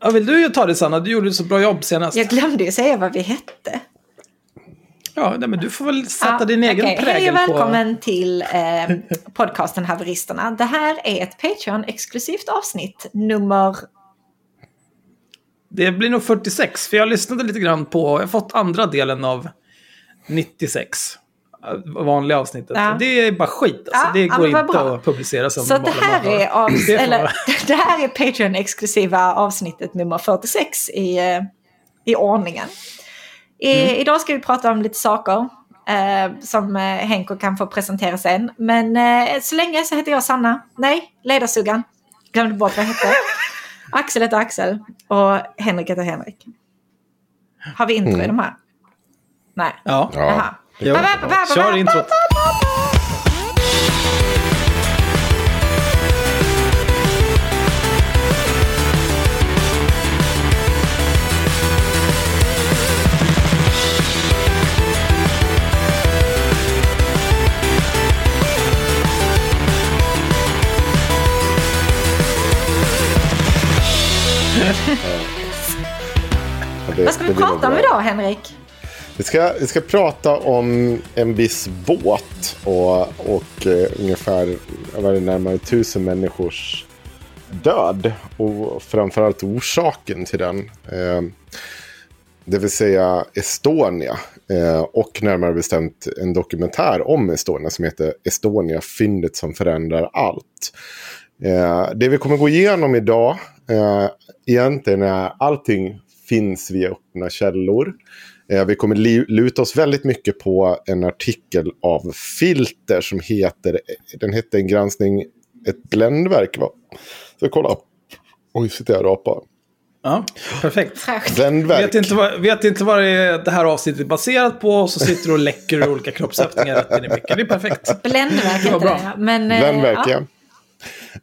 Ja, vill du ju ta det Sanna? Du gjorde ett så bra jobb senast. Jag glömde ju säga vad vi hette. Ja, nej, men du får väl sätta din egen okej. prägel Hej och på... välkommen till eh, podcasten Haveristerna. Det här är ett Patreon-exklusivt avsnitt nummer... Det blir nog 46, för jag lyssnade lite grann på, jag har fått andra delen av 96. Äh, Vanliga avsnittet. Ja. Det är bara skit alltså. Ja, det går inte bra. att publicera som Så det här är, hör. av, Det får eller, det här är Patreon-exklusiva avsnittet nummer 46 i, eh, i ordningen. I, Mm. Idag ska vi prata om lite saker eh, som eh, Henko kan få presentera sen. Men eh, så länge så heter jag Sanna. Nej, ledarsugan. Glömde bort vad jag hette. Axel heter Axel och Henrik heter Henrik. Har vi intro i de här? Nej. Ja. Jaha. Ba, Kör introt. Ja, Vad ska vi prata om idag Henrik? Vi ska, vi ska prata om en viss båt och, och eh, ungefär vad är det, närmare tusen människors död. Och framförallt orsaken till den. Eh, det vill säga Estonia. Eh, och närmare bestämt en dokumentär om Estonia som heter Estonia, fyndet som förändrar allt. Eh, det vi kommer gå igenom idag eh, egentligen är allting finns via öppna källor. Eh, vi kommer li- luta oss väldigt mycket på en artikel av Filter som heter, den hette en granskning, ett bländverk va? Så kolla. Oj, sitter jag och rapar. Ja, perfekt. Bländverk. Vet inte, vad, vet inte vad det, är det här avsnittet är baserat på och så sitter du och läcker olika kroppsöppningar rätt in i micken. Det är perfekt. Bländverk heter bra. det. Men, eh, Bländverk, ja. ja.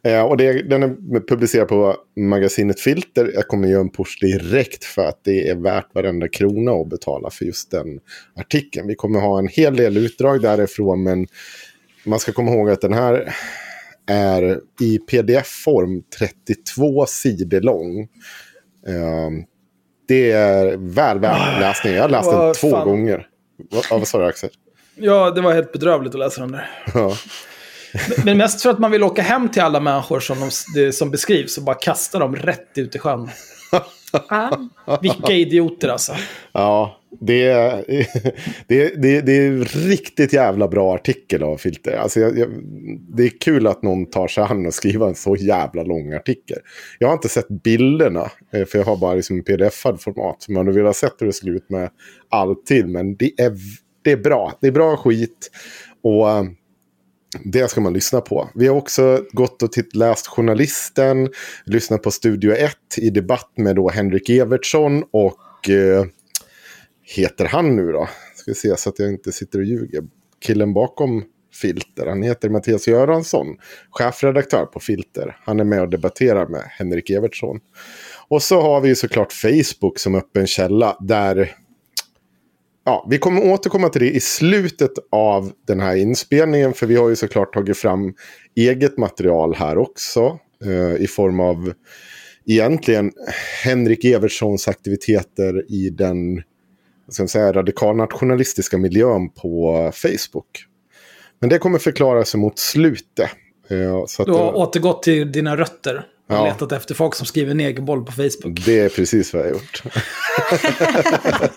Eh, och det, den är publicerad på magasinet Filter. Jag kommer göra en push direkt för att det är värt varenda krona att betala för just den artikeln. Vi kommer ha en hel del utdrag därifrån, men man ska komma ihåg att den här är i pdf-form 32 sidor lång. Eh, det är väl värt läsning. Jag har läst den två fan. gånger. Vad, vad sa du Axel? Ja, det var helt bedrövligt att läsa den där. Ja. Men mest för att man vill åka hem till alla människor som, de, som beskrivs och bara kasta dem rätt ut i sjön. Ja. Vilka idioter alltså. Ja, det är, det, det, det är riktigt jävla bra artikel av Filter. Alltså jag, jag, det är kul att någon tar sig an och skriver en så jävla lång artikel. Jag har inte sett bilderna, eh, för jag har bara liksom pdf-ad format. Man hade velat sett hur det skulle ut med alltid, men det är, det är bra. Det är bra skit. Och eh, det ska man lyssna på. Vi har också gått och titt, läst Journalisten, lyssnat på Studio 1 i debatt med då Henrik Evertsson och eh, heter han nu då? Ska vi se så att jag inte sitter och ljuger. Killen bakom Filter, han heter Mattias Göransson, chefredaktör på Filter. Han är med och debatterar med Henrik Evertsson. Och så har vi såklart Facebook som öppen källa där ja, vi kommer återkomma till det i slutet av den här inspelningen. För vi har ju såklart tagit fram eget material här också. Eh, I form av egentligen Henrik Evertssons aktiviteter i den ska säga, radikalnationalistiska miljön på Facebook. Men det kommer förklaras mot slutet. Eh, så att, Du har eh, återgått till dina rötter. Och Ja. letat efter folk som skriver negerboll på Facebook. Det är precis vad jag har gjort.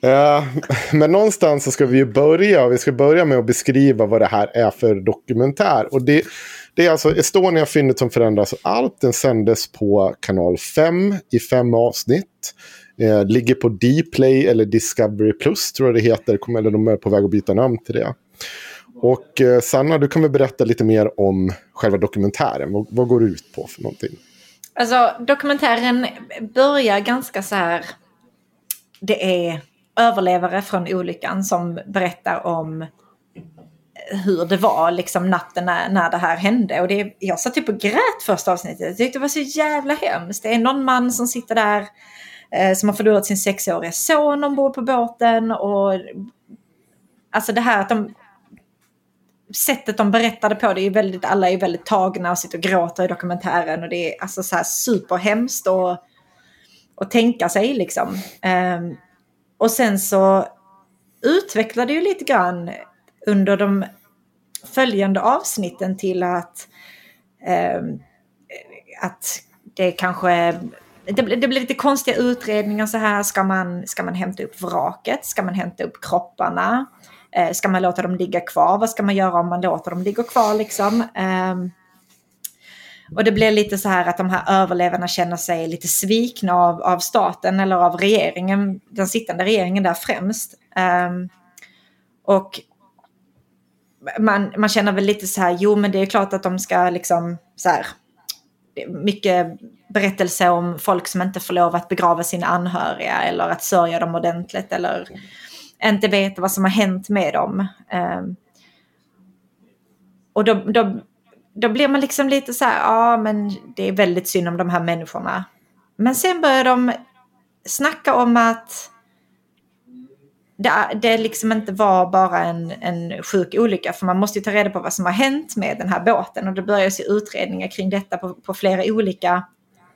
Ja, men någonstans så ska vi ju börja. Vi ska börja med att beskriva vad det här är för dokumentär. Och det, det är alltså Estonia fyndet som förändras allt. Den sändes på kanal 5 i fem avsnitt. Eh, ligger på Dplay eller Discovery Plus tror jag det heter. Eller de är på väg att byta namn till det. Och eh, Sanna, du kan väl berätta lite mer om själva dokumentären. Vad, vad går det ut på för någonting? Alltså dokumentären börjar ganska så här. Det är överlevare från olyckan som berättar om hur det var liksom natten när, när det här hände. Och det, jag satt typ och grät första avsnittet. Jag tyckte det var så jävla hemskt. Det är någon man som sitter där eh, som har förlorat sin sexåriga son ombord på båten. Och alltså det här att de sättet de berättade på, det är väldigt, alla är väldigt tagna och sitter och gråter i dokumentären och det är alltså så här superhemskt och, och tänka sig liksom. Um, och sen så utvecklade ju lite grann under de följande avsnitten till att, um, att det kanske det, blir- det blir lite konstiga utredningar så här. Ska man, ska man hämta upp vraket? Ska man hämta upp kropparna? Eh, ska man låta dem ligga kvar? Vad ska man göra om man låter dem ligga kvar liksom? Eh, och det blir lite så här att de här överlevarna känner sig lite svikna av, av staten eller av regeringen, den sittande regeringen där främst. Ehm, och man, man känner väl lite så här, jo men det är klart att de ska liksom så här, mycket berättelse om folk som inte får lov att begrava sina anhöriga eller att sörja dem ordentligt eller inte vet vad som har hänt med dem. Ehm, och då, då, då blir man liksom lite så här, ja men det är väldigt synd om de här människorna. Men sen börjar de snacka om att det, det liksom inte var bara en, en sjuk olycka. För man måste ju ta reda på vad som har hänt med den här båten. Och det börjar se utredningar kring detta på, på flera olika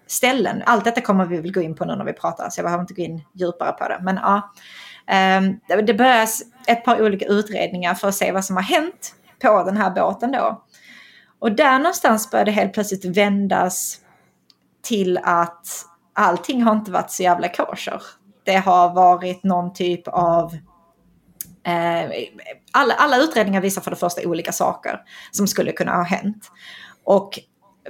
ställen. Allt detta kommer vi väl gå in på nu när vi pratar. Så jag behöver inte gå in djupare på det. Men ja. Ehm, det- behövs ett par olika utredningar för att se vad som har hänt på den här båten då. Och där någonstans började det helt plötsligt vändas till att allting har inte varit så jävla kosher. Det har varit någon typ av... Eh, alla, alla utredningar visar för det första olika saker som skulle kunna ha hänt. Och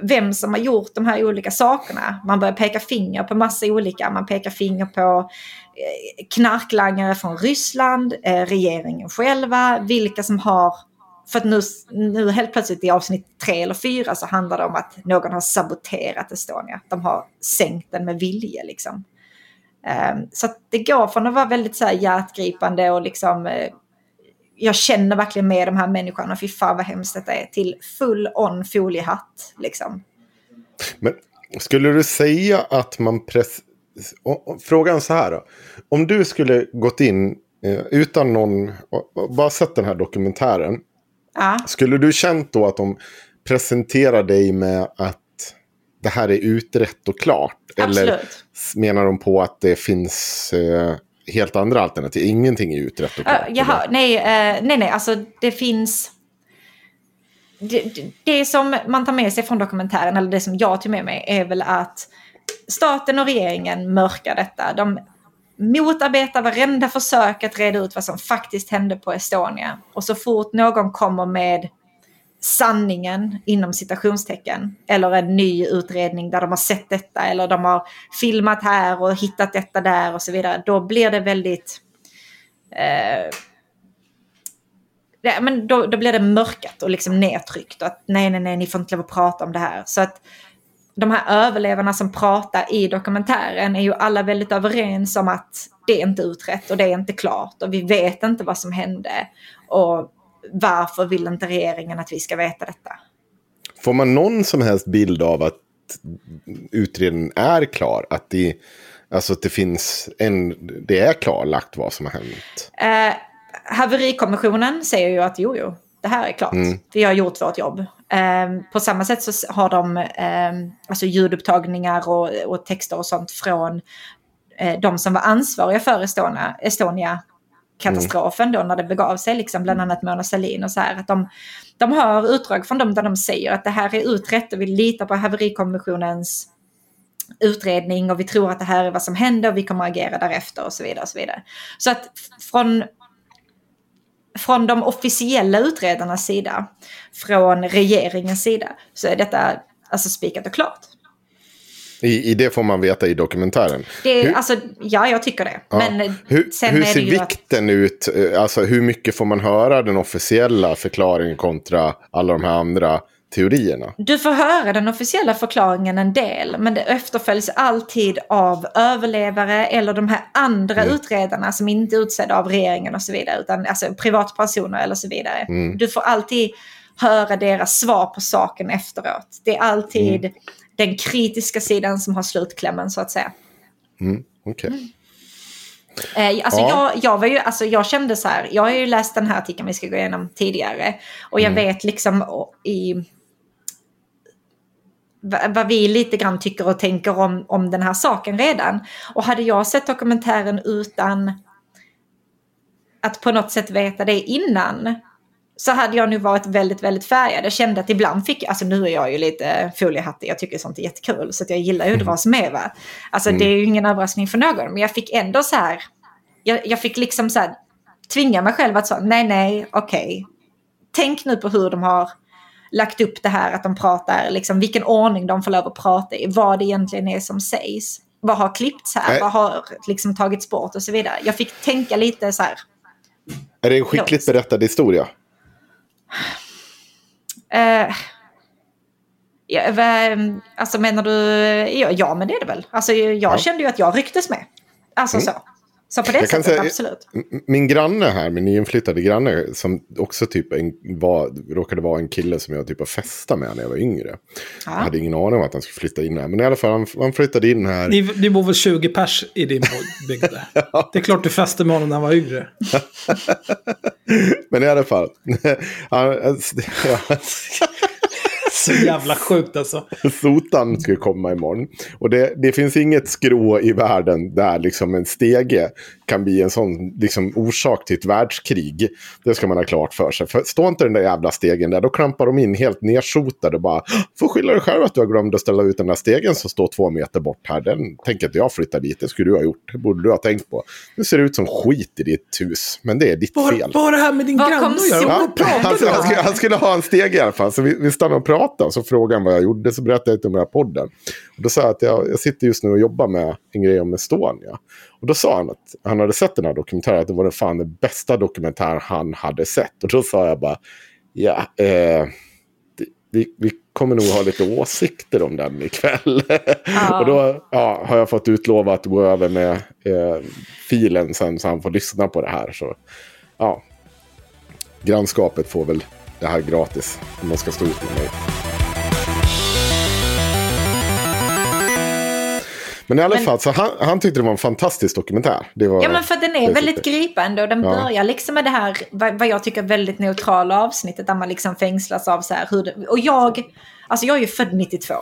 vem som har gjort de här olika sakerna. Man börjar peka finger på massa olika. Man pekar finger på Eh, knarklangare från Ryssland, eh, regeringen själva, vilka som har... För att nu, nu helt plötsligt i avsnitt tre eller fyra så handlar det om att någon har saboterat Estonia. De har sänkt den med vilje liksom. Um, så att det går från att vara väldigt så här hjärtgripande och liksom eh, jag känner verkligen med de här människorna, fy fan vad hemskt detta är, till full on foliehatt liksom. Men skulle du säga att man press... Frågan så här då. Om du skulle gått in eh, utan någon, bara sett den här dokumentären. Ja, Skulle du känt då att de presenterar dig med att det här är utrett och klart? Eller absolut. menar de på att det finns eh, helt andra alternativ? Ingenting är utrett och klart. Uh, jaha, eller? nej, eh, nej, nej, alltså det finns... det, det- det som man tar med sig från dokumentären, eller det som jag tog med mig, är väl att staten och regeringen mörkar detta. De motarbetar varenda försök att reda ut vad som faktiskt hände på Estonia. Och så fort någon kommer med sanningen inom citationstecken eller en ny utredning där de har sett detta eller de har filmat här och hittat detta där och så vidare. Då blir det väldigt... Eh, ja, men då, då blir det mörkat och liksom nedtryckt. Och att nej, nej, nej, ni får inte lov att prata om det här. Så att de här överlevarna som pratar i dokumentären är ju alla väldigt överens om att det är inte utrett och det är inte klart och vi vet inte vad som hände. Och varför vill inte regeringen att vi ska veta detta? Får man någon som helst bild av att utredningen är klar? Att det, alltså att det finns en, det är klarlagt vad som har hänt? Eh, haverikommissionen säger ju att jo, jo, det här är klart. Vi har gjort vårt jobb. Ehm, på samma sätt så har de ehm, alltså ljudupptagningar och, och texter och sånt från eh, de som var ansvariga för Estonia, Estonia katastrofen då när det begav sig, liksom bland annat Mona Sahlin och så här. Att de, de har utdrag från dem där de säger att det här är utrett och vi litar på haverikommissionens utredning och vi tror att det här är vad som händer och vi kommer att agera därefter och så vidare. Och så, vidare. så att från, från de officiella utredarnas sida, från regeringens sida, så är detta alltså spikat och klart. I, I det får man veta i dokumentären. Det Hur- alltså, ja, jag tycker det. Ja. Men hur hur är det ser ju att- vikten ut? Alltså hur mycket får man höra den officiella förklaringen kontra alla de här andra teorierna? Du får höra den officiella förklaringen en del, men det efterföljs alltid av överlevare eller de här andra utredarna som inte är utsedda av regeringen och så vidare, utan alltså privatpersoner eller så vidare. Du får alltid höra deras svar på saken efteråt. Det är alltid den kritiska sidan som har slutklämmen så att säga. Okej. Eh, alltså Ja. jag, jag, var ju, alltså jag kände så här, jag har ju läst den här artikeln vi ska gå igenom tidigare. Och jag vet liksom i vad vi lite grann tycker och tänker om, om den här saken redan. Och hade jag sett dokumentären utan att på något sätt veta det innan så hade jag nu varit väldigt, väldigt färgad. Jag kände att ibland fick, alltså nu är jag ju lite foliehattig, jag tycker sånt är jättekul, så jag gillar ju att dras med va. Alltså det är ju ingen överraskning för någon, men jag fick ändå så här, jag, jag fick liksom så här tvinga mig själv att säga nej, nej, okej. Tänk nu på hur de har lagt upp det här, att de pratar, liksom vilken ordning de får lov att prata i, vad det egentligen är som sägs. Vad har klippts här, Nej. vad har liksom tagits bort och så vidare. Jag fick tänka lite så här, Är det en skickligt berättad historia? Eh, ja, va- alltså menar du, ja, ja men det är det väl. Alltså jag kände ju att jag rycktes med. Alltså så. Så på det Jag sättet, säga- absolut. Min granne här, min nyinflyttade granne, som också typ en, var, råkade vara en kille som jag typ har festat med när jag var yngre. Jag hade ingen aning om att han skulle flytta in här. Men i alla fall, han, han flyttade in här. Ni, ni bor väl 20 pers i din bygd? Det är klart du fäste med honom när han var yngre. Men i alla fall. Så jävla sjukt alltså. Sotan skulle komma imorgon. Och det, det finns inget skrå i världen där liksom en stege kan bli en sån liksom, orsak till ett världskrig. Det ska man ha klart för sig. För står inte den där jävla stegen där, då klampar de in helt nedsotade och bara får skylla dig själv att du har glömt att ställa ut den där stegen som står två meter bort här. Den tänker inte jag flytta dit, det skulle du ha gjort. Det borde du ha tänkt på. Nu ser det ut som skit i ditt hus, men det är ditt Vad fel. vad har det här med din Var granne att göra? han, han, skulle, han skulle ha en steg i alla fall. Så vi, vi stannade och pratade. Så frågade han vad jag gjorde. Så berättade jag lite om den här podden. Och då sa jag att jag, jag sitter just nu och jobbar med en grej om Estonia. Och då sa han att han hade sett den här dokumentären. Att det var den fan den bästa dokumentär han hade sett. Och då sa jag bara. Ja, eh, vi, vi kommer nog ha lite åsikter om den ikväll. och då ja, har jag fått utlova att gå över med eh, filen sen så han får lyssna på det här. Så ja, grannskapet får väl det här gratis om de ska stå ut med mig. Men i alla fall, så han, han tyckte det var en fantastisk dokumentär. Det var, Ja men för den är väldigt gripande och den Ja. börjar liksom med det här, vad, vad jag tycker väldigt neutrala avsnittet där man liksom fängslas av så här hur det, Och jag, alltså jag är ju född 92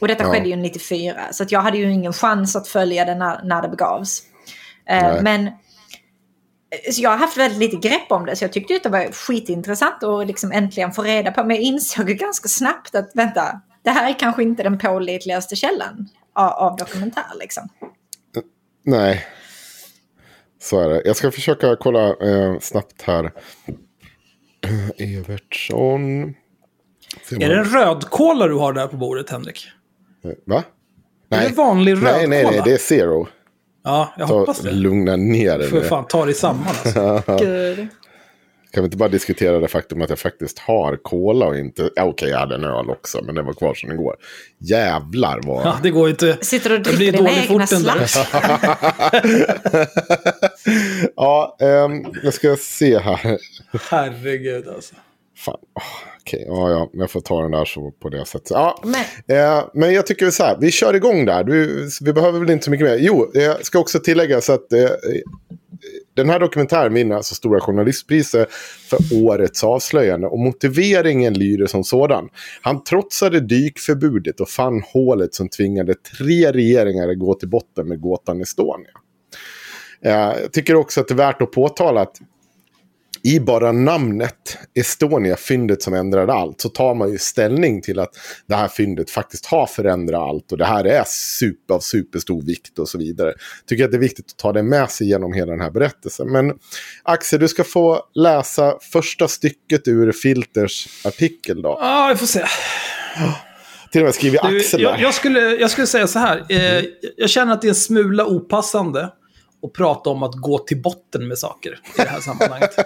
och detta Ja. skedde ju 94 så jag hade ju ingen chans att följa det när, när det begavs. Eh, men så jag har haft väldigt lite grepp om det, så jag tyckte att det var skitintressant att liksom äntligen få reda på. Men jag insåg ganska snabbt att vänta, det här är kanske inte den pålitligaste källan av, av dokumentär. Liksom. Nej. Så är det. Jag ska försöka kolla eh, snabbt här. Evertsson. Är det en rödkola du har där på bordet, Henrik? Va? Är det vanlig rödkola? Nej, nej, nej, det är zero. Ja, jag Ta, hoppas det. lugna ner dig För nu. fan, ta dig samman alltså. Gud. Kan vi inte bara diskutera det faktum att jag faktiskt har cola och inte... Ja, Okej, jag hade en öl också, men den var kvar sedan igår. Jävlar vad... Ja, det går ju inte. Sitter du och dricker dina egna slaps? ja, ehm, jag ska se här. Herregud alltså. Fan, åh, okej, ja, ja, jag får ta den där så på det sättet. Ja, Men- eh, men jag tycker så här, vi kör igång där. Du, vi behöver väl inte så mycket mer. Jo, jag ska också tillägga så att eh, den här dokumentären vinner alltså Stora Journalistpriset för årets avslöjande. Och motiveringen lyder som sådan. Han trotsade dykförbudet och fann hålet som tvingade tre regeringar att gå till botten med gåtan Estonia. Eh, jag tycker också att det är värt att påtala att i bara namnet Estonia, fyndet som ändrade allt, så tar man ju ställning till att det här fyndet faktiskt har förändrat allt och det här är super, av superstor vikt och så vidare. Tycker att det är viktigt att ta det med sig genom hela den här berättelsen. Men Axel, du ska få läsa första stycket ur Filters artikel då. Ja, vi får se. Till och med skriver Axel jag, där. jag, skulle, jag skulle säga så här. Eh, jag känner att det är en smula opassande att prata om att gå till botten med saker i det här sammanhanget.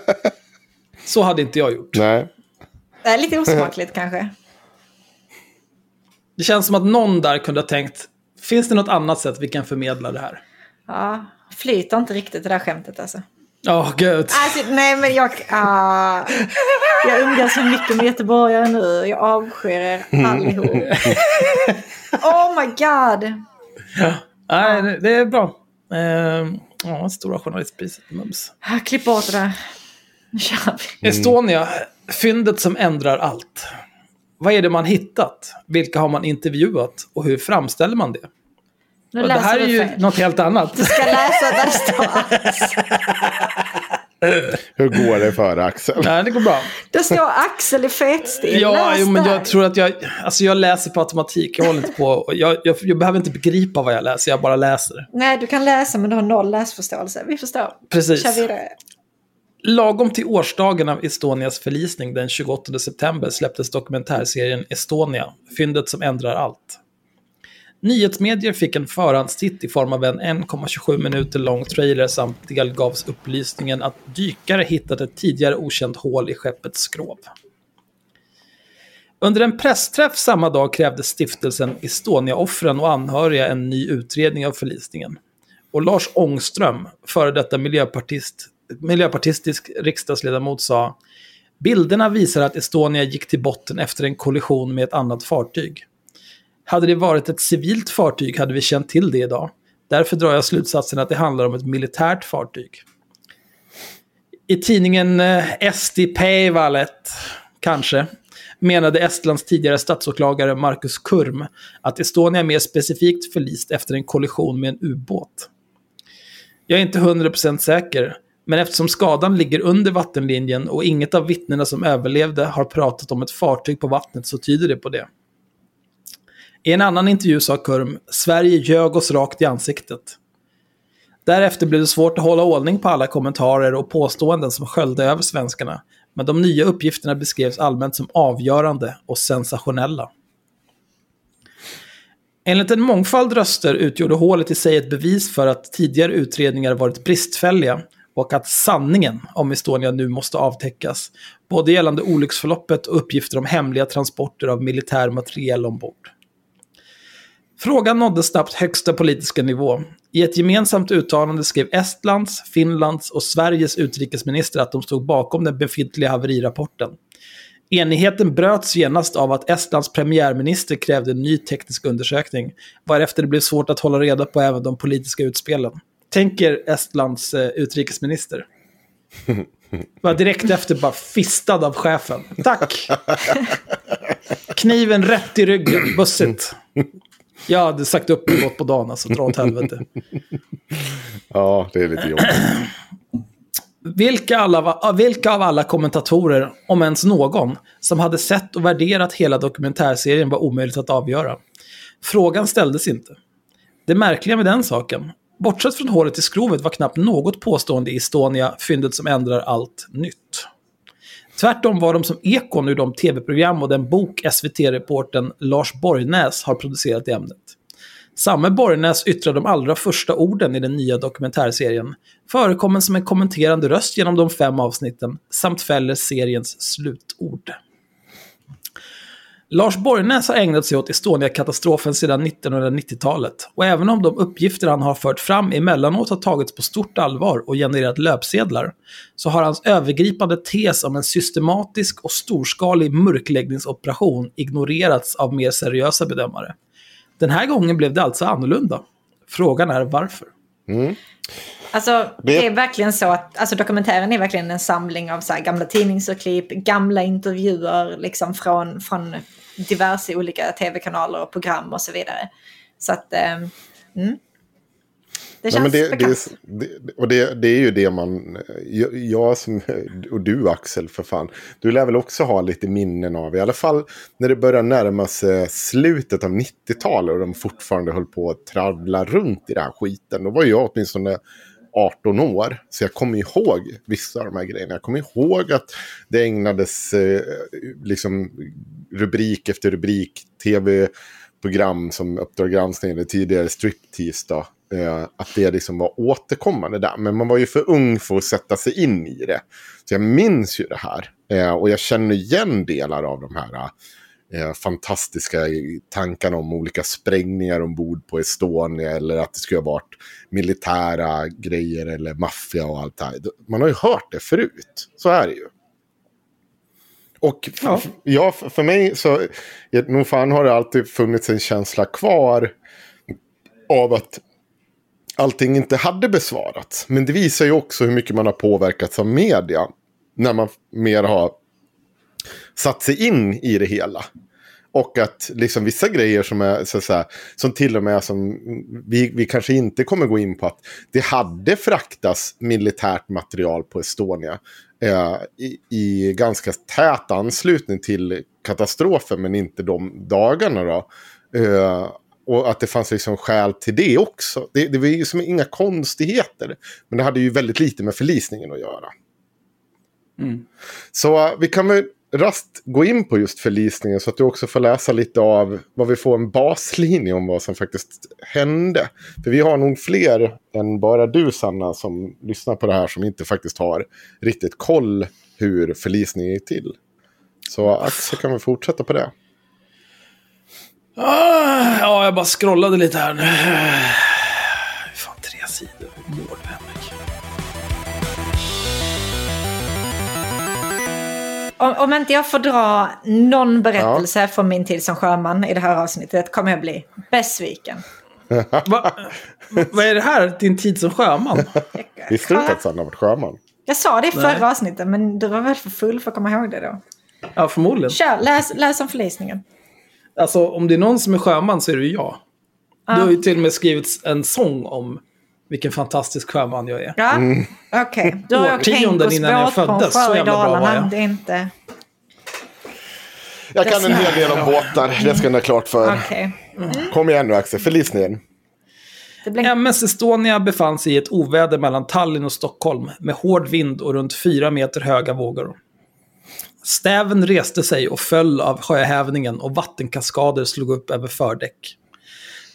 Så hade inte jag gjort. Nej. Det är lite osmakligt kanske. Det känns som att någon där kunde ha tänkt, finns det något annat sätt vi kan förmedla det här? Ja, flyter inte riktigt det där skämtet alltså. Ja, gud. Alltså, nej men jag... ah, jag umgås så mycket med göteborgare nu. Jag avskyr er allihop. Oh my god! Nej, det- det är bra. Eh, ja, stora journalistpriset. Mums. Ah, Klipp bort det där. Nu kör vi. Estonia, fyndet som ändrar allt. Vad är det man hittat? Vilka har man intervjuat? Och hur framställer man det? Nu det här är ju fel. något helt annat. Du ska läsa där det står. Hur går det för Axel? Nej, det går bra. Det står Axel i fetstil. Ja, jo, men jag tror att jag... Alltså jag läser på automatik. Jag håller inte på... Jag, jag, jag behöver inte begripa vad jag läser, jag bara läser. Nej, du kan läsa men du har noll läsförståelse. Vi förstår. Precis. Kör vidare. Lagom till årsdagen av Estonias förlisning den 28 september släpptes dokumentärserien Estonia, fyndet som ändrar allt. Nyhetsmedier fick en förhandstitt i form av en 1,27 minuter lång trailer samt delgavs upplysningen att dykare hittat ett tidigare okänt hål i skeppets skrov. Under en pressträff samma dag krävde stiftelsen Estonia-offren och anhöriga en ny utredning av förlisningen. Och Lars Ångström, före detta miljöpartist, miljöpartistisk riksdagsledamot, sa Bilderna visar att Estonia gick till botten efter en kollision med ett annat fartyg. Hade det varit ett civilt fartyg hade vi känt till det idag. Därför drar jag slutsatsen att det handlar om ett militärt fartyg. I tidningen eh, Esti Eesti kanske, menade Estlands tidigare statsåklagare Markus Kurm att Estonia mer specifikt förlist efter en kollision med en ubåt. Jag är inte 100% säker, men eftersom skadan ligger under vattenlinjen och inget av vittnena som överlevde har pratat om ett fartyg på vattnet så tyder det på det. I en annan intervju sa Kurm, Sverige ljög oss rakt i ansiktet. Därefter blev det svårt att hålla ordning på alla kommentarer och påståenden som sköljde över svenskarna, men de nya uppgifterna beskrevs allmänt som avgörande och sensationella. Enligt en mångfald röster utgjorde hålet i sig ett bevis för att tidigare utredningar varit bristfälliga och att sanningen om Estonia nu måste avtäckas, både gällande olycksförloppet och uppgifter om hemliga transporter av militär materiel ombord. Frågan nådde snabbt högsta politiska nivå. I ett gemensamt uttalande skrev Estlands, Finlands och Sveriges utrikesminister att de stod bakom den befintliga haverirapporten. Enigheten bröts genast av att Estlands premiärminister krävde en ny teknisk undersökning, varefter det blev svårt att hålla reda på även de politiska utspelen. Tänker Estlands eh, utrikesminister. Bara direkt efter bara fistad av chefen. Tack! Kniven rätt i ryggen, bussigt. Jag hade sagt upp mig gått på dagen, alltså dra åt helvete. Ja, det är lite jobbigt. Vilka, alla, vilka av alla kommentatorer, om ens någon, som hade sett och värderat hela dokumentärserien var omöjligt att avgöra. Frågan ställdes inte. Det märkliga med den saken, bortsett från hålet i skrovet var knappt något påstående i Estonia fyndet som ändrar allt nytt. Tvärtom var de som ekon ur de tv-program och den bok SVT-reporten Lars Borgnäs har producerat i ämnet. Samme Borgnäs yttrar de allra första orden i den nya dokumentärserien, förekommen som en kommenterande röst genom de fem avsnitten, samt fäller seriens slutord. Lars Borgnäs har ägnat sig åt Estonia-katastrofen sedan 1990-talet och även om de uppgifter han har fört fram emellanåt har tagits på stort allvar och genererat löpsedlar, så har hans övergripande tes om en systematisk och storskalig mörkläggningsoperation ignorerats av mer seriösa bedömare. Den här gången blev det alltså annorlunda. Frågan är varför. Mm. Alltså, det är verkligen så att alltså, dokumentären är verkligen en samling av så här, gamla tidningsurklipp, gamla intervjuer liksom, från, från diverse olika tv-kanaler och program och så vidare. Så att, eh, mm. Det Nej, känns men det, bekant. det, och det, det är ju det man... Jag, som, och du Axel för fan. Du lär väl också ha lite minnen av. I alla fall när det börjar närma sig slutet av 90-talet. Och de fortfarande höll på att traggla runt i den här skiten. Då var jag åtminstone 18 år. Så jag kommer ihåg vissa av de här grejerna. Jag kommer ihåg att det ägnades eh, liksom rubrik efter rubrik. Tv-program som Uppdrag granskning eller tidigare Striptease. Då, eh, att det liksom var återkommande där. Men man var ju för ung för att sätta sig in i det. Så jag minns ju det här. Eh, och jag känner igen delar av de här eh, fantastiska tankarna om olika sprängningar ombord på Estonia. Eller att det skulle ha varit militära grejer eller maffia och allt det här. Man har ju hört det förut. Så är det ju. Och Ja. ja, för mig så nog fan har det alltid funnits en känsla kvar av att allting inte hade besvarats. Men det visar ju också hur mycket man har påverkats av media. När man mer har satt sig in i det hela. Och att liksom vissa grejer som är så att säga, som till och med som vi, vi kanske inte kommer gå in på att det hade fraktats militärt material på Estonia eh, i, i ganska tät anslutning till katastrofen men inte de dagarna då. Eh, och att det fanns liksom skäl till det också. Det, det var ju som inga konstigheter. Men det hade ju väldigt lite med förlisningen att göra. Så eh, vi kan väl rast gå in på just förlisningen så att du också får läsa lite av vad vi får en baslinje om vad som faktiskt hände. För vi har nog fler än bara du Sanna som lyssnar på det här som inte faktiskt har riktigt koll hur förlisningen gick till. Så Axel kan vi fortsätta på det. Ah, ja, jag bara scrollade lite här nu. Fan, tre sidor. Hur Om, om inte jag får dra någon berättelse från min tid som sjöman i det här avsnittet kommer jag bli besviken. Va, vad är det här? Din tid som sjöman? Visste du inte att Sanna varit sjöman? Jag sa det i förra Nej. avsnittet men du var väl för full för att komma ihåg det då. Ja, förmodligen. Kör, läs, läs om förlisningen. Alltså, om det är någon som är sjöman så är det ju jag. Du har ju till och med skrivit en sång om vilken fantastisk sjöman jag är. Ja, okej. Du har Årtionden innan jag föddes, så jävla bra var jag. Det är inte... Jag kan en hel del om båtar, det ska ni ha klart för. Okej. Kom igen nu Axel. Det blir... MS Estonia befann sig i ett oväder mellan Tallinn och Stockholm med hård vind och runt fyra meter höga vågor. Stäven reste sig och föll av sjöhävningen och vattenkaskader slog upp över fördäck.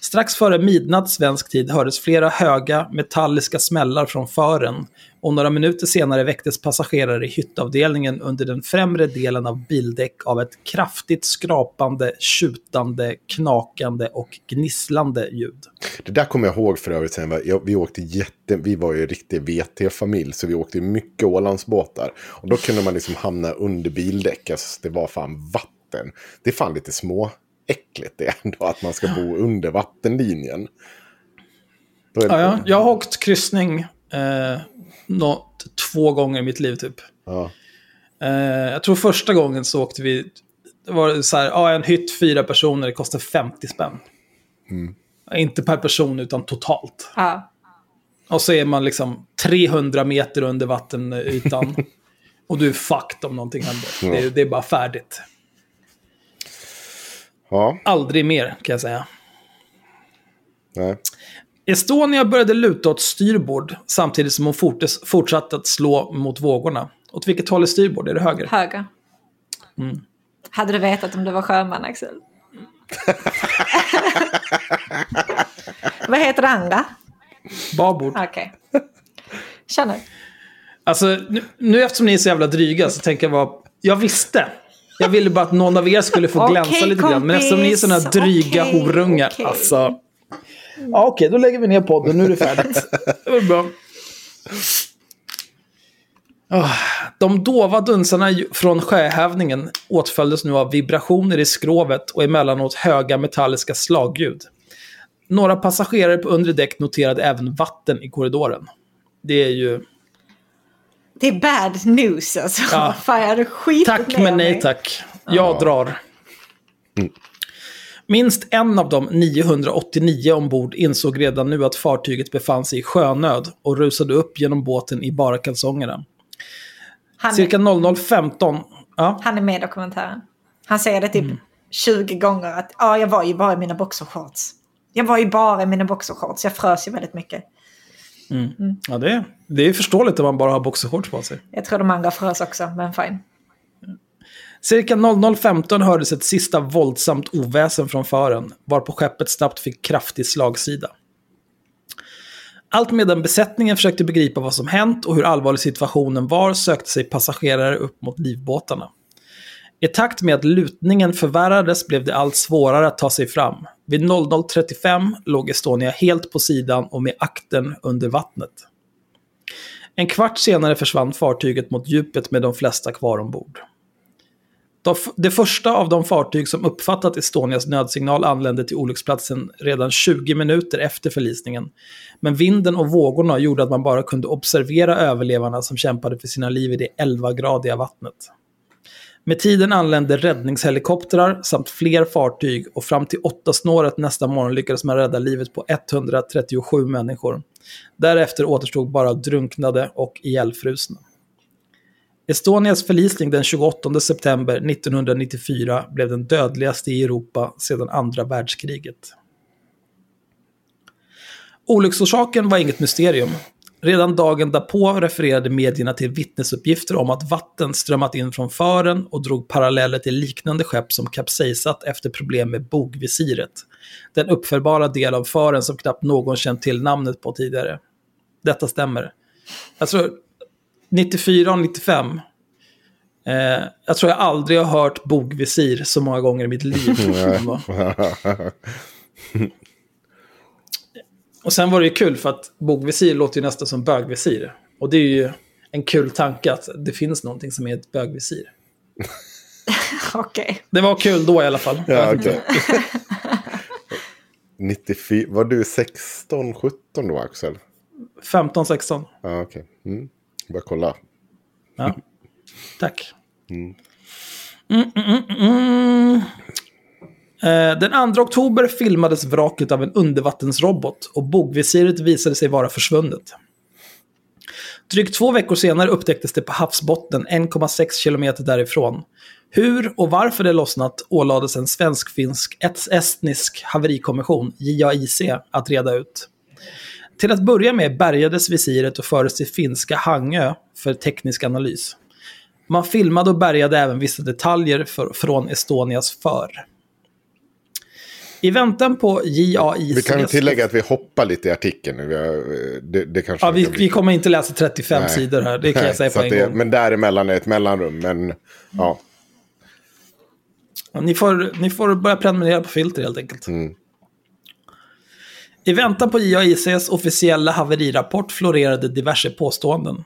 Strax före midnatt svensk tid hördes flera höga metalliska smällar från fören och några minuter senare väcktes passagerare i hyttavdelningen under den främre delen av bildäck av ett kraftigt skrapande, tjutande, knakande och gnisslande ljud. Det där kommer jag ihåg för övrigt. Sen, vi, åkte jätte, vi var ju en riktig VT-familj, så vi åkte mycket Ålandsbåtar. Och då kunde man liksom hamna under bildäck. Alltså, det var fan vatten. Det är fan lite små äckligt det ändå, att man ska bo under vattenlinjen. Är det- Ja, ja. Jag har åkt kryssning eh, något, två gånger i mitt liv typ. Ja. Eh, jag tror första gången så åkte vi, det var så här, ja, en hytt, fyra personer, det kostar 50 spänn. Mm. Ja, Inte per person utan totalt. Ja. Och så är man liksom 300 meter under vattenytan. och du är fucked om någonting händer. Det, är- det är bara färdigt. Ja, Aldrig mer, kan jag säga. nej. Estonia började luta åt styrbord samtidigt som hon fortes, fortsatte att slå mot vågorna. Åt vilket håll är styrbord? Är det höger? Höger. Mm. Hade du vetat om du var sjöman Axel? Vad heter det andra? Babord. Okej. Känner. Alltså, nu, nu eftersom ni är så jävla dryga så tänker jag bara... Jag visste. Jag ville bara att någon av er skulle få glänsa lite grann. Men eftersom ni är sådana dryga Okej, horungar. okej. Alltså... Ja, okej, då lägger vi ner podden. Nu är det färdigt. Det var bra. Ah, De dova dunsarna från sjöhävningen åtföljdes nu av vibrationer i skrovet och emellanåt höga metalliska slagljud. Några passagerare på undre däck noterade även vatten i korridoren. Det är ju... Det är bad news alltså. Ja. Fan, jag hade skitit Tack men nej mig. tack. Jag drar. Minst en av de 989 ombord insåg redan nu att fartyget befann sig i sjönöd och rusade upp genom båten i bara kalsongerna. Han, Cirka 00.15... Ja, han är med i dokumentären. Han säger det typ Mm. 20 gånger att ja, jag var ju bara i mina boxershorts. Jag var ju bara i mina boxershorts. Jag frös ju väldigt mycket. Ja det, är, det är förståeligt om man bara har boxershorts på sig. Jag tror de andra frös också, men fine. Cirka 00.15 hördes ett sista våldsamt oväsen från fören, varpå skeppet snabbt fick kraftig slagsida. Allt medan besättningen försökte begripa vad som hänt och hur allvarlig situationen var sökte sig passagerare upp mot livbåtarna. I takt med att lutningen förvärrades blev det allt svårare att ta sig fram. Vid 00.35 låg Estonia helt på sidan och med akten under vattnet. En kvart senare försvann fartyget mot djupet med de flesta kvar ombord. Det första av de fartyg som uppfattat Estonias nödsignal anlände till olycksplatsen redan 20 minuter efter förlisningen. Men vinden och vågorna gjorde att man bara kunde observera överlevarna som kämpade för sina liv i det 11-gradiga vattnet. Med tiden anlände räddningshelikoptrar samt fler fartyg och fram till åtta snåret nästa morgon lyckades man rädda livet på 137 människor. Därefter återstod bara drunknade och ihjälfrusna. Estonias förlisning den 28 september 1994 blev den dödligaste i Europa sedan andra världskriget. Olycksorsaken var inget mysterium. Redan dagen därpå refererade medierna till vittnesuppgifter om att vatten strömmat in från fören och drog paralleller till liknande skepp som kapsejsat efter problem med bogvisiret. Den uppfällbara del av fören som knappt någon känt till namnet på tidigare. Detta stämmer. Jag tror 94 och 95. Eh, jag tror jag aldrig har hört bogvisir så många gånger i mitt liv. och sen var det ju kul för att bogvisir låter ju nästan som bögvisir. Och det är ju en kul tanke att det finns någonting som är ett bögvisir. Okej. Det var kul då i alla fall. Ja, okej. 94, var du 16, 17 då Axel? 15, 16. Ja, okej. Mm. Bara kolla. Ja. Tack. Mm, mm, mm, mm. Eh, Eh, den 2 oktober filmades vraket av en undervattensrobot och bogvisiret visade sig vara försvunnet. Drygt två veckor senare upptäcktes det på havsbotten 1,6 kilometer därifrån. Hur och varför det lossnat ålades en svensk-finsk-estnisk haverikommission, JAIC, att reda ut. Till att börja med bärgades visiret och fördes till finska Hangö för teknisk analys. Man filmade och bärgade även vissa detaljer för, från Estonias för. I väntan på JAIC... Vi kan ju tillägga att vi hoppar lite i artikeln nu. Vi har, eh, det, det kanske Ja, vi, vi kommer inte läsa 35 Nej. sidor här, det kan Nej, jag säga på en det, gång. Men däremellan är ett mellanrum. Men ja, Ja, Ni får, ni får börja prenumerera på filter helt enkelt. Mm. I väntan på JAICs officiella haverirapport florerade diverse påståenden.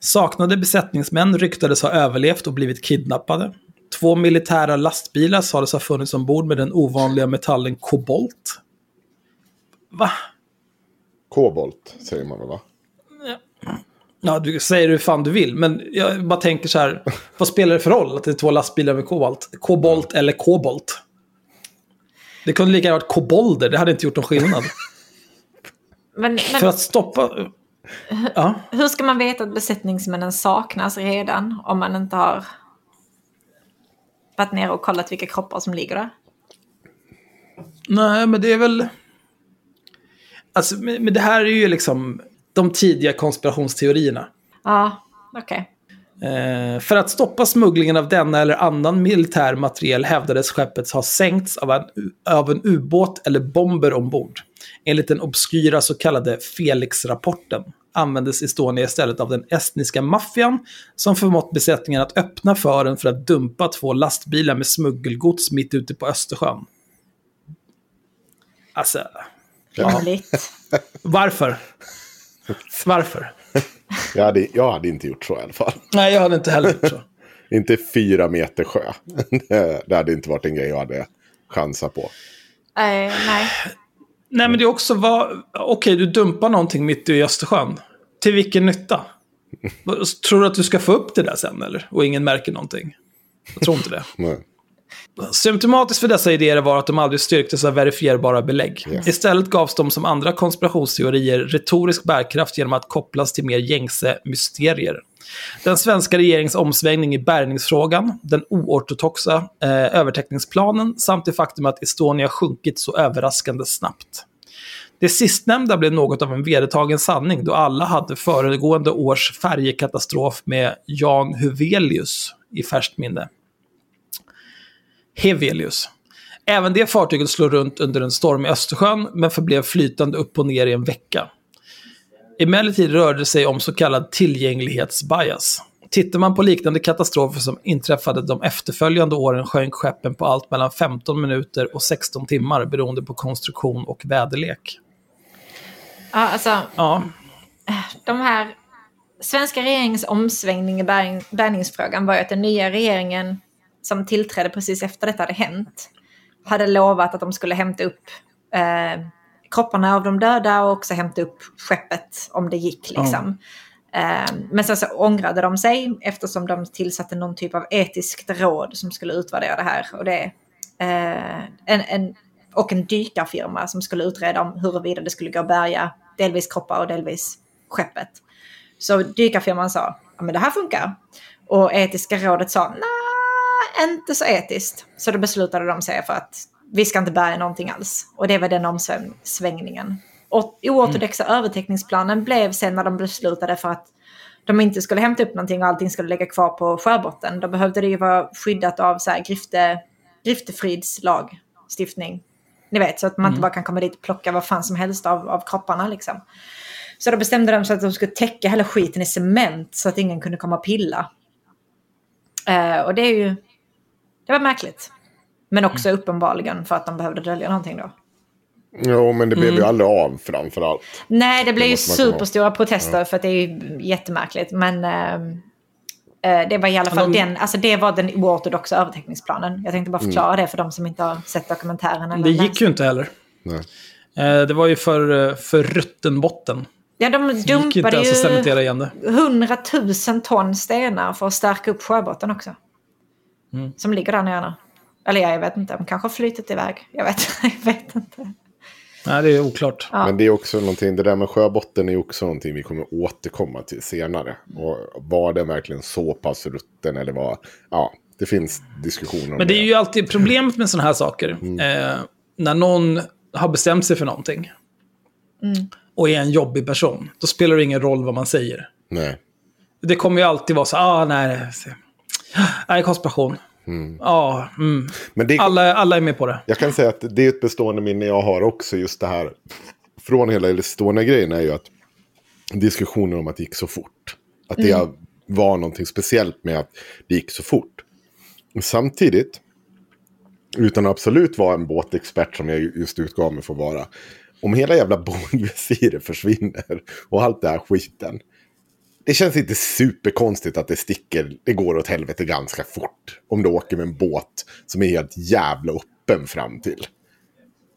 Saknade besättningsmän ryktades ha överlevt och blivit kidnappade. Två militära lastbilar sades ha funnits ombord med den ovanliga metallen kobolt. Va? kobolt säger man då va? Ja, du säger hur fan du vill, men jag bara tänker så här. vad spelar det för roll att det är två lastbilar med kobolt? Kobolt eller kobolt? Det kunde lika gärna varit kobolder, det hade inte gjort någon skillnad. Men, men För att stoppa... Ja. hur ska man veta att besättningsmännen saknas redan om man inte har varit ner och kollat vilka kroppar som ligger där? Nej, men det är väl... Alltså, men det här är ju liksom de tidiga konspirationsteorierna. Ja, okej. Eh, för att stoppa smugglingen av denna eller annan militär materiel hävdades skeppet ha sänkts av en, av en ubåt eller bomber ombord. Enligt den obskyra så kallade Felix-rapporten användes Estonia istället av den estniska maffian som förmått besättningen att öppna fören för att dumpa två lastbilar med smuggelgods mitt ute på Östersjön. Alltså, Rimligt. varför? Varför? Jag hade, jag hade inte gjort så i alla fall. Nej, jag hade inte heller gjort så. Inte fyra meter sjö. Det- hade inte varit en grej jag hade chansat på. Eh, nej. Nej, men det är också vad... Okej, du dumpar någonting mitt i Östersjön. Till vilken nytta? Tror du att du ska få upp det där sen, eller? Och ingen märker någonting? Jag tror inte det. Men, Symptomatiskt för dessa idéer var att de aldrig styrktes av verifierbara belägg. Yes. Istället gavs de som andra konspirationsteorier retorisk bärkraft genom att kopplas till mer gängse mysterier. Den svenska regeringens omsvängning i bärgningsfrågan, den oortodoxa eh, övertäckningsplanen samt det faktum att Estonia sjunkit så överraskande snabbt. Det sistnämnda blev något av en vedertagen sanning då alla hade föregående års färjekatastrof med Jan Huvelius i färskt minne. Hevelius. Även det fartyget slog runt under en storm i Östersjön, men förblev flytande upp och ner i en vecka. Emellertid rörde det sig om så kallad tillgänglighetsbias. Tittar man på liknande katastrofer som inträffade de efterföljande åren sjönk skeppen på allt mellan 15 minuter och 16 timmar beroende på konstruktion och väderlek. Ja, alltså, Ja, de här... Svenska regeringens omsvängning i bärgning, bärgningsfrågan var ju att den nya regeringen som tillträdde precis efter detta hade hänt hade lovat att de skulle hämta upp eh, kropparna av de döda och också hämta upp skeppet om det gick. Liksom. Eh, men sen så ångrade de sig eftersom de tillsatte någon typ av etiskt råd som skulle utvärdera det här. Och, det, eh, en, en, och en dykarfirma som skulle utreda om huruvida det skulle gå att bärga delvis kroppar och delvis skeppet. Så dykarfirman sa, ja men det här funkar. Och etiska rådet sa, nej, inte så etiskt. Så då beslutade de sig för att vi ska inte bärga någonting alls. Och det var den omsvängningen. Och oortodoxa övertäckningsplanen blev sen när de beslutade för att de inte skulle hämta upp någonting och allting skulle ligga kvar på sjöbotten. Då behövde det ju vara skyddat av så här grifte, griftefridslagstiftning. Ni vet, så att man inte bara kan komma dit och plocka vad fan som helst av, av kropparna liksom. Så då bestämde de sig att de skulle täcka hela skiten i cement så att ingen kunde komma och pilla. Eh, och det är ju... Det var märkligt. Men också uppenbarligen för att de behövde dölja någonting då. jo, men det blev ju aldrig av framförallt. Nej, det blev ju komma ihåg. superstora protester för att det är ju jättemärkligt. Men eh, det var i alla fall de- den, alltså det var den oortodoxa övertäckningsplanen. Jag tänkte bara förklara det för de som inte har sett dokumentären. eller det gick läst. ju inte heller. Nej. Eh, Det var ju för, eh, för rutten botten. Ja, de Det gick ju inte dumpade ju cementera igen det. 100 000 ton stenar för att stärka upp sjöbotten också. Mm. Som ligger där nere. Eller ja, jag vet inte, de kanske har flyttat iväg. Jag vet, jag vet inte. Nej, det är oklart. Ja. Men det är också någonting, det där med sjöbotten är också någonting vi kommer återkomma till senare. Och var den verkligen så pass rutten eller var, ja, det finns diskussioner om Men det är ju alltid problemet med sådana här saker. Eh, när någon har bestämt sig för någonting och är en jobbig person, då spelar det ingen roll vad man säger. Nej. Det kommer ju alltid vara så, ah, nej, nej, konspiration. Ja, mm. Men det, alla, alla är med på det. jag kan säga att det är ett bestående minne jag har också, just det här. Från hela Estonia-grejen är ju att diskussionen om att det gick så fort. Att det var någonting speciellt med att det gick så fort. Samtidigt, utan att absolut vara en båtexpert som jag just utgav mig för att vara. Om hela jävla bogvisiret försvinner och allt det här skiten. Det känns inte superkonstigt att det sticker, det går åt helvete ganska fort. Om du åker med en båt som är helt jävla öppen fram till.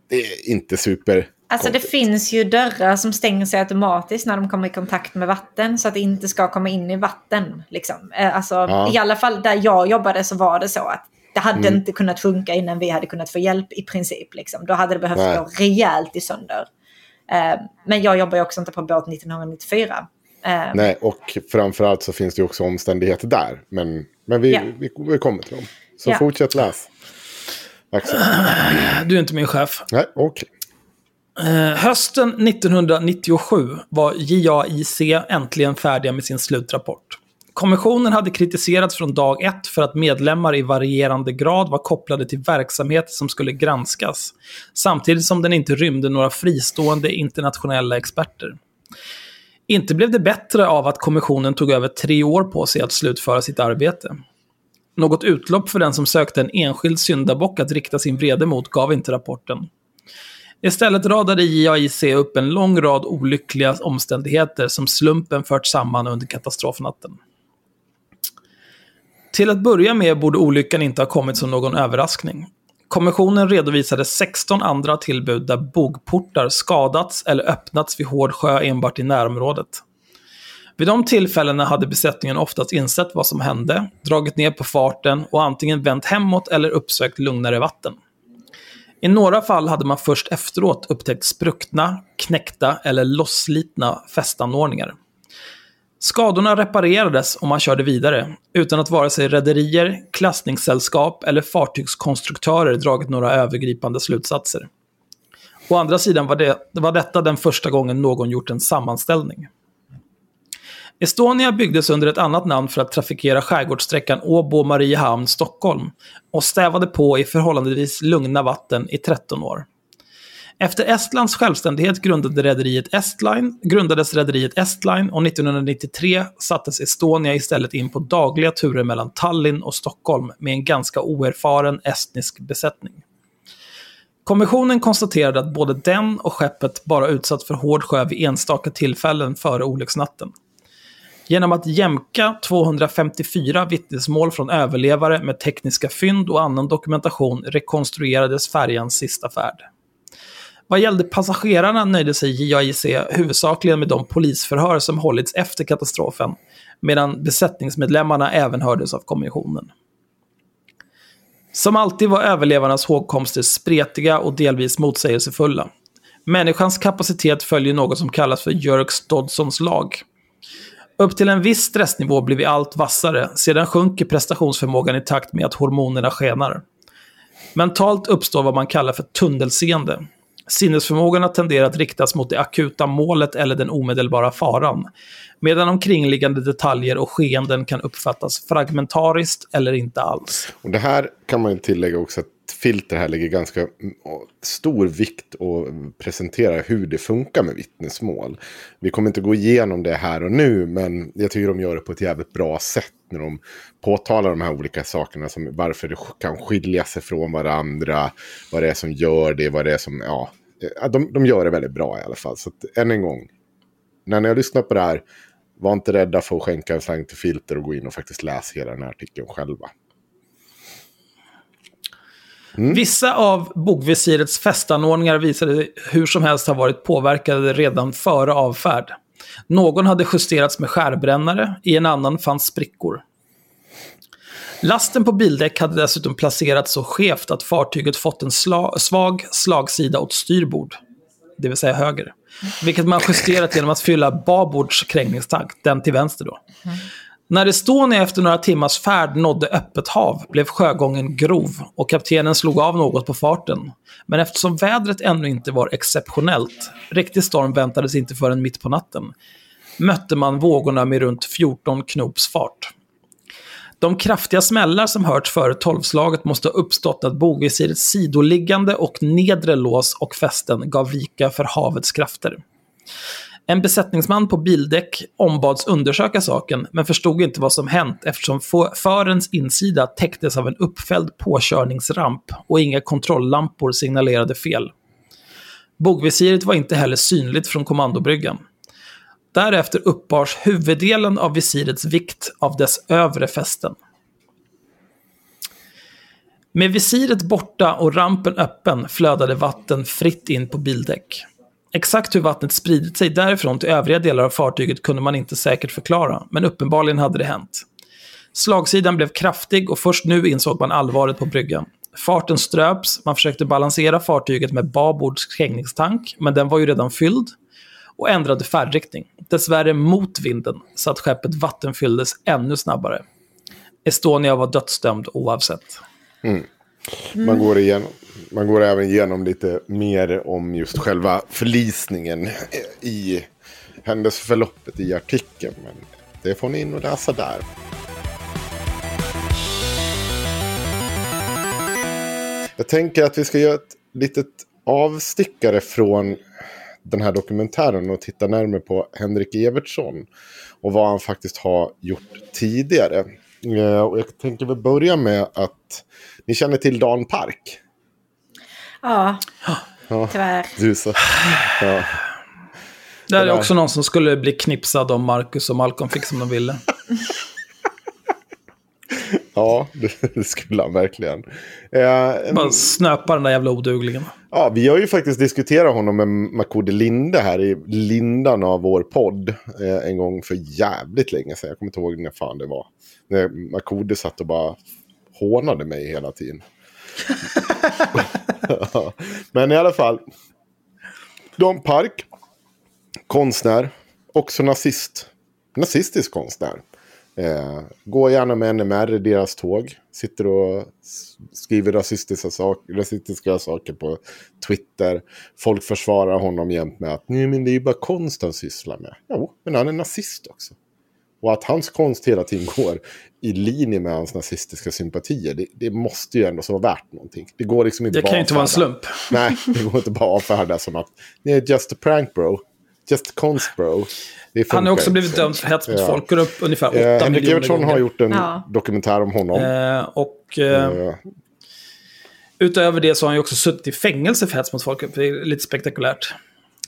Det är inte super... Alltså det finns ju dörrar som stänger sig automatiskt när de kommer i kontakt med vatten. Så att det inte ska komma in i vatten. Liksom. Eh, Alltså, Ja. I alla fall där jag jobbade så var det så att det hade Mm. inte kunnat funka innan vi hade kunnat få hjälp i princip. Liksom. Då hade det behövt Nej. gå rejält i sönder. Eh, men jag jobbar ju också inte på båt 1994. Eh, Nej, och framförallt så finns det också omständigheter där. Men, men vi, Ja. vi, vi kommer till dem. Så Ja. fortsätt läs. Axel. Du är inte min chef. Nej, okej. Eh, hösten 1997 var JAIC äntligen färdiga med sin slutrapport. Kommissionen hade kritiserats från dag ett för att medlemmar i varierande grad var kopplade till verksamhet som skulle granskas, samtidigt som den inte rymde några fristående internationella experter. Inte blev det bättre av att kommissionen tog över tre år på sig att slutföra sitt arbete. Något utlopp för den som sökte en enskild syndabock att rikta sin vrede mot gav inte rapporten. Istället radade JAIC upp en lång rad olyckliga omständigheter som slumpen fört samman under katastrofnatten. Till att börja med borde olyckan inte ha kommit som någon överraskning. Kommissionen redovisade 16 andra tillbud där bogportar skadats eller öppnats vid hård sjö enbart i närområdet. Vid de tillfällena hade besättningen oftast insett vad som hände, dragit ner på farten och antingen vänt hemåt eller uppsökt lugnare vatten. I några fall hade man först efteråt upptäckt spruckna, knäckta eller losslitna fästanordningar. Skadorna reparerades och man körde vidare, utan att vare sig rederier, klassningssällskap eller fartygskonstruktörer dragit några övergripande slutsatser. Å andra sidan var, det, var detta den första gången någon gjort en sammanställning. Estonia byggdes under ett annat namn för att trafikera skärgårdssträckan Åbo-Mariehamn-Stockholm och stävade på i förhållandevis lugna vatten i 13 år. Efter Estlands självständighet grundade rederiet Estline, grundades rederiet Estline och 1993 sattes Estonia istället in på dagliga turer mellan Tallinn och Stockholm med en ganska oerfaren estnisk besättning. Kommissionen konstaterade att både den och skeppet bara utsatts för hård sjö vid enstaka tillfällen före olycksnatten. Genom att jämka 254 vittnesmål från överlevare med tekniska fynd och annan dokumentation rekonstruerades färjans sista färd. Vad gällde passagerarna nöjde sig JAIC huvudsakligen med de polisförhör som hållits efter katastrofen, medan besättningsmedlemmarna även hördes av kommissionen. Som alltid var överlevarnas hågkomster spretiga och delvis motsägelsefulla. Människans kapacitet följer något som kallas för Jerks-Dodsons lag. Upp till en viss stressnivå blir vi allt vassare, sedan sjunker prestationsförmågan i takt med att hormonerna skenar. Mentalt uppstår vad man kallar för tunnelseende. Sinnesförmågorna tenderar att riktas mot det akuta målet eller den omedelbara faran, medan omkringliggande detaljer och skeenden kan uppfattas fragmentariskt eller inte alls. Och det här kan man tillägga också att Filter här lägger ganska mm, stor vikt och presenterar hur det funkar med vittnesmål. Vi kommer inte gå igenom det här och nu, men jag tycker de gör det på ett jävligt bra sätt när de påtalar de här olika sakerna, som varför det kan skilja sig från varandra, vad det är som gör det, vad det är som, ja, eh, de, de gör det väldigt bra i alla fall. Så att, än en gång, när ni har lyssnat på det här, var inte rädda för att skänka en slang till Filter och gå in och faktiskt läsa hela den här artikeln själva. Vissa av bogvisirets fästanordningar visade hur som helst ha varit påverkade redan före avfärd. Någon hade justerats med skärbrännare, i en annan fanns sprickor. Lasten på bildäck hade dessutom placerats så skevt att fartyget fått en sla svag slagsida åt styrbord, det vill säga höger. Vilket man justerat genom att fylla babords krängningstakt, den till vänster då. När Estonia efter några timmars färd nådde öppet hav blev sjögången grov och kaptenen slog av något på farten. Men eftersom vädret ännu inte var exceptionellt, riktig storm väntades inte förrän mitt på natten, mötte man vågorna med runt 14 knops fart. De kraftiga smällar som hörts före tolvslaget måste ha uppstått att bogvisirets sidoliggande och nedre lås och fästen gav vika för havets krafter. En besättningsman på bildäck ombads undersöka saken, men förstod inte vad som hänt eftersom förens insida täcktes av en uppfälld påkörningsramp och inga kontrolllampor signalerade fel. Bogvisiret var inte heller synligt från kommandobryggan. Därefter uppbars huvuddelen av visirets vikt av dess övre fästen. Med visiret borta och rampen öppen flödade vatten fritt in på bildäck. Exakt hur vattnet spridit sig därifrån till övriga delar av fartyget kunde man inte säkert förklara, men uppenbarligen hade det hänt. Slagsidan blev kraftig och först nu insåg man allvaret på bryggan. Farten ströps, man försökte balansera fartyget med babords krängningstank, men den var ju redan fylld. Och ändrade färdriktning, dessvärre mot vinden, så att skeppet vattenfylldes ännu snabbare. Estonia var dödsdömd oavsett. Mm. Man, går igenom, man går även igenom lite mer om just själva förlisningen i händelseförloppet i artikeln. Men det får ni in och läsa där. Jag tänker att vi ska göra ett litet avstickare från den här dokumentären och titta närmare på Henrik Evertsson och vad han faktiskt har gjort tidigare. Eh, och jag tänker väl börja med att ni känner till Dan Park. Ja, Ja, tyvärr. du så. Ja. Det är där- också någon som skulle bli knipsad om Marcus och Malcolm fick som de ville. Ja, det, det skulle han verkligen. Eh, Bara snöpa den där jävla oduglingen. ja, vi har ju faktiskt diskuterat honom med Makode Linde här i lindan av vår podd. Eh, en gång för jävligt länge sedan. Jag kommer inte ihåg när fan det var. När Makode satt och bara hånade mig hela tiden. Ja, Men i alla fall. Don Park. Konstnär. Också nazist. Nazistisk konstnär. Eh, går gärna med NMR i deras tåg. Sitter och skriver rasistiska, sak rasistiska saker på Twitter. Folk försvarar honom jämt med att Nej, men det är ju bara konst han sysslar med. Jo, men han är nazist också. Och att hans konst hela tiden går i linje med hans nazistiska sympatier, det, det måste ju ändå så vara värt någonting. Det går liksom inte Det bara kan ju inte vara en slump. Nej, det går inte bara att avfärda som att det är just a prank bro. Just konst bro. Han har också blivit dömd för hets mot Ja. folkgrupp ungefär 8 Eh, Henrik miljoner Evertsson gånger. har gjort en Ja. dokumentär om honom. Eh, och eh, Eh, utöver det så har han ju också suttit i fängelse för hets mot folkgrupp. Det är lite spektakulärt.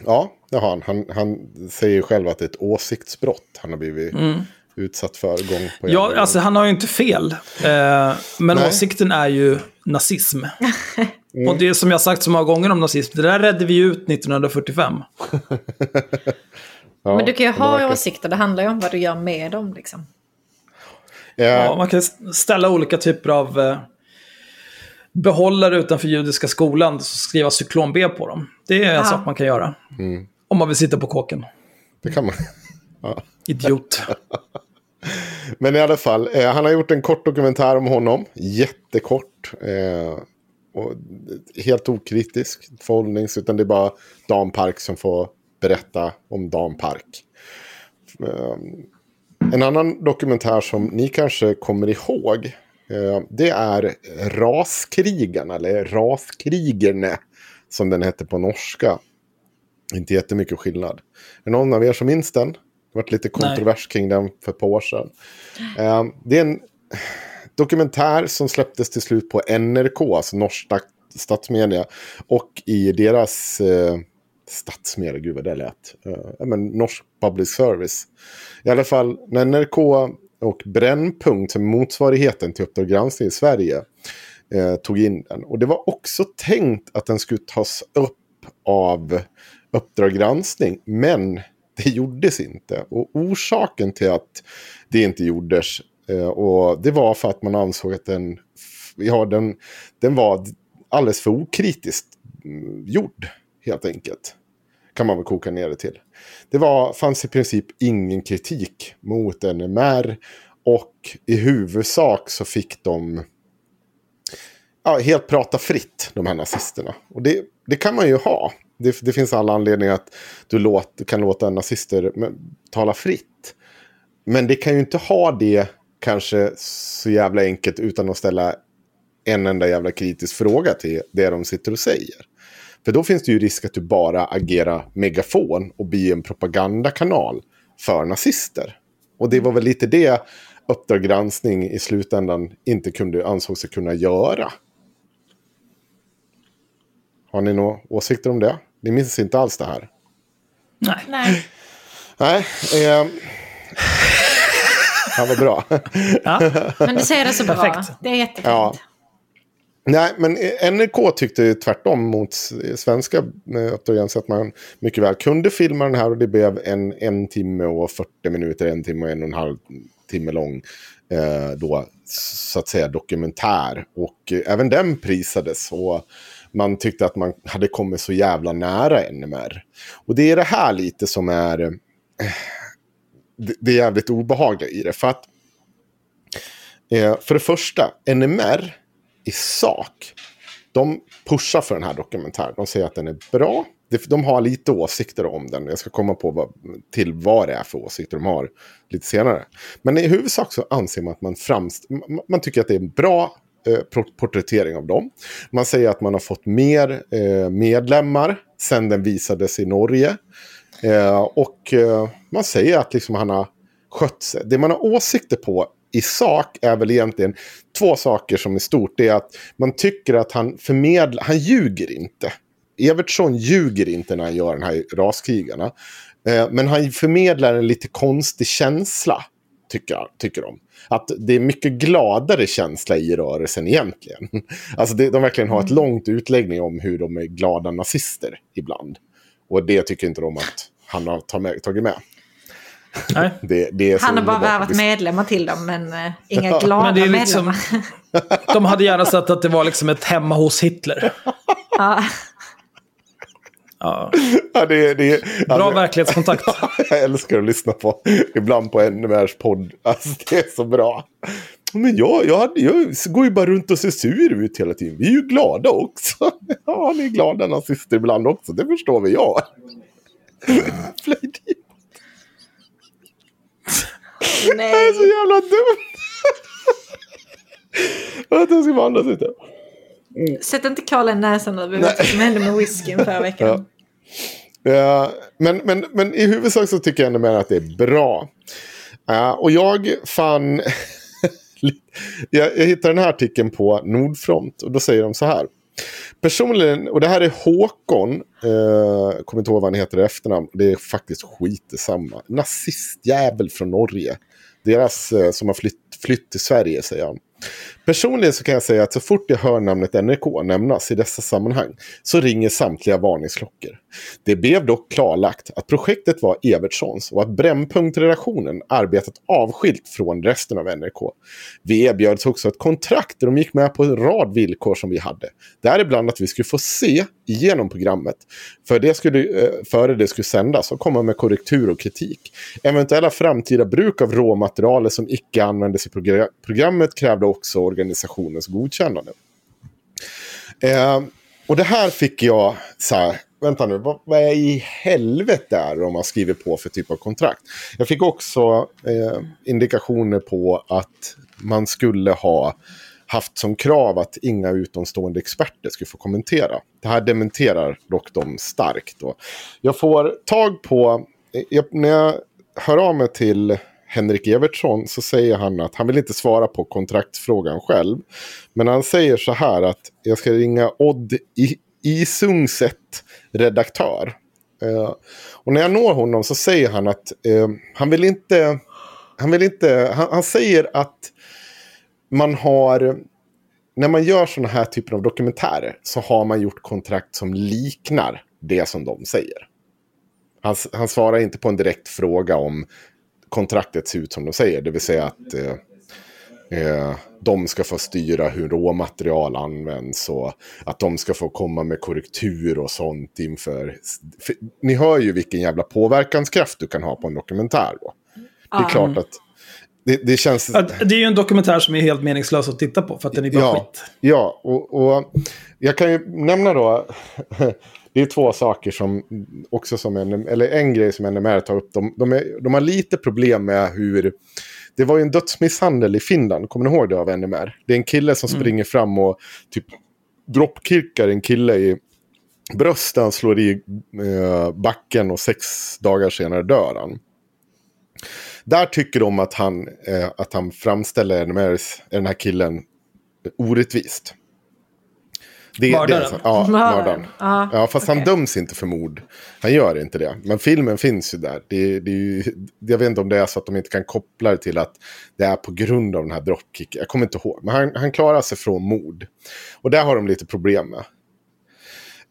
Ja, det har han. han. Han säger själv att det är ett åsiktsbrott han har blivit utsatt för gång på Mm. Ja, gång. alltså han har ju inte fel. Eh, men Nej. åsikten är ju nazism. Och det är som jag sagt så många gånger om nazism, det där redde vi ut 1945. Ja, Men du kan ju ha verkar- åsikter, det handlar ju om vad du gör med dem. Liksom. Eh, Ja, man kan ställa olika typer av eh, behållare utanför judiska skolan och skriva cyklon B på dem. Det är en Ja. sak man kan göra. Mm. Om man vill sitta på kåken. Det kan man. Ja. Idiot. Men i alla fall, eh, han har gjort en kort dokumentär om honom. Jättekort. Eh, och helt okritisk förhållnings, utan det är bara Dan Park som får berätta om Dan Park. Eh, en annan dokumentär som ni kanske kommer ihåg. Eh, det är Raskrigarna, eller Raskrigarna, som den hette på norska. Inte jättemycket skillnad. Är någon av er som minns den? Det varit lite kontrovers kring den för ett par år sedan. Eh, det är en dokumentär som släpptes till slut på NRK, alltså norsk stat- statsmedia. Och i deras eh, statsmedia, gud vad det lät. Eh, men norsk public service. I alla fall när NRK och Brännpunkt, som är motsvarigheten till Uppdrag granskning i Sverige, eh, tog in den. Och det var också tänkt att den skulle tas upp av Uppdrag granskning, men det gjordes inte. Och orsaken till att det inte gjordes, eh, och det var för att man ansåg att den, ja, den, den var alldeles för okritiskt mm, gjord, helt enkelt. Kan man väl koka ner det till. Det var, fanns i princip ingen kritik mot NMR och i huvudsak så fick de ja, helt prata fritt, de här nazisterna. Och det, det kan man ju ha. Det, det finns alla anledningar att du låt, kan låta nazister tala fritt. Men det kan ju inte ha det kanske så jävla enkelt utan att ställa en enda jävla kritisk fråga till det de sitter och säger. För då finns det ju risk att du bara agerar megafon och blir en propagandakanal för nazister. Och det var väl lite det Uppdrag granskning i slutändan inte kunde, ansåg sig kunna göra. Har ni några åsikter om det? Ni minns inte alls det här? Nej. Nej. Nej. Eh, han var bra. Men du säger det så bra. Perfekt. Det är jättefint. Ja. Nej, men NRK tyckte tvärtom mot svenska eh, Uppdrag att man mycket väl kunde filma den här och det blev en, en timme och 40 minuter, en timme och en och en halv timme lång eh, då, så att säga dokumentär. Och eh, även den prisades. Och man tyckte att man hade kommit så jävla nära NMR. Och det är det här lite som är eh, det, det är jävligt obehagliga i det. För att eh, för det första, NMR i sak, de pushar för den här dokumentären. De säger att den är bra. De har lite åsikter om den. Jag ska komma på vad, till vad det är för åsikter de har lite senare. Men i huvudsak så anser man att man framst man tycker att det är en bra eh, porträttering av dem. Man säger att man har fått mer eh, medlemmar sen den visades i Norge. Eh, och eh, man säger att liksom han har skött sig. Det man har åsikter på i sak är väl egentligen två saker som är stort. Det är att man tycker att han förmedlar, han ljuger inte. Evertsson ljuger inte när han gör den här raskrigarna. Eh, men han förmedlar en lite konstig känsla, tycker, tycker de. Att det är mycket gladare känsla i rörelsen egentligen. Alltså det, de verkligen har ett mm. långt utläggning om hur de är glada nazister ibland. Och det tycker inte de att han har tagit med. Nej. Det, det han har bara värvat medlemmar till dem, men uh, inga glada men det är liksom, medlemmar. de hade gärna sett att det var liksom ett hemma hos Hitler. ja. Ja. ja det, det, Bra alltså, verklighetskontakt. jag älskar att lyssna på, ibland på NMRs podd. Alltså, det är så bra. Men jag, jag, jag går ju bara runt och ser sur ut hela tiden. Vi är ju glada också. Ja, ni är glada nazister ibland också. Det förstår vi jag. Nej. Det är så jävla dumt. Vänta, jag ska andas lite. Mm. Sätt inte Karl i näsan över vad som hände med whiskyn förra veckan. Ja. Ja, men, men, men i huvudsak så tycker jag ändå med att det är bra. Uh, och jag fann... jag, jag hittade den här artikeln på Nordfront och då säger de så här. Personligen, och det här är Håkon, eh, kommer inte ihåg vad han heter i efternamn, det är faktiskt skit detsamma. Nazistjävel från Norge. Deras eh, som har flytt, flytt till Sverige, säger han. Personligen så kan jag säga att så fort jag hör namnet NRK nämnas i dessa sammanhang så ringer samtliga varningsklockor. Det blev dock klarlagt att projektet var Evertssons och att Brännpunkt-redaktionen arbetat avskilt från resten av NRK. Vi erbjöds också ett kontrakt där de gick med på en rad villkor som vi hade. Däribland att vi skulle få se igenom programmet för det skulle, eh, före det skulle sändas och komma med korrektur och kritik. Eventuella framtida bruk av råmaterialet som icke användes i programmet krävde också organisationens godkännande. Eh, och det här fick jag så här, vänta nu, vad, vad är i helvete är det de har skrivit på för typ av kontrakt? Jag fick också eh, indikationer på att man skulle ha haft som krav att inga utomstående experter skulle få kommentera. Det här dementerar dock de starkt. Då. Jag får tag på, eh, jag, när jag hör av mig till Henrik Evertsson så säger han att han vill inte svara på kontraktsfrågan själv. Men han säger så här att jag ska ringa Odd Isungset, redaktör. Eh, och när jag når honom så säger han att eh, han vill inte... Han vill inte... Han, han, säger att man har... När man gör sådana här typer av dokumentärer så har man gjort kontrakt som liknar det som de säger. Han, han svarar inte på en direkt fråga om kontraktet ser ut som de säger. Det vill säga att eh, eh, de ska få styra hur råmaterial används och att de ska få komma med korrektur och sånt inför. För, ni hör ju vilken jävla påverkanskraft du kan ha på en dokumentär. Då. Det är klart att det, det, känns... Det är ju en dokumentär som är helt meningslös att titta på för att den är bara ja, skit. Ja, och, och jag kan ju nämna då det är två saker som också som en, eller en grej som NMR tar upp. De, de, är, de har lite problem med hur, det var ju en dödsmisshandel i Finland, kommer ni ihåg det av NMR? Det är en kille som mm. springer fram och typ droppkirkar en kille i bröstet, han slår i eh, backen och sex dagar senare dör han. Där tycker de att han, eh, att han framställer NMRs, den här killen orättvist. Det, mördaren? Det, ja, mördaren. Ja, ja, fast okay. han döms inte för mord. Han gör inte det. Men filmen finns ju där. Det, det är ju, jag vet inte om det är så att de inte kan koppla det till att det är på grund av den här dropkicken. Jag kommer inte ihåg. Men han, han klarar sig från mord. Och där har de lite problem med.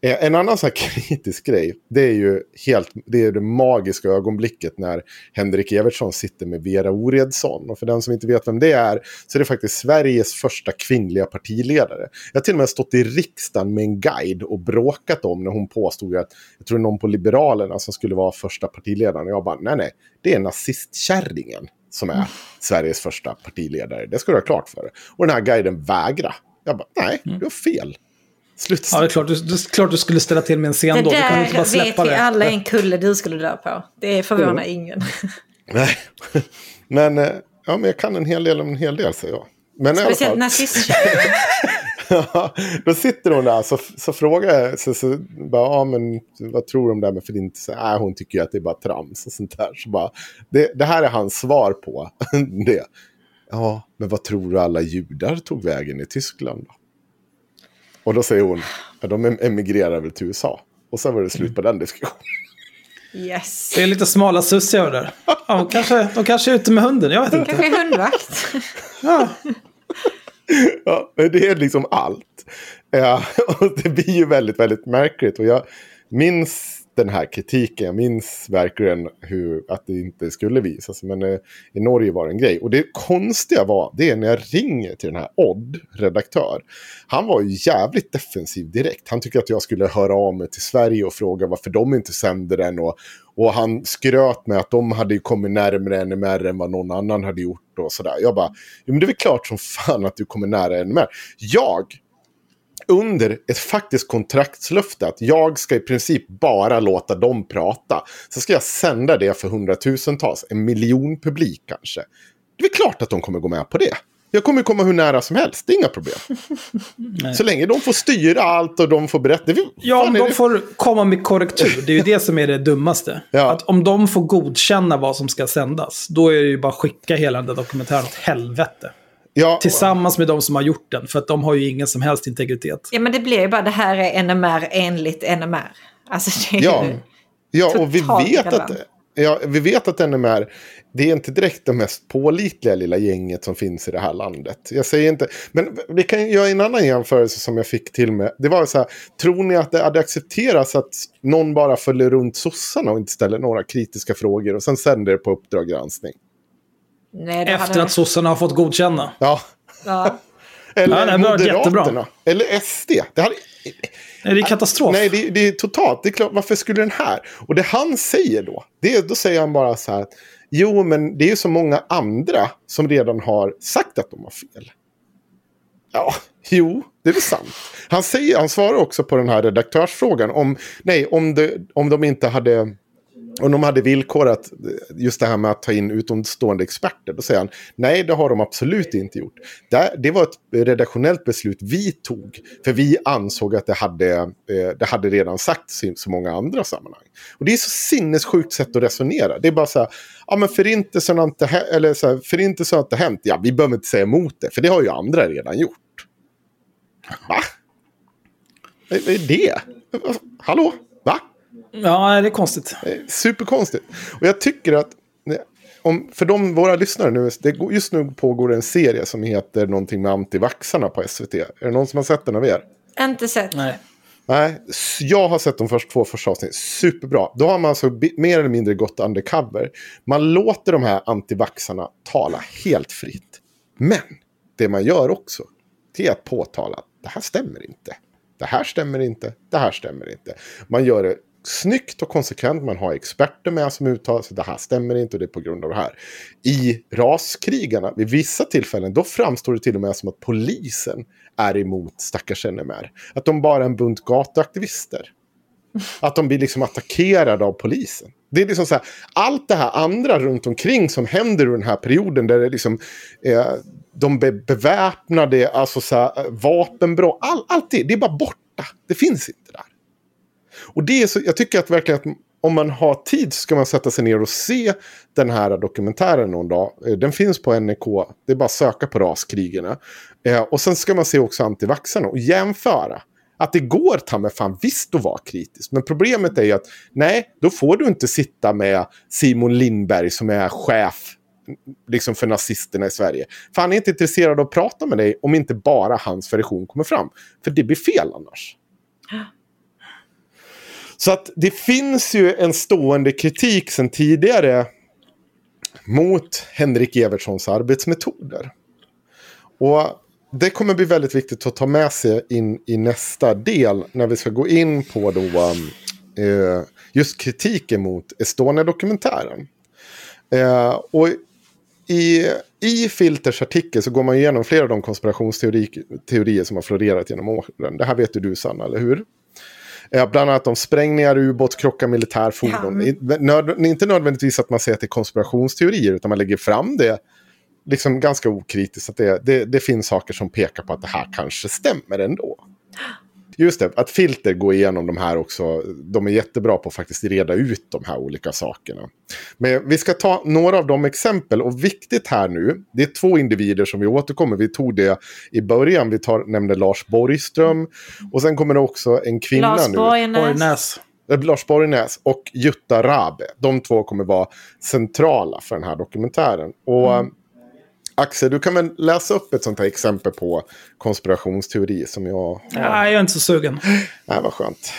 Eh, En annan så kritisk grej, det är ju helt, det är det magiska ögonblicket när Henrik Evertsson sitter med Vera Oredsson. Och för den som inte vet vem det är, så är det faktiskt Sveriges första kvinnliga partiledare. Jag har till och med stått i riksdagen med en guide och bråkat om när hon påstod att, jag tror någon på Liberalerna som skulle vara första partiledaren. Och jag bara, nej nej, det är nazistkärringen som är Sveriges första partiledare. Det ska du ha klart för dig. Och den här guiden vägrar. Jag bara, nej, du har fel. Sluta Ja, det är klart du, det är klart du skulle ställa till med en scen Det då. Du kan inte bara där släppa vet vi det. alla en kulle du skulle dö på. Det förvånar Mm. ingen. Nej, men, eh, ja, men jag kan en hel del om en hel del, säger jag. Men Speciellt fall, nazistkärringen. då sitter hon där, så, så frågar jag, så, så bara, ja men vad tror du om det här med förintelse? Nej, hon tycker ju att det är bara trams och sånt där. Så bara, det, det här är hans svar på det. Ja, men vad tror du alla judar tog vägen i Tyskland då? Och då säger hon, ja, de em- emigrerar väl till USA. Och sen var det slut på den diskussionen. Yes. Det är lite smala sussiga där. Ja, de, kanske, de kanske är ute med hunden, jag vet inte. Kanske är hundvakt. Ja. Ja, det är liksom allt. Ja, och det blir ju väldigt, väldigt märkligt. Och jag minns den här kritiken. Jag minns verkligen hur, att det inte skulle visas. Men eh, i Norge var det en grej. Och det konstiga var, det är när jag ringer till den här Odd, redaktör. Han var ju jävligt defensiv direkt. Han tyckte att jag skulle höra av mig till Sverige och fråga varför de inte sände den. Och, och han skröt med att de hade kommit närmare NMR än vad någon annan hade gjort. Och sådär. Jag bara, jo, men det är väl klart som fan att du kommer nära NMR. Jag under ett faktiskt kontraktslöfte att jag ska i princip bara låta dem prata. Så ska jag sända det för hundratusentals, en miljon publik kanske. Det är klart att de kommer gå med på det. Jag kommer komma hur nära som helst, det är inga problem. Så länge de får styra allt och de får berätta. Ja, om de det- får komma med korrektur. Det är ju det som är det dummaste. Ja. Att om de får godkänna vad som ska sändas, då är det ju bara att skicka hela den där dokumentären åt helvete. Ja, Tillsammans med de som har gjort den, för att de har ju ingen som helst integritet. Ja men det blir ju bara det här är NMR enligt NMR. Alltså det är Ja, ju... ja och vi vet, att, ja, vi vet att NMR, det är inte direkt det mest pålitliga lilla gänget som finns i det här landet. Jag säger inte, men vi kan göra en annan jämförelse som jag fick till med. Det var så här, tror ni att det hade accepterats att någon bara följer runt sossarna och inte ställer några kritiska frågor och sen sänder det på Uppdrag granskning? Nej, det Efter hade... att sossarna har fått godkänna. Ja, Ja. eller Ja. Moderaterna. Eller SD. Det hade, Är det katastrof? Nej, det, det är totalt. Det är klart, varför skulle den här? Och det han säger då, det, då säger han bara så här. att, Jo, men det är ju så många andra som redan har sagt att de har fel. Ja, jo, det är väl sant. Han, säger, han svarar också på den här redaktörsfrågan. Om, nej, om, det, om de inte hade... Om de hade villkorat just det här med att ta in utomstående experter, då säger han nej, det har de absolut inte gjort. Det, det var ett redaktionellt beslut vi tog, för vi ansåg att det hade, eh, det hade redan sagts i så många andra sammanhang. Och det är så sinnessjukt sätt att resonera. Det är bara så här, ja men förintelsen har inte, eller så här, förintelsen har inte hänt, ja vi behöver inte säga emot det, för det har ju andra redan gjort. Va? Vad är det? Hallå? Ja, det är konstigt. Är Superkonstigt. Och jag tycker att, om, för de, våra lyssnare nu, det, just nu pågår en serie som heter någonting med antivaxarna på SVT. Är det någon som har sett den av er? Inte sett. Nej. Nej, jag har sett de först, två första avsnitten. Superbra. Då har man alltså mer eller mindre gått undercover. Man låter de här antivaxarna tala helt fritt. Men det man gör också, det är att påtala att det här stämmer inte. Det här stämmer inte. Det här stämmer inte. Man gör det snyggt och konsekvent. Man har experter med som uttalar sig. Det här stämmer inte och det är på grund av det här. I raskrigarna, vid vissa tillfällen, då framstår det till och med som att polisen är emot stackars NMR. Att de bara är en bunt gatuaktivister. Att de blir liksom attackerade av polisen. Det är liksom så här, allt det här andra runt omkring som händer under den här perioden där det liksom, eh, de be beväpnade, alltså så här, eh, vapenbrott, all, allt det, det är bara borta. Det finns inte där. Och det är så, jag tycker att verkligen att om man har tid så ska man sätta sig ner och se den här dokumentären någon dag. Eh, den finns på NEK, det är bara att söka på raskrigarna. Eh, och sen ska man se också antivaxarna och jämföra. Att det går ta med fan visst att vara kritisk. Men problemet är ju att nej, då får du inte sitta med Simon Lindberg som är chef liksom för nazisterna i Sverige. För han är inte intresserad av att prata med dig om inte bara hans version kommer fram. För det blir fel annars. Så att det finns ju en stående kritik sedan tidigare mot Henrik Evertssons arbetsmetoder. Och det kommer bli väldigt viktigt att ta med sig in i nästa del när vi ska gå in på då, um, eh, just kritiken mot Estonia-dokumentären. Eh, och i, i Filters artikel så går man igenom flera av de konspirationsteorier som har florerat genom åren. Det här vet ju du Sanna, eller hur? Eh, bland annat om sprängningar, ubåtskrockar, militärfordon. Ja. Inte nödvändigtvis att man säger att det är konspirationsteorier, utan man lägger fram det liksom ganska okritiskt. Att det, det, det finns saker som pekar på att det här kanske stämmer ändå. Just det, att filter går igenom de här också. De är jättebra på att faktiskt reda ut de här olika sakerna. Men vi ska ta några av de exempel. Och viktigt här nu, det är två individer som vi återkommer. Vi tog det i början, vi tar, nämnde Lars Borgström. Och sen kommer det också en kvinna Lars nu. Borgnäs. Eh, Lars Borgnäs och Jutta Rabe. De två kommer vara centrala för den här dokumentären. Och mm. Axel, du kan väl läsa upp ett sånt här exempel på konspirationsteori som jag... Nej, jag är inte så sugen. Nej, vad skönt.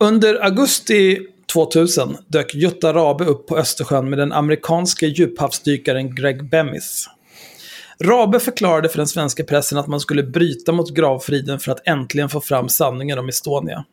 Under augusti 2000 dök Jutta Rabe upp på Östersjön med den amerikanske djuphavsdykaren Greg Bemis. Rabe förklarade för den svenska pressen att man skulle bryta mot gravfriden för att äntligen få fram sanningen om Estonia.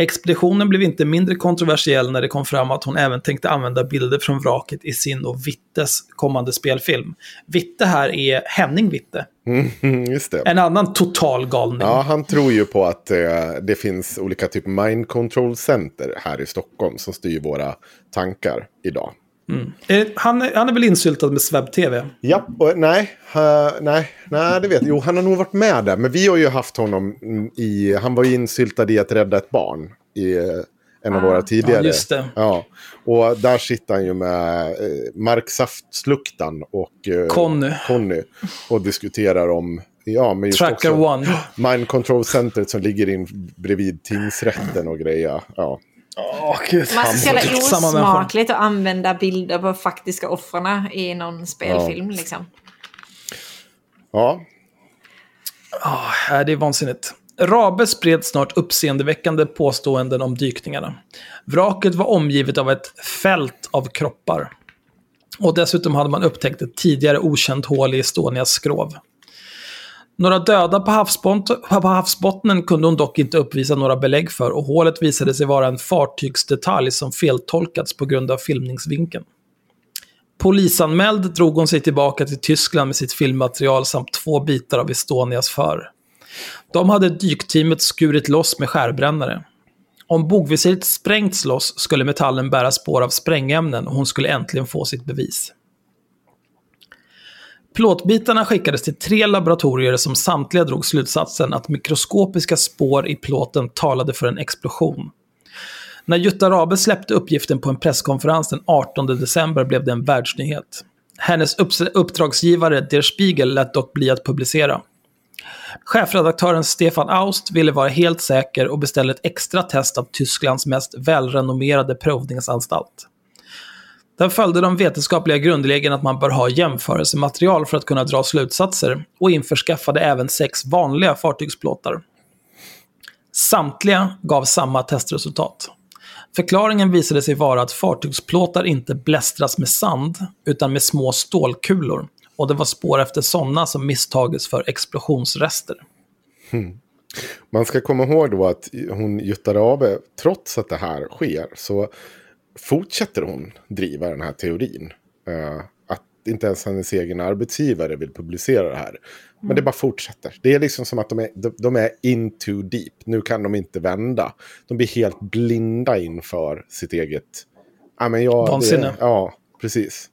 Expeditionen blev inte mindre kontroversiell när det kom fram att hon även tänkte använda bilder från vraket i sin och Vittes kommande spelfilm. Vitte här är Henning Vitte. Mm, just det. En annan total galning. Ja, han tror ju på att eh, det finns olika typer mind control center här i Stockholm som styr våra tankar idag. Mm. Han, han är väl insyltad med Swebb-TV? Ja, och, nej, uh, nej, nej, det vet jag. Jo, han har nog varit med där. Men vi har ju haft honom i... Han var ju insyltad i att rädda ett barn i uh, en av ah, våra tidigare. Ja, just det. Ja, och där sitter han ju med uh, Mark Saftluktan och uh, Conny. Conny och diskuterar om Ja, men just Tracker också One. Mind Control Centret som ligger in bredvid tingsrätten och grejer. Ja. Oh, Gud. Man ska det osmakligt att använda bilder på faktiska offren i någon spelfilm. Ja. Liksom. Ja. Oh, det är vansinnigt. Rabe spred snart uppseendeväckande påståenden om dykningarna. Vraket var omgivet av ett fält av kroppar. Och dessutom hade man upptäckt ett tidigare okänt hål i Estonias skrov. Några döda på, på havsbottnen kunde hon dock inte uppvisa några belägg för och hålet visade sig vara en fartygsdetalj som feltolkats på grund av filmningsvinkeln. Polisanmäld drog hon sig tillbaka till Tyskland med sitt filmmaterial samt två bitar av Estonias för. De hade dykteamet skurit loss med skärbrännare. Om bogvisiret sprängts loss skulle metallen bära spår av sprängämnen och hon skulle äntligen få sitt bevis. Plåtbitarna skickades till tre laboratorier som samtliga drog slutsatsen att mikroskopiska spår i plåten talade för en explosion. När Jutta Rabe släppte uppgiften på en presskonferens den 18 december blev det en världsnyhet. Hennes uppdragsgivare Der Spiegel lät dock bli att publicera. Chefredaktören Stefan Aust ville vara helt säker och beställde ett extra test av Tysklands mest välrenommerade provningsanstalt. Där följde de vetenskapliga grundregeln att man bör ha jämförelsematerial för att kunna dra slutsatser och införskaffade även sex vanliga fartygsplåtar. Samtliga gav samma testresultat. Förklaringen visade sig vara att fartygsplåtar inte blästras med sand, utan med små stålkulor. Och det var spår efter sådana som misstagits för explosionsrester. Hmm. Man ska komma ihåg då att hon, Jutta Rabe, trots att det här sker, så fortsätter hon driva den här teorin. Uh, att inte ens hennes egen arbetsgivare vill publicera det här. Men det bara fortsätter. Det är liksom som att de är, de, de är in too deep. Nu kan de inte vända. De blir helt blinda inför sitt eget... Ja, men jag, Vansinne. Ja, precis.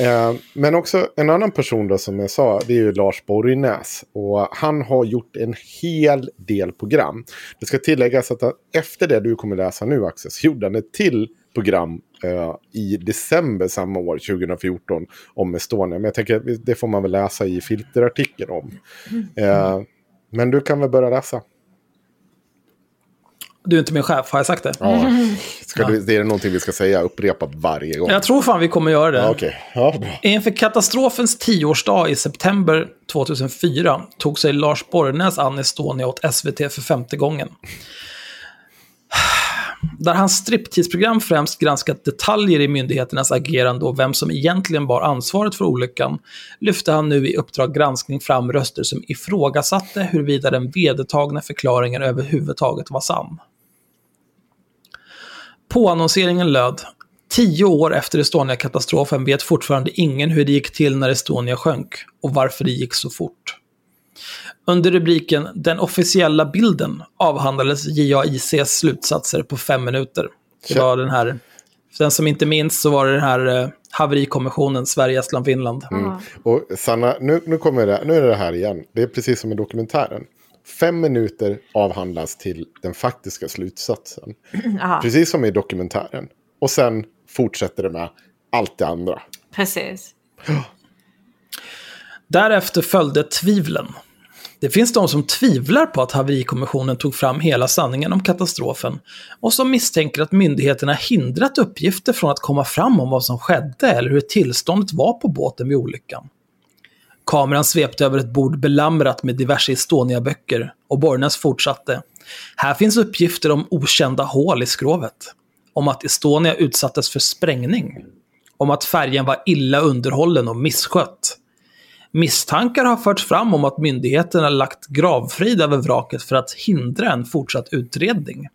Eh, men också en annan person då som jag sa, det är ju Lars Borgnäs. Och han har gjort en hel del program. Det ska tilläggas att efter det du kommer läsa nu Axel, så gjorde han ett till program eh, i december samma år, 2014, om Estonia. Men jag tänker det får man väl läsa i filterartikeln om. Eh, men du kan väl börja läsa. Du är inte min chef, har jag sagt det? Ja. Ska du, det är någonting vi ska säga, upprepa varje gång. Jag tror fan vi kommer göra det. Ja, okay. ja, Inför katastrofens tioårsdag i september 2004 tog sig Lars Borgnäs an Estonia åt SVT för femte gången. Där hans striptease-program främst granskat detaljer i myndigheternas agerande och vem som egentligen bar ansvaret för olyckan, lyfte han nu i Uppdrag granskning fram röster som ifrågasatte huruvida den vedertagna förklaringen överhuvudtaget var sann. Påannonseringen löd Tio år efter Estonia-katastrofen vet fortfarande ingen hur det gick till när Estonia sjönk och varför det gick så fort. Under rubriken “Den officiella bilden” avhandlades JAICs slutsatser på fem minuter. Det var den här, för den som inte minns så var det den här eh, haverikommissionen Sverige, Estland, Finland. Mm. Och Sanna, nu, nu, kommer det, nu är det här igen. Det är precis som i dokumentären. Fem minuter avhandlas till den faktiska slutsatsen. Ja, Precis som i dokumentären. Och sen fortsätter det med allt det andra. precis. Därefter följde tvivlen. Det finns de som tvivlar på att haverikommissionen tog fram hela sanningen om katastrofen och som misstänker att myndigheterna hindrat uppgifter från att komma fram om vad som skedde eller hur tillståndet var på båten vid olyckan. Kameran svepte över ett bord belamrat med diverse Estonia-böcker och Borgnäs fortsatte. Här finns uppgifter om okända hål i skrovet. Om att Estonia utsattes för sprängning. Om att färjan var illa underhållen och misskött. Misstankar har förts fram om att myndigheterna lagt gravfrid över vraket för att hindra en fortsatt utredning.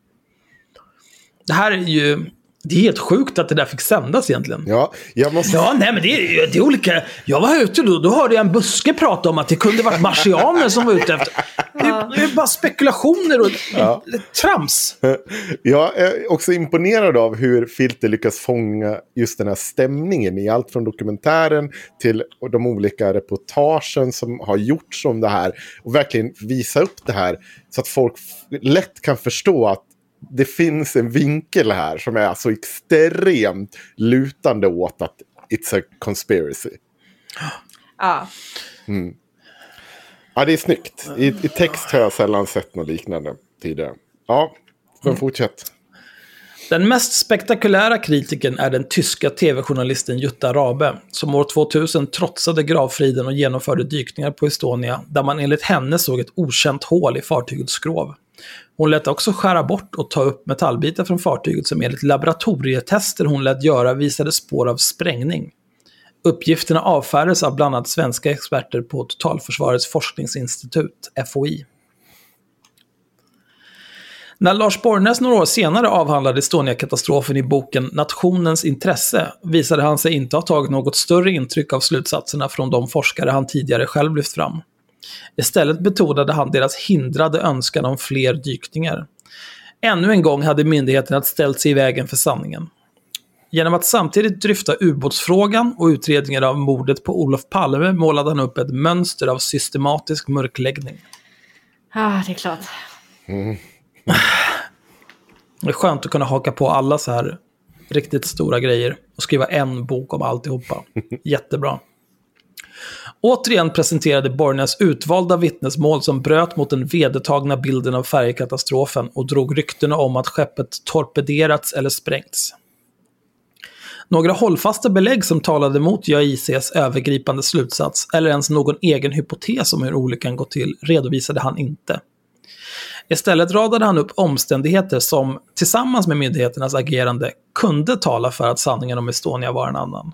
Det här är ju... Det är helt sjukt att det där fick sändas egentligen. Ja, jag måste... Ja, nej men det är, det är olika. Jag var ute då, då hörde jag en buske prata om att det kunde varit marsianer som var ute efter. Det är, det är bara spekulationer och Ja. trams. Jag är också imponerad av hur Filter lyckas fånga just den här stämningen i allt från dokumentären till de olika reportagen som har gjorts om det här. Och verkligen visa upp det här så att folk lätt kan förstå att det finns en vinkel här som är så extremt lutande åt att it's a conspiracy. Ja. Ja, det är snyggt. I, I text har jag sällan sett något liknande tidigare. Ja, men fortsätt. Den mest spektakulära kritiken är den tyska tv-journalisten Jutta Rabe, som år 2000 trotsade gravfriden och genomförde dykningar på Estonia, där man enligt henne såg ett okänt hål i fartygets skrov. Hon lät också skära bort och ta upp metallbitar från fartyget som enligt laboratorietester hon lät göra visade spår av sprängning. Uppgifterna avfärdades av bland annat svenska experter på Totalförsvarets forskningsinstitut, FOI. När Lars Borgnäs några år senare avhandlade Estonia-katastrofen i boken Nationens intresse visade han sig inte ha tagit något större intryck av slutsatserna från de forskare han tidigare själv lyft fram. Istället betonade han deras hindrade önskan om fler dykningar. Ännu en gång hade myndigheterna ställt sig i vägen för sanningen. Genom att samtidigt dryfta ubåtsfrågan och utredningen av mordet på Olof Palme målade han upp ett mönster av systematisk mörkläggning. Ja, det är klart. Det är skönt att kunna haka på alla så här riktigt stora grejer och skriva en bok om alltihopa. Jättebra. Återigen presenterade Borgnäs utvalda vittnesmål som bröt mot den vedertagna bilden av färjekatastrofen och drog ryktena om att skeppet torpederats eller sprängts. Några hållfasta belägg som talade mot JAICs övergripande slutsats eller ens någon egen hypotes om hur olyckan gått till redovisade han inte. Istället radade han upp omständigheter som, tillsammans med myndigheternas agerande, kunde tala för att sanningen om Estonia var en annan.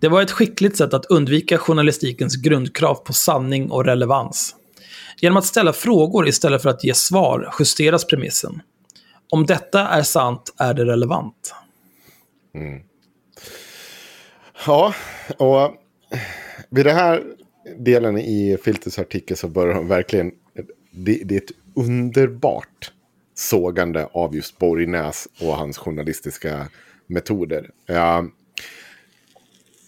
Det var ett skickligt sätt att undvika journalistikens grundkrav på sanning och relevans. Genom att ställa frågor istället för att ge svar justeras premissen. Om detta är sant är det relevant. Mm. Ja, och vid den här delen i Filters artikel så börjar de verkligen... Det, det är ett underbart sågande av just Borgnäs och hans journalistiska metoder. Ja,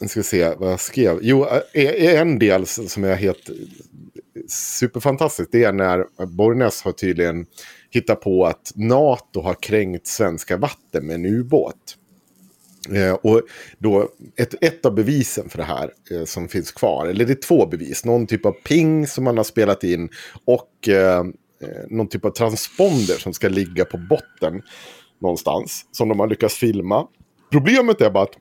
nu ska vi se vad jag skrev. Jo, eh, eh, eh, en del som är helt superfantastisk det är när Borgnäs har tydligen hittat på att NATO har kränkt svenska vatten med en ubåt. Eh, och då, ett, ett av bevisen för det här eh, som finns kvar, eller det är två bevis, någon typ av ping som man har spelat in och eh, någon typ av transponder som ska ligga på botten någonstans, som de har lyckats filma. Problemet är bara att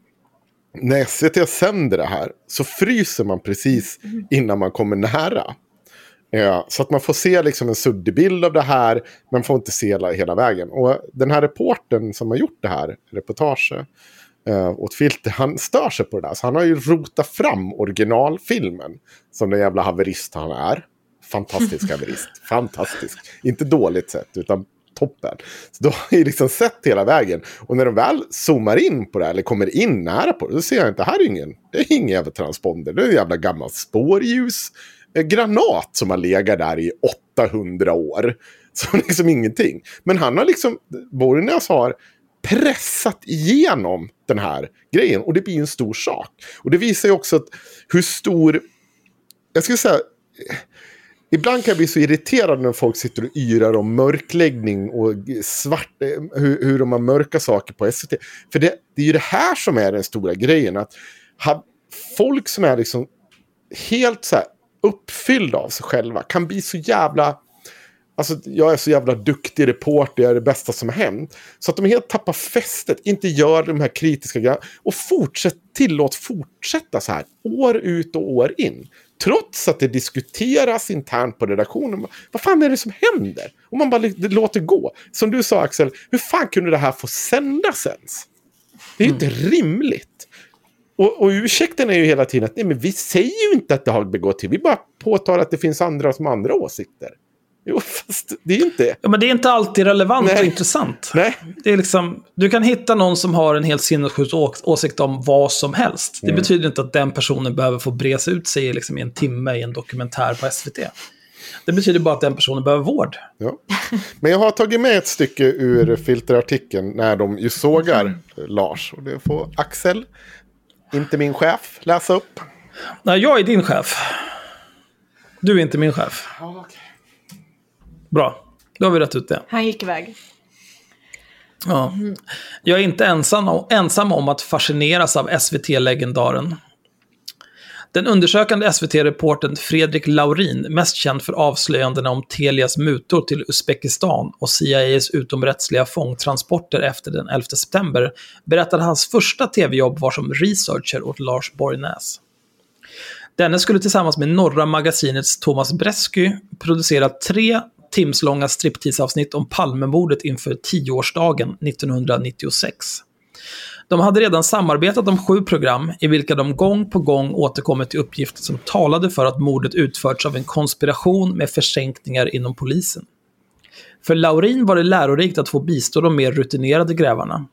när SVT sänder det här så fryser man precis innan man kommer nära. Ja, så att man får se liksom en suddig bild av det här, men får inte se hela, hela vägen. Och den här reporten som har gjort det här reportaget eh, åt Filter, han stör sig på det där. Så han har ju rotat fram originalfilmen, som den jävla haverist han är. Fantastisk haverist, fantastisk. Inte dåligt sett, utan toppen. Så då har jag liksom sett hela vägen. Och när de väl zoomar in på det, eller kommer in nära på det, då ser jag inte, här är ingen, det är ingen jävla transponder, det är en jävla gammal spårljus eh, granat som har legat där i 800 år. Så liksom ingenting. Men han har liksom, Borgnäs har pressat igenom den här grejen. Och det blir en stor sak. Och det visar ju också att hur stor, jag skulle säga, Ibland kan jag bli så irriterad när folk sitter och yrar om mörkläggning och svart, eh, hur, hur de har mörka saker på SVT. För det, det är ju det här som är den stora grejen. Att ha, folk som är liksom helt så här uppfyllda av sig själva kan bli så jävla... Alltså jag är så jävla duktig reporter, jag är det bästa som har hänt. Så att de helt tappar fästet, inte gör de här kritiska grejerna. Och fortsätt, tillåt fortsätta så här, år ut och år in. Trots att det diskuteras internt på redaktionen. Vad fan är det som händer? Och man bara låter gå. Som du sa Axel, hur fan kunde det här få sändas ens? Det är ju mm. inte rimligt. Och, och ursäkten är ju hela tiden att nej, men vi säger ju inte att det har begått till. Vi bara påtalar att det finns andra som har andra åsikter. Jo, fast det är inte... Ja, men det är inte alltid relevant Nej. och intressant. Nej. Det är liksom, du kan hitta någon som har en helt sinnessjuk åsikt om vad som helst. Det mm. betyder inte att den personen behöver få bresa ut sig liksom i en timme i en dokumentär på SVT. Det betyder bara att den personen behöver vård. Ja. Men jag har tagit med ett stycke ur filterartikeln när de ju sågar mm. Lars. Och det får Axel, inte min chef, läsa upp. Nej, jag är din chef. Du är inte min chef. okay. Bra. Då har vi rätt ut det. Han gick iväg. Ja. Jag är inte ensam, ensam om att fascineras av SVT-legendaren. Den undersökande SVT-reporten Fredrik Laurin, mest känd för avslöjandena om Telias mutor till Uzbekistan och CIAs utomrättsliga fångtransporter efter den 11 september, berättade hans första tv-jobb var som researcher åt Lars Borgnäs. Denne skulle tillsammans med Norra Magasinets Thomas Bresky producera tre timslånga striptease-avsnitt om Palmemordet inför tioårsdagen 1996. De hade redan samarbetat om sju program i vilka de gång på gång återkommit till uppgifter som talade för att mordet utförts av en konspiration med försänkningar inom polisen. För Laurin var det lärorikt att få bistå de mer rutinerade grävarna.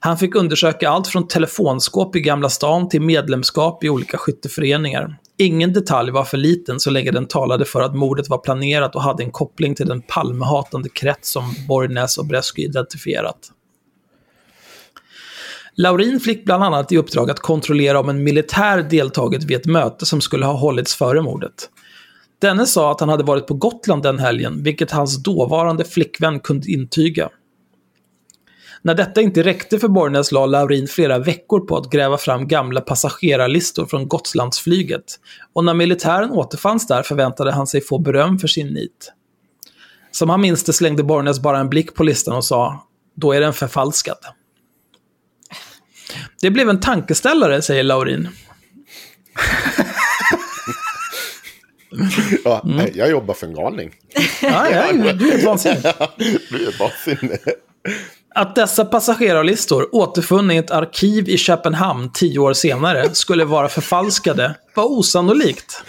Han fick undersöka allt från telefonskåp i Gamla stan till medlemskap i olika skytteföreningar. Ingen detalj var för liten så länge den talade för att mordet var planerat och hade en koppling till den Palmehatande krets som Borgnäs och Bresky identifierat. Laurin fick bland annat i uppdrag att kontrollera om en militär deltagit vid ett möte som skulle ha hållits före mordet. Denne sa att han hade varit på Gotland den helgen, vilket hans dåvarande flickvän kunde intyga. När detta inte räckte för Borgnäs la Laurin flera veckor på att gräva fram gamla passagerarlistor från Gotlandsflyget. Och när militären återfanns där förväntade han sig få beröm för sin nit. Som han minns det slängde Borgnäs bara en blick på listan och sa “Då är den förfalskad”. Det blev en tankeställare, säger Laurin. ja, mm. Jag jobbar för en galning. ja, ja, du är ett vansinne. du är ett vansinne. Att dessa passagerarlistor, återfunna i ett arkiv i Köpenhamn tio år senare, skulle vara förfalskade var osannolikt.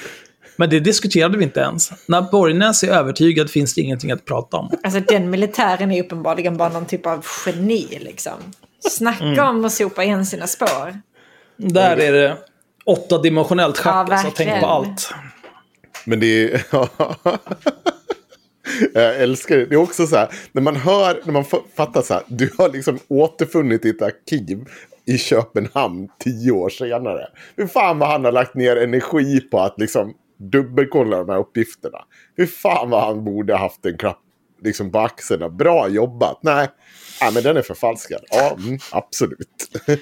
Men det diskuterade vi inte ens. När Borgnäs är övertygad finns det ingenting att prata om. Alltså den militären är uppenbarligen bara någon typ av geni liksom. Snacka mm. om att sopa igen sina spår. Där är det åttadimensionellt schack, ja, alltså. Tänk på allt. Men det är... Jag älskar det. Det är också så här, när man hör, när man fattar så här, du har liksom återfunnit ditt arkiv i Köpenhamn tio år senare. Hur fan vad han har lagt ner energi på att liksom dubbelkolla de här uppgifterna. Hur fan vad han borde haft en klapp liksom på axeln. Bra jobbat. Nej, Nej men den är förfalskad. Ja, mm, absolut.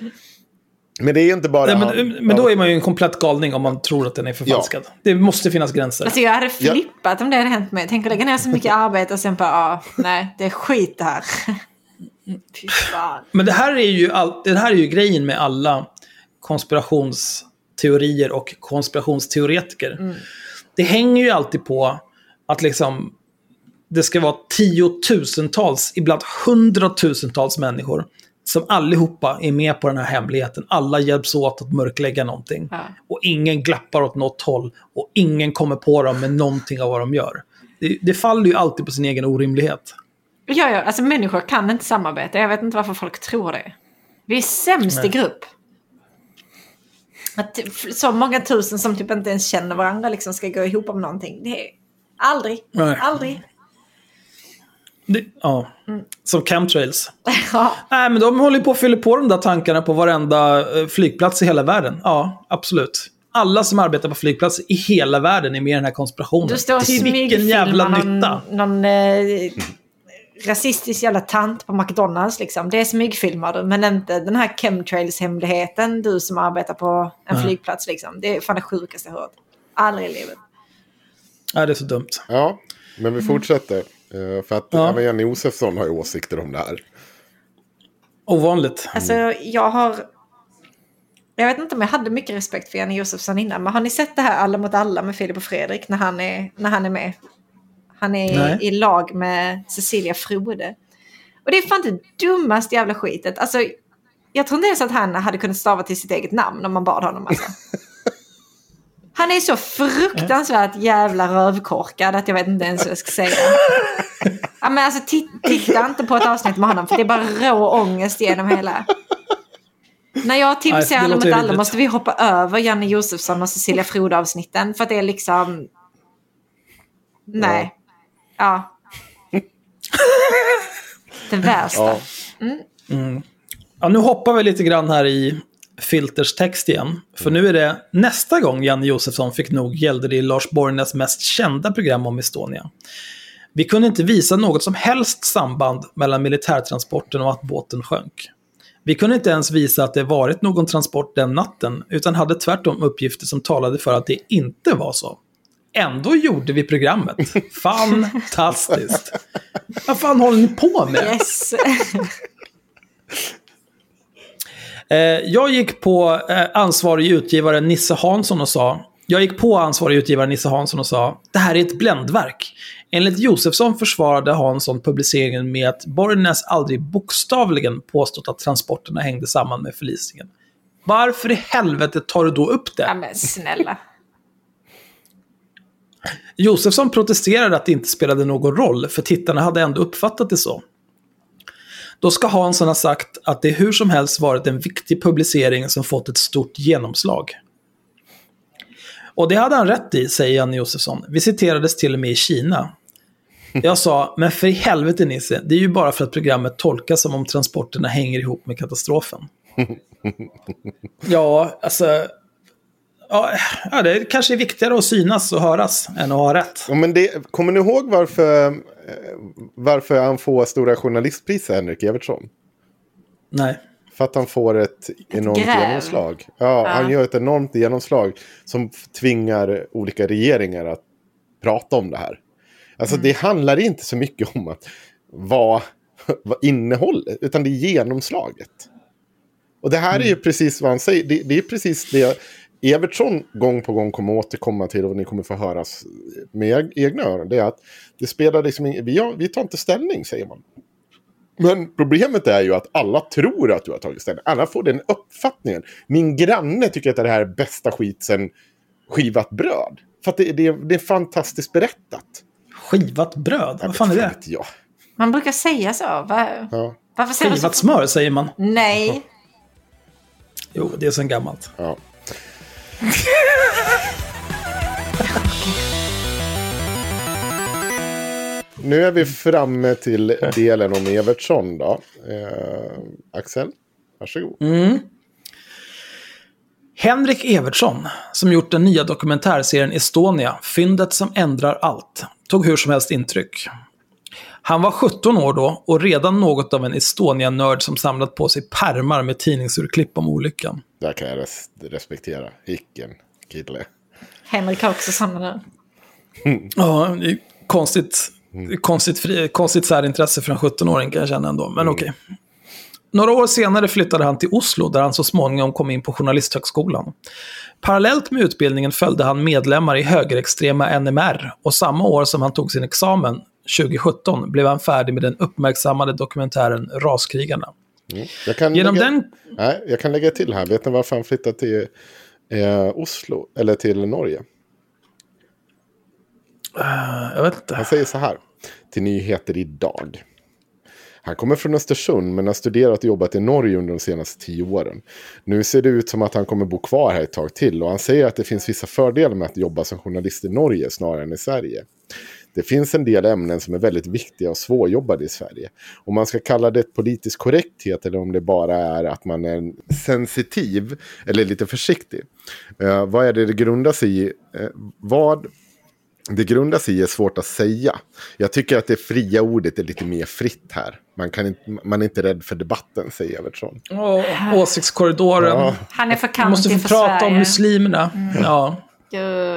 Men det är inte bara... Nej, men, han, men då är man ju en komplett galning om man tror att den är förfalskad. Ja. Det måste finnas gränser. Alltså jag hade flippat ja. om det hade hänt mig. Tänk att lägga ner så mycket arbete och sen bara, ah, nej, det är skit det här. Fy fan. Men det här, är ju all, det här är ju grejen med alla konspirationsteorier och konspirationsteoretiker. Mm. det hänger ju alltid på att liksom det ska vara tiotusentals, ibland hundratusentals människor som allihopa är med på den här hemligheten. Alla hjälps åt att mörklägga någonting. Ja. Och ingen glappar åt något håll. Och ingen kommer på dem med någonting av vad de gör. Det, det faller ju alltid på sin egen orimlighet. Ja, ja, alltså människor kan inte samarbeta. Jag vet inte varför folk tror det. Vi är sämst i Nej. grupp. Att så många tusen som typ inte ens känner varandra liksom ska gå ihop om någonting. Det är aldrig, Nej. aldrig. Det, ja. Mm. Som chemtrails. Ja, Nej, men de håller på att fylla på de där tankarna på varenda eh, flygplats i hela världen. Ja, absolut. Alla som arbetar på flygplatser i hela världen är med i den här konspirationen. du står och Till vilken jävla nytta? någon, någon eh, rasistisk jävla tant på McDonalds liksom. Det smygfilmar du, men inte den här chemtrails-hemligheten du som arbetar på en Nej. flygplats liksom. Det är fan det sjukaste jag hört. Aldrig i livet. Nej, det är så dumt. Ja, men vi fortsätter. Eh, För att Ja. även Jenny Josefsson har ju åsikter om det här. Ovanligt. Alltså jag har... Jag vet inte om jag hade mycket respekt för Janne Josefsson innan, men har ni sett det här Alla mot alla med Filip och Fredrik när han är, när han är med? Han är Nej. i, i lag med Cecilia Frode. Och det är fan det dummaste jävla skitet. Alltså, jag tror inte ens att han hade kunnat stava till sitt eget namn om man bad honom. Alltså. Han är så fruktansvärt jävla rövkorkad att jag vet inte ens vad jag ska säga. Ja, men alltså, ti- titta inte på ett avsnitt med honom för det är bara rå ångest genom hela. När jag Nej, ser det Alla måste vi hoppa över Janne Josefsson och Cecilia Frode avsnitten för att det är liksom... Nej. Ja. Det värsta. Ja, Ja, nu hoppar vi lite grann här i Filters text igen. För nu är det nästa gång Janne Josefsson fick nog gällde det i Lars Borgnäs mest kända program om Estonia. Vi kunde inte visa något som helst samband mellan militärtransporten och att båten sjönk. Vi kunde inte ens visa att det varit någon transport den natten, utan hade tvärtom uppgifter som talade för att det inte var så. Ändå gjorde vi programmet. Fantastiskt! Vad fan håller ni på med? Yes. Eh, jag gick på eh, ansvarig utgivare Nisse Hansson och sa jag gick på ansvarig utgivare Nisse Hansson och sa det här är ett bländverk. Enligt Josefsson försvarade Hansson publiceringen med att Borgnäs aldrig bokstavligen påstått att transporterna hängde samman med förlisningen. Varför i helvete tar du då upp Ja det? men snälla. Josefsson protesterade att det inte spelade någon roll, för tittarna hade ändå uppfattat det så. Då ska Hansson ha sagt att det hur som helst varit en viktig publicering som fått ett stort genomslag. Och det hade han rätt i, säger Janne Josefsson. Vi citerades till och med i Kina. Jag sa, men för i helvete Nisse, det är ju bara för att programmet tolkas som om transporterna hänger ihop med katastrofen. ja, alltså... Ja, ja, det kanske är viktigare att synas och höras än att ha rätt. Ja, men det, kommer ni ihåg varför, eh, varför han får Stora Journalistpriset, Henrik Evertsson? Nej. För att han får ett enormt gräv. genomslag. Ja, han gör ett enormt genomslag som tvingar olika regeringar att prata om det här. Alltså det handlar inte så mycket om att vad, vad innehållet, utan det är genomslaget. Och det här är ju precis vad han säger. Det, det är precis det Evertsson gång på gång kommer återkomma till och ni kommer få höras med eg- egna öron. Det är att det spelar liksom ing- vi, har, vi tar inte ställning, säger man. Men problemet är ju att alla tror att du har tagit ställning. Alla får den uppfattningen. Min granne tycker att det här är bästa skit sen skivat bröd. För att det, det, det är fantastiskt berättat. Skivat bröd? Vad fan är det? Ja. Man brukar säga så. Va? Ja. Varför säger man så? Skivat smör säger man. Nej. Jo, det är sen gammalt. ja. Nu är vi framme till delen om Evertsson då. Eh, Axel, varsågod. Mm. Henrik Evertsson, som gjort den nya dokumentärserien Estonia, fyndet som ändrar allt, tog hur som helst intryck. Han var 17 år då och redan något av en Estonia-nörd som samlat på sig pärmar med tidningsurklipp om olyckan. Där kan jag res respektera. Vilken kille. Henrik har också samma nu. Ja, det är konstigt, konstigt, fri, konstigt särintresse för en 17-åring kan jag känna ändå, men okej. Några år senare flyttade han till Oslo där han så småningom kom in på Journalisthögskolan. Parallellt med utbildningen följde han medlemmar i högerextrema NMR och samma år som han tog sin examen, 2017, blev han färdig med den uppmärksammade dokumentären Raskrigarna. Mm. Jag, kan Genom lägga, den... nej, jag kan lägga till här. Vet ni varför han flyttade till eh, Oslo? Eller till Norge? Jag vet inte. Han säger så här. Till Nyheter Idag. Han kommer från Östersund men har studerat och jobbat i Norge under de senaste tio åren. Nu ser det ut som att han kommer bo kvar här ett tag till och han säger att det finns vissa fördelar med att jobba som journalist i Norge snarare än i Sverige. Det finns en del ämnen som är väldigt viktiga och svårjobbade i Sverige. Om man ska kalla det politisk korrekthet eller om det bara är att man är sensitiv eller lite försiktig. Eh, vad är det det grundar sig i? Eh, vad det grundar sig i är svårt att säga. Jag tycker att det fria ordet är lite mer fritt här. Man, kan inte, man är inte rädd för debatten, säger Evertsson. Åh, åsiktskorridoren. Ja. Han är för Vi måste kantig få för prata Sverige. om muslimerna. Ja.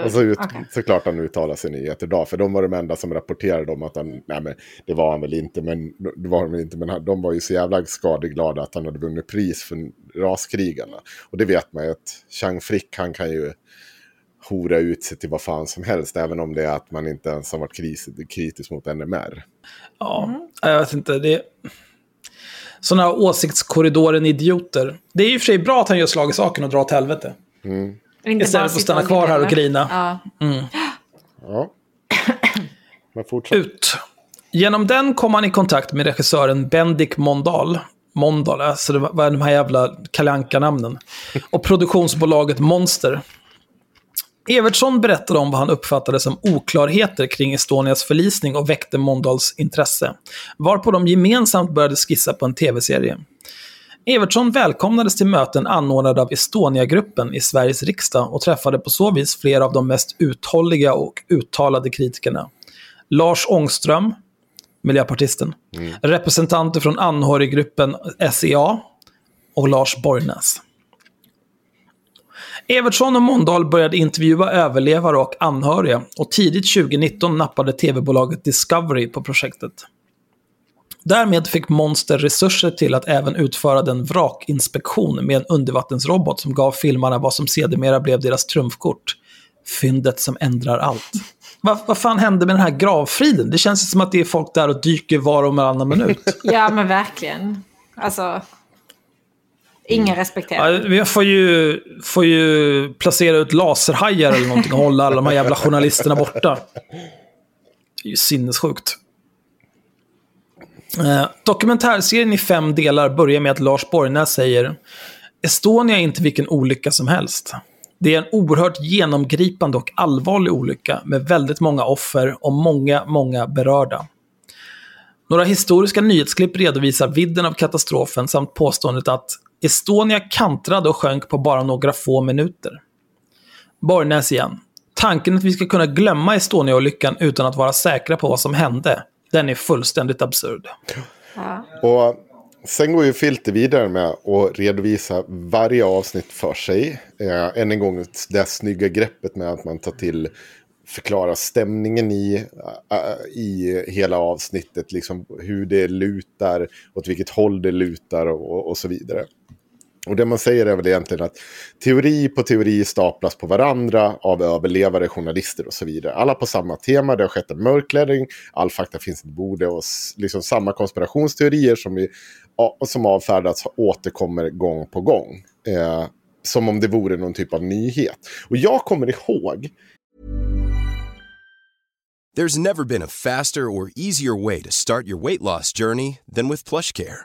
Och så ut, Okej. såklart han uttalar sig i Nyheter idag. För de var de enda som rapporterade om att han, nej men det var han väl inte, men det var han väl inte, men han, de var ju så jävla skadeglada att han hade vunnit pris för raskrigarna. Och det vet man ju att Chang Frick, han kan ju hora ut sig till vad fan som helst, även om det är att man inte ens har varit kris, kritisk mot NMR. Ja, jag vet inte. Det... Sådana här åsiktskorridoren-idioter. Det är ju för sig bra att han gör slag i saken och drar åt helvete. Inte Istället för att stanna kvar här och grina. Ja. Ja. Men fortsätt. Ut. Genom den kom han i kontakt med regissören Bendik Mondal. Mondal, alltså det var var de här jävla kalanka namnen Och produktionsbolaget Monster. Evertsson berättade om vad han uppfattade som oklarheter kring Estonias förlisning och väckte Mondals intresse. Varpå de gemensamt började skissa på en tv-serie. Evertsson välkomnades till möten anordnade av Estonia-gruppen i Sveriges riksdag och träffade på så vis flera av de mest uthålliga och uttalade kritikerna. Lars Ångström, miljöpartisten, representanter från anhöriggruppen SEA och Lars Borgnäs. Evertsson och Mondal började intervjua överlevare och anhöriga och tidigt 2019 nappade tv-bolaget Discovery på projektet. Därmed fick Monster resurser till att även utföra den vrakinspektion med en undervattensrobot som gav filmarna vad som sedermera blev deras trumfkort. Fyndet som ändrar allt. Vad, vad fan hände med den här gravfriden? Det känns som att det är folk där och dyker var och varannan minut. ja, men verkligen. Alltså, ingen respekterar. Ja, vi får ju, får ju placera ut laserhajar eller någonting och hålla alla de här jävla journalisterna borta. Det är ju sinnessjukt. Eh, dokumentärserien i fem delar börjar med att Lars Borgnäs säger Estonia är inte vilken olycka som helst. Det är en oerhört genomgripande och allvarlig olycka med väldigt många offer och många, många berörda. Några historiska nyhetsklipp redovisar vidden av katastrofen samt påståendet att Estonia kantrade och sjönk på bara några få minuter. Borgnäs igen. Tanken att vi ska kunna glömma Estonia-olyckan utan att vara säkra på vad som hände, den är fullständigt absurd. Ja. Och sen går ju Filter vidare med att redovisa varje avsnitt för sig. Eh, än en gång det snygga greppet med att man tar till förklara stämningen i, äh, i hela avsnittet. Liksom hur det lutar, åt vilket håll det lutar och, och så vidare. Och det man säger är väl egentligen att teori på teori staplas på varandra av överlevare, journalister och så vidare. Alla på samma tema, det har skett en mörkläggning, all fakta finns på bordet och liksom samma konspirationsteorier som, vi, som avfärdats återkommer gång på gång. Eh, som om det vore någon typ av nyhet. Och jag kommer ihåg There's never been a faster or easier way to start your weight loss journey than with PlushCare.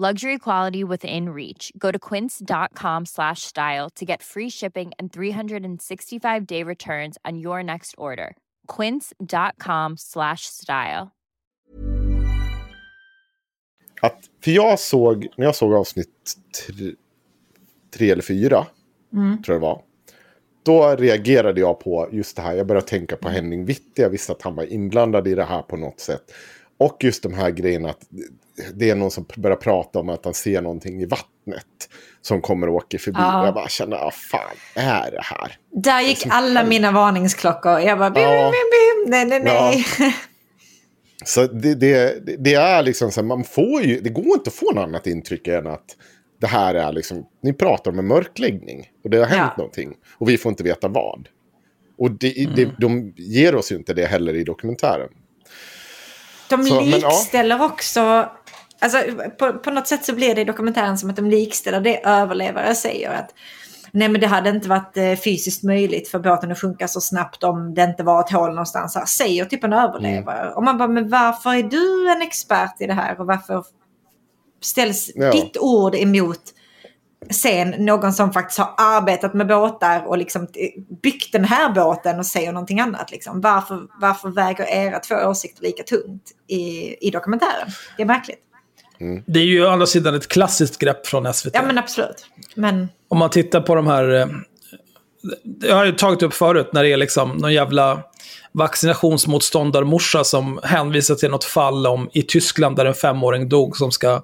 Luxury quality within reach. Go to quince.com slash style to get free shipping and 365 day returns on your next order. Quince.com slash style. Att, för jag såg, när jag såg avsnitt tre, tre eller fyra, tror jag det var. Då reagerade jag på just det här. Jag började tänka på Henning Witte. Jag visste att han var inblandad i det här på något sätt. Och just de här grejerna att det är någon som börjar prata om att han ser någonting i vattnet. Som kommer och åker förbi. Ja. Jag bara känner, vad fan är det här? Där gick alla mina varningsklockor. Jag bara, bim, Ja. bim, bim, nej, nej, nej. Så det, det, det är liksom så här, man får ju, det går inte att få något annat intryck än att det här är liksom, ni pratar om en mörkläggning. Och det har hänt Ja. någonting. Och vi får inte veta vad. Och det, det, de ger oss ju inte det heller i dokumentären. De Så, men ja. likställer också... Alltså, på, på något sätt så blir det i dokumentären som att de likställer det överlevare säger. att Nej men det hade inte varit eh, fysiskt möjligt för båten att sjunka så snabbt om det inte var ett hål någonstans. Här, säger typ en överlevare. Mm. Och man bara, men varför är du en expert i det här? Och varför ställs Ja. ditt ord emot sen någon som faktiskt har arbetat med båtar och liksom byggt den här båten och säger någonting annat. Liksom. Varför, varför väger era två åsikter lika tungt i, i dokumentären? Det är märkligt. Det är ju å andra sidan ett klassiskt grepp från SVT. Ja men absolut. Men Om man tittar på de här... eh, Jag har ju tagit upp förut när det är liksom någon jävla vaccinationsmotståndarmorsa som hänvisar till något fall om i Tyskland där en femåring dog som ska...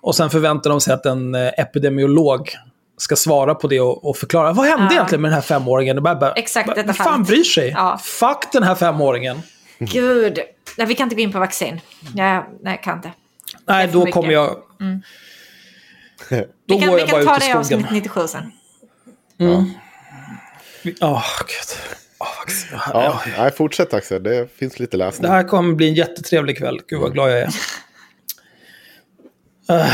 Och sen förväntar de sig att en eh, epidemiolog ska svara på det och, och förklara. Vad hände Ja. egentligen med den här femåringen? Bara, bara, Exakt bara, detta fan fallet. bryr sig? Ja. Fuck den här femåringen. gud. Nej, vi kan inte gå in på vaccin. Ja, nej, jag kan inte. Nej, då mycket. kommer jag... Då Vi kan, går vi jag kan bara ta ut i det i skogen. avsnitt 97 sen. Åh, gud. Åh, vaccin. Ja, nej, fortsätt Axel, det finns lite Det läsning. här kommer bli en jättetrevlig kväll. Gud vad glad jag är. Eh.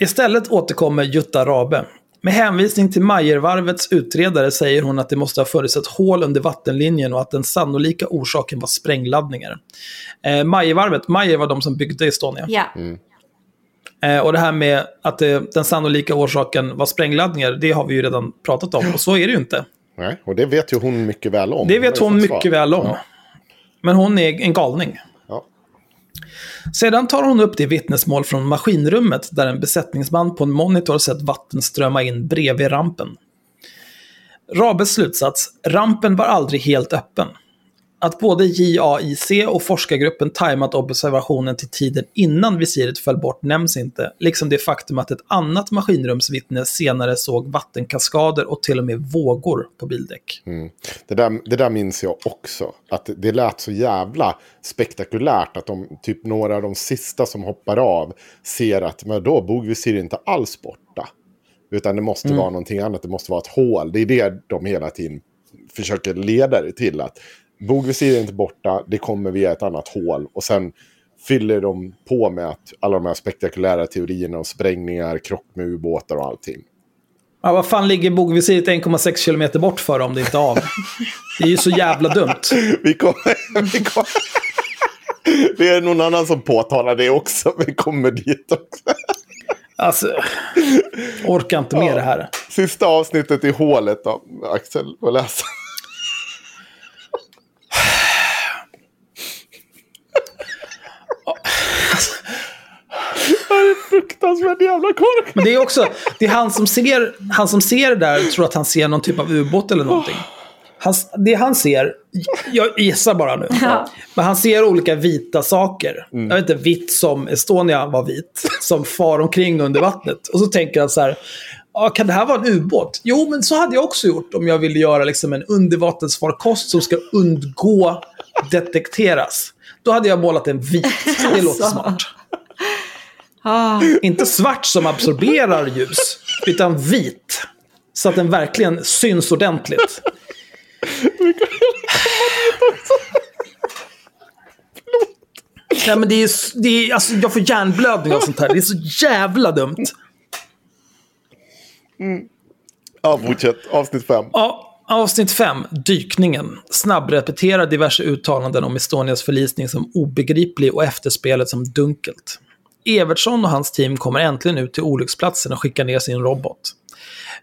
Istället återkommer Jutta Rabe. Med hänvisning till Majervarvets utredare säger hon att det måste ha funnits ett hål under vattenlinjen och att den sannolika orsaken var sprängladdningar. Eh, Majervarvet, Majer var de som byggde Estonia. Ja. Eh, och det här med att eh, den sannolika orsaken var sprängladdningar, det har vi ju redan pratat om. Och så är det ju inte. Nej, och det vet ju hon mycket väl om. Det vet hon mycket svar. väl om. Ja. Men hon är en galning. Sedan tar hon upp det vittnesmål från maskinrummet där en besättningsman på en monitor sett vatten strömma in bredvid rampen. Rabes slutsats, rampen var aldrig helt öppen. Att både JAIC och forskargruppen tajmat observationen till tiden innan visiret föll bort nämns inte, liksom det faktum att ett annat maskinrumsvittne senare såg vattenkaskader och till och med vågor på bildäck. Det där, det där minns jag också. Att det lät så jävla spektakulärt att de, typ några av de sista som hoppar av ser att men då är inte alls borta. Utan det måste vara någonting annat, det måste vara ett hål. Det är det de hela tiden försöker leda det till. att Bogvisir är inte borta, det kommer via ett annat hål. Och sen fyller de på med att alla de här spektakulära teorierna om sprängningar, krock med ubåtar och allting. Ja, vad fan ligger bogvisiret 1,6 kilometer bort för om det inte är av? Det är ju så jävla dumt. Vi kommer, vi kommer. Det är någon annan som påtalar det också. Vi kommer dit också. Alltså, orkar inte med det här. Sista avsnittet i hålet då, Axel. Får läsa. Det är fruktansvärt jävla kork. Men det är också, det är han som ser, han som ser det där tror att han ser någon typ av ubåt eller någonting. Han, det han ser, jag gissar bara nu, men han ser olika vita saker. Jag vet inte, vitt som Estonia var vit, som far omkring under vattnet. Och så tänker han så här, ja, kan det här vara en ubåt? Jo, men så hade jag också gjort om jag ville göra liksom en undervattensfarkost som ska undgå detekteras. Då hade jag målat en vit. Det låter smart. Ah, Inte svart som absorberar ljus, utan vit. Så att den verkligen syns ordentligt. Nej, men det är, det är, alltså, jag får hjärnblödning av sånt här. Det är så jävla dumt. Ja, fortsätt. Avsnitt fem. Ja, Avsnitt 5, dykningen. Snabbrepeterar diverse uttalanden om Estonias förlisning som obegriplig och efterspelet som dunkelt. Evertsson och hans team kommer äntligen ut till olycksplatsen och skickar ner sin robot.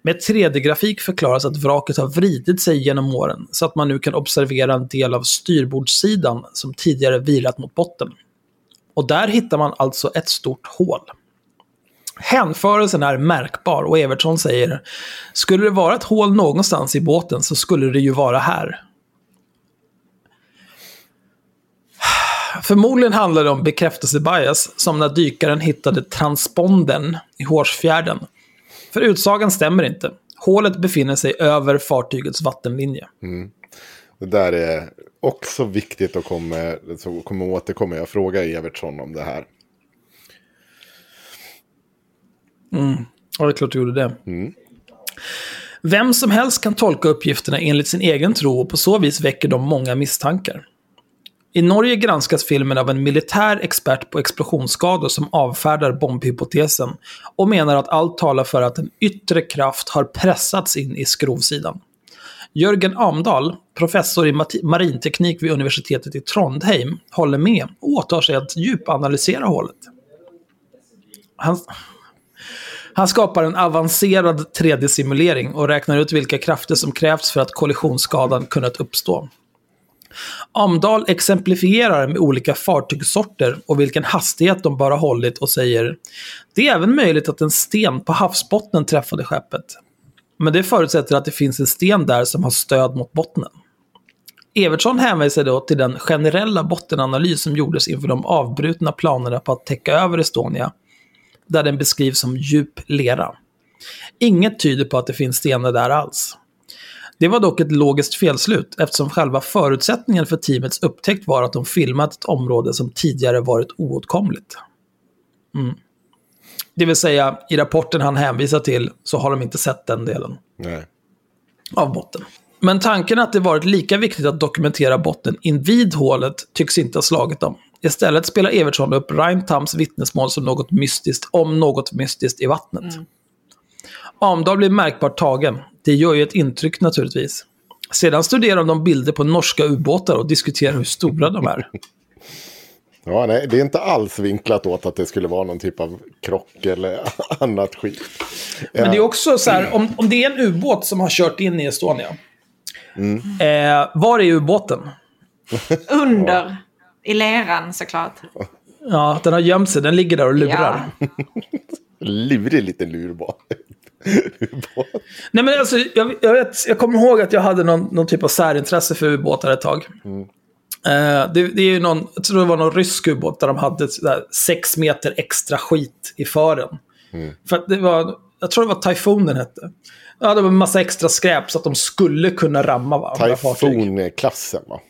Med 3D-grafik förklaras att vraket har vridit sig genom åren så att man nu kan observera en del av styrbordssidan som tidigare vilat mot botten. Och där hittar man alltså ett stort hål. Hänförelsen är märkbar och Evertsson säger Skulle det vara ett hål någonstans i båten så skulle det ju vara här. Förmodligen handlar det om bekräftelsebias, som när dykaren hittade transpondern i Hårsfjärden. För utsagan stämmer inte. Hålet befinner sig över fartygets vattenlinje. Det där är också viktigt att komma, så kommer återkomma. Jag frågar Evertsson om det här. Ja, det är klart du gjorde det. Vem som helst kan tolka uppgifterna enligt sin egen tro och på så vis väcker de många misstankar. I Norge granskas filmen av en militär expert på explosionsskador som avfärdar bombhypotesen och menar att allt talar för att en yttre kraft har pressats in i skrovsidan. Jörgen Amdahl, professor i marinteknik vid universitetet i Trondheim, håller med och åtar sig att djupanalysera hålet. Han, han skapar en avancerad 3D-simulering och räknar ut vilka krafter som krävs för att kollisionsskadan kunnat uppstå. Amdahl exemplifierar med olika fartygssorter och vilken hastighet de bara hållit och säger Det är även möjligt att en sten på havsbottnen träffade skeppet. Men det förutsätter att det finns en sten där som har stöd mot bottnen. Evertsson hänvisar då till den generella bottenanalys som gjordes inför de avbrutna planerna på att täcka över Estonia, där den beskrivs som djup lera. Inget tyder på att det finns stenar där alls. Det var dock ett logiskt felslut eftersom själva förutsättningen för teamets upptäckt var att de filmat ett område som tidigare varit oåtkomligt. Mm. Det vill säga, i rapporten han hänvisar till så har de inte sett den delen Nej. av botten. Men tanken att det varit lika viktigt att dokumentera botten invid hålet tycks inte ha slagit dem. Istället spelar Evertsson upp Reintams vittnesmål som något mystiskt om något mystiskt i vattnet. Amdahl blir märkbart tagen. Det gör ju ett intryck naturligtvis. Sedan studerar de bilder på norska ubåtar och diskuterar hur stora de är. Ja, nej, det är inte alls vinklat åt att det skulle vara någon typ av krock eller annat skit. Men det är också så här, om, om det är en ubåt som har kört in i Estonia. Eh, var är ubåten? Under. I leran såklart. Ja, den har gömt sig. Den ligger där och lurar. Ja. Lurig liten lurbåt. Nej men alltså, jag, jag, vet, jag kommer ihåg att jag hade någon, någon typ av särintresse för ubåtar ett tag. Eh, det, det är ju någon, jag tror det var någon rysk ubåt där de hade sådär sex meter extra skit i fören. För att det var, jag tror det var Typhoon den hette. Ja, var en massa extra skräp så att de skulle kunna ramma va, andra fartyg. Typhoon-klassen va?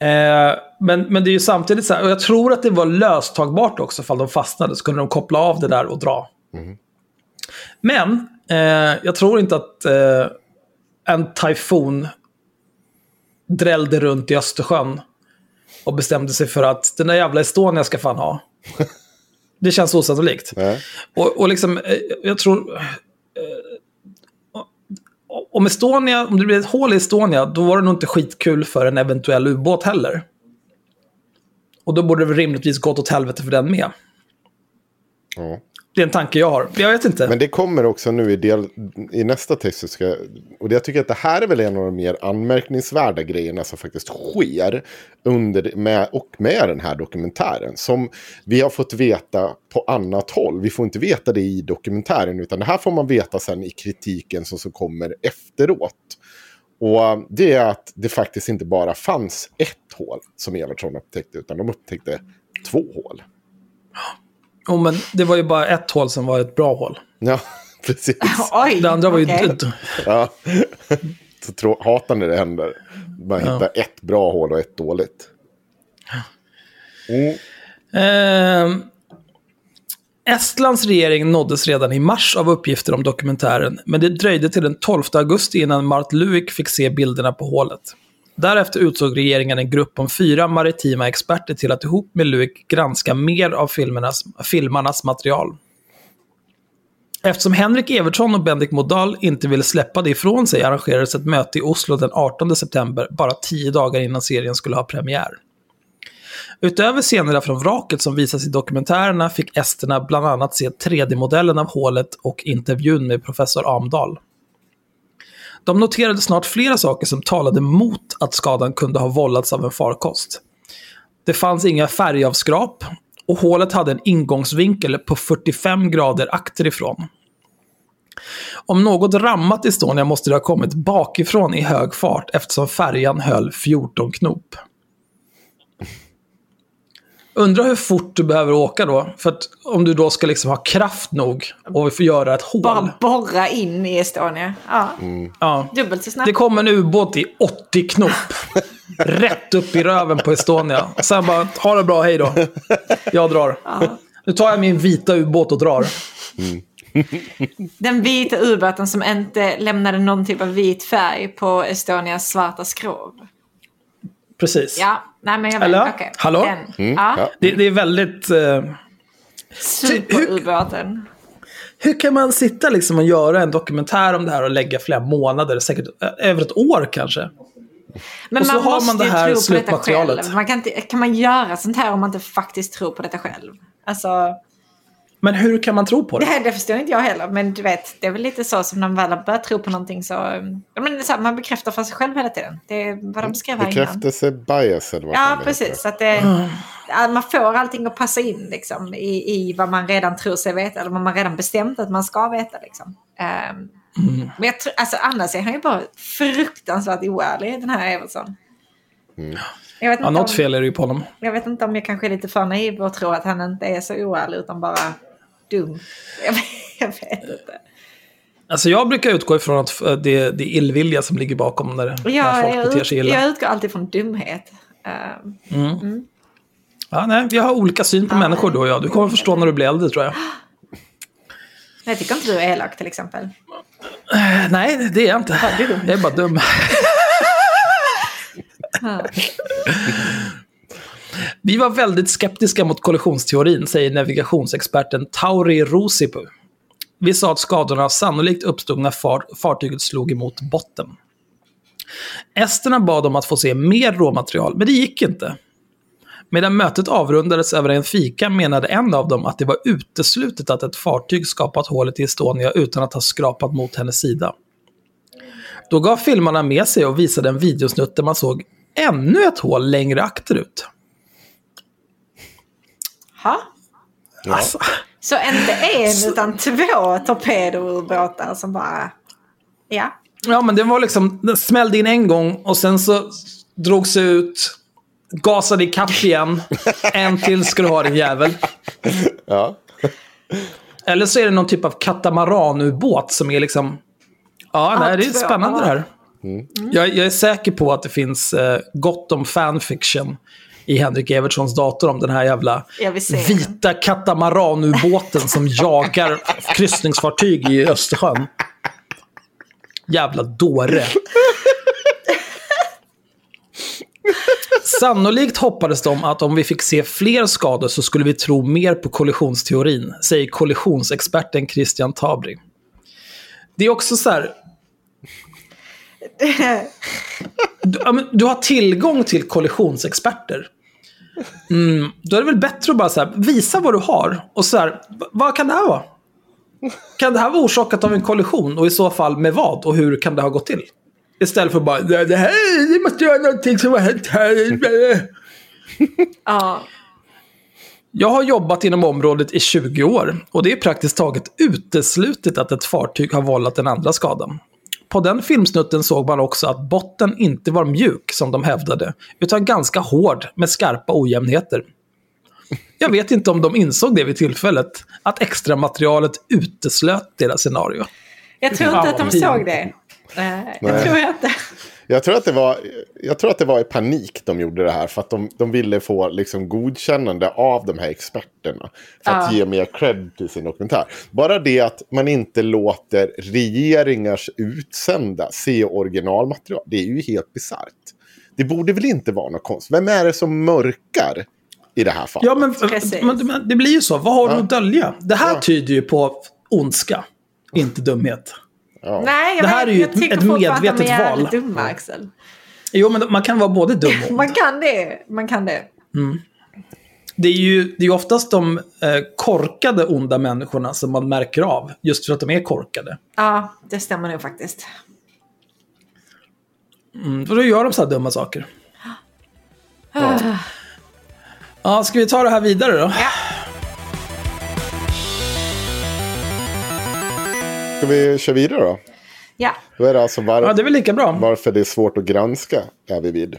Eh, men, men det är ju samtidigt så här, och jag tror att det var löstagbart också, fall de fastnade, så kunde de koppla av det där och dra. Men eh, jag tror inte att eh, en tyfon drällde runt i Östersjön och bestämde sig för att den där jävla Estonia ska fan ha. Det känns osannolikt. Nej. Och, och liksom, eh, jag tror... eh, Om Estonia, om det blir ett hål i Estonia, då var det nog inte skitkul för en eventuell ubåt heller. Och då borde det rimligtvis gått åt helvete för den med. Ja. Det är en tanke jag har. Jag vet inte. Men det kommer också nu i, del, i nästa text. Ska, och jag tycker att det här är väl en av de mer anmärkningsvärda grejerna som faktiskt sker under, med, och med den här dokumentären. Som vi har fått veta på annat håll. Vi får inte veta det i dokumentären utan det här får man veta sen i kritiken som, som kommer efteråt. Och det är att det faktiskt inte bara fanns ett hål som Evertsson upptäckte utan de upptäckte två hål. oh, men det var ju bara ett hål som var ett bra hål. Ja, precis. Oj, Det andra var ju... okej. Ja. Så hatar när det händer. Man Ja. hittar ett bra hål och ett dåligt. Mm. Ehm, Estlands regering nåddes redan i mars av uppgifter om dokumentären, men det dröjde till den 12 augusti innan Mart Luik fick se bilderna på hålet. Därefter utsåg regeringen en grupp om fyra maritima experter till att ihop med Luik granska mer av filmernas, filmarnas material. Eftersom Henrik Evertsson och Bendik Modal inte ville släppa det ifrån sig arrangerades ett möte i Oslo den 18 september, bara tio dagar innan serien skulle ha premiär. Utöver scenerna från vraket som visas i dokumentärerna fick esterna bland annat se 3D-modellen av hålet och intervjun med professor Amdal. De noterade snart flera saker som talade mot att skadan kunde ha vållats av en farkost. Det fanns inga färgavskrap och hålet hade en ingångsvinkel på 45 grader akterifrån. Om något rammat Estonia måste det ha kommit bakifrån i hög fart eftersom färjan höll 14 knop. Undrar hur fort du behöver åka då. För att om du då ska liksom ha kraft nog och få göra ett hål. Bara borra in i Estonia. Ja, Ja. dubbelt så snabbt. Det kom en ubåt i 80 knop. rätt upp i röven på Estonia. Och sen bara, ha det bra, hej då. Jag drar. Nu tar jag min vita ubåt och drar. Den vita ubåten som inte lämnade någon typ av vit färg på Estonias svarta skrov. Precis. Ja, nej men jag vet. Eller? okej. Hallå? Den. ja. Det, det är väldigt... Eh, Superubåten. hur kan man sitta liksom och göra en dokumentär om det här och lägga flera månader, säkert eh, över ett år kanske? Men Och så man har måste man det ju här tro på detta själv. Man kan, inte, kan man göra sånt här om man inte faktiskt tror på detta själv? Alltså, Men hur kan man tro på det, det? det förstår inte jag heller. Men du vet, det är väl lite så som när man väl har börjat tro på någonting så... ja, Men så här, man bekräftar för sig själv hela tiden. Det är vad de skrev här innan. Bekräftelse bias eller vad Ja, det precis. heter. Så att det, man får allting att passa in liksom, i, i vad man redan tror sig veta. Eller vad man redan bestämt att man ska veta. Liksom. Ehm, Men jag tror, alltså, annars är han ju bara fruktansvärt oärlig, den här Evertsson. Jag, vet Ja, något om, fel är det ju på honom. jag vet inte om jag kanske är lite för naiv och tror att han inte är så oärlig utan bara dum. Jag vet, jag vet inte. Alltså jag brukar utgå ifrån att eh, det, det är illvilja som ligger bakom när, när Jag, folk beter sig illa. jag utgår alltid från dumhet. Ehm, Ja, nej, vi har olika syn på människor du och jag. Du kommer förstå när du blir äldre tror jag. jag tycker inte du är elak till exempel. Eh, Nej, det är jag inte. Jag är bara dum. Vi var väldigt skeptiska mot kollisionsteorin, säger navigationsexperten Tauri Rosipu. Vi sa att skadorna sannolikt uppstod när far fartyget slog emot botten. Esterna bad om att få se mer råmaterial, men det gick inte. Medan mötet avrundades över en fika menade en av dem att det var uteslutet att ett fartyg skapat hålet i Estonia utan att ha skrapat mot hennes sida. Då gav filmarna med sig och visade en videosnutt där man såg ännu ett hål längre akterut. Ha? Alltså, Så inte en utan två torpedobåtar som bara... Ja. ja, men det var liksom, den smällde in en gång och sen så drogs ut, gasade ikapp igen. En till ska du ha din jävel. Ja. Eller så är det någon typ av katamaranubåt som är liksom... Ja, nej, det är spännande det här. Jag, jag är säker på att det finns eh, gott om fanfiction i Henrik Evertssons dator om den här jävla vita katamaranubåten som jagar kryssningsfartyg i Östersjön. Jävla dåre. Sannolikt hoppades de att om vi fick se fler skador så skulle vi tro mer på kollisionsteorin, säger kollisionsexperten Christian Tabri. Det är också så här... Du, du har tillgång till kollisionsexperter. Mm, då är det väl bättre att bara så här, visa vad du har. Och så här, vad kan det här vara? Kan det här vara orsakat av en kollision? Och i så fall med vad? Och hur kan det ha gått till? Istället för bara, det det här det måste vara någonting som har hänt här. Ja. Jag har jobbat inom området i 20 år och det är praktiskt taget uteslutet att ett fartyg har vållat den andra skadan. På den filmsnutten såg man också att botten inte var mjuk som de hävdade, utan ganska hård med skarpa ojämnheter. Jag vet inte om de insåg det vid tillfället, att extra materialet uteslöt deras scenario. Jag tror inte att de såg det. Eh, jag Nej. tror jag inte. Jag tror, att det var, jag tror att det var i panik de gjorde det här. För att de, de ville få liksom godkännande av de här experterna. För att Ja. ge mer cred till sin dokumentär. Bara det att man inte låter regeringars utsända se originalmaterial. Det är ju helt bisarrt. Det borde väl inte vara något konstigt. Vem är det som mörkar i det här fallet? Ja, men, Precis. men, men det blir ju så. Vad har du Ja. att dölja? Det här Ja. tyder ju på ondska, inte dumhet. Ja. Nej, jag Det här vet, är ju jag ett- ett medvetet val. dumma, Axel. Jo, men man kan vara både dum och. Man kan det. Man kan det. Det är ju det är oftast de eh, korkade onda människorna som man märker av, just för att de är korkade. Ja, det stämmer nog faktiskt. Mm, för då gör de så här dumma saker. Ja, ska vi ta det här vidare då? Ja. Ska vi köra vidare då? Ja, Då är det alltså var, Ja, det är väl lika bra. varför det är svårt att granska är vi vid.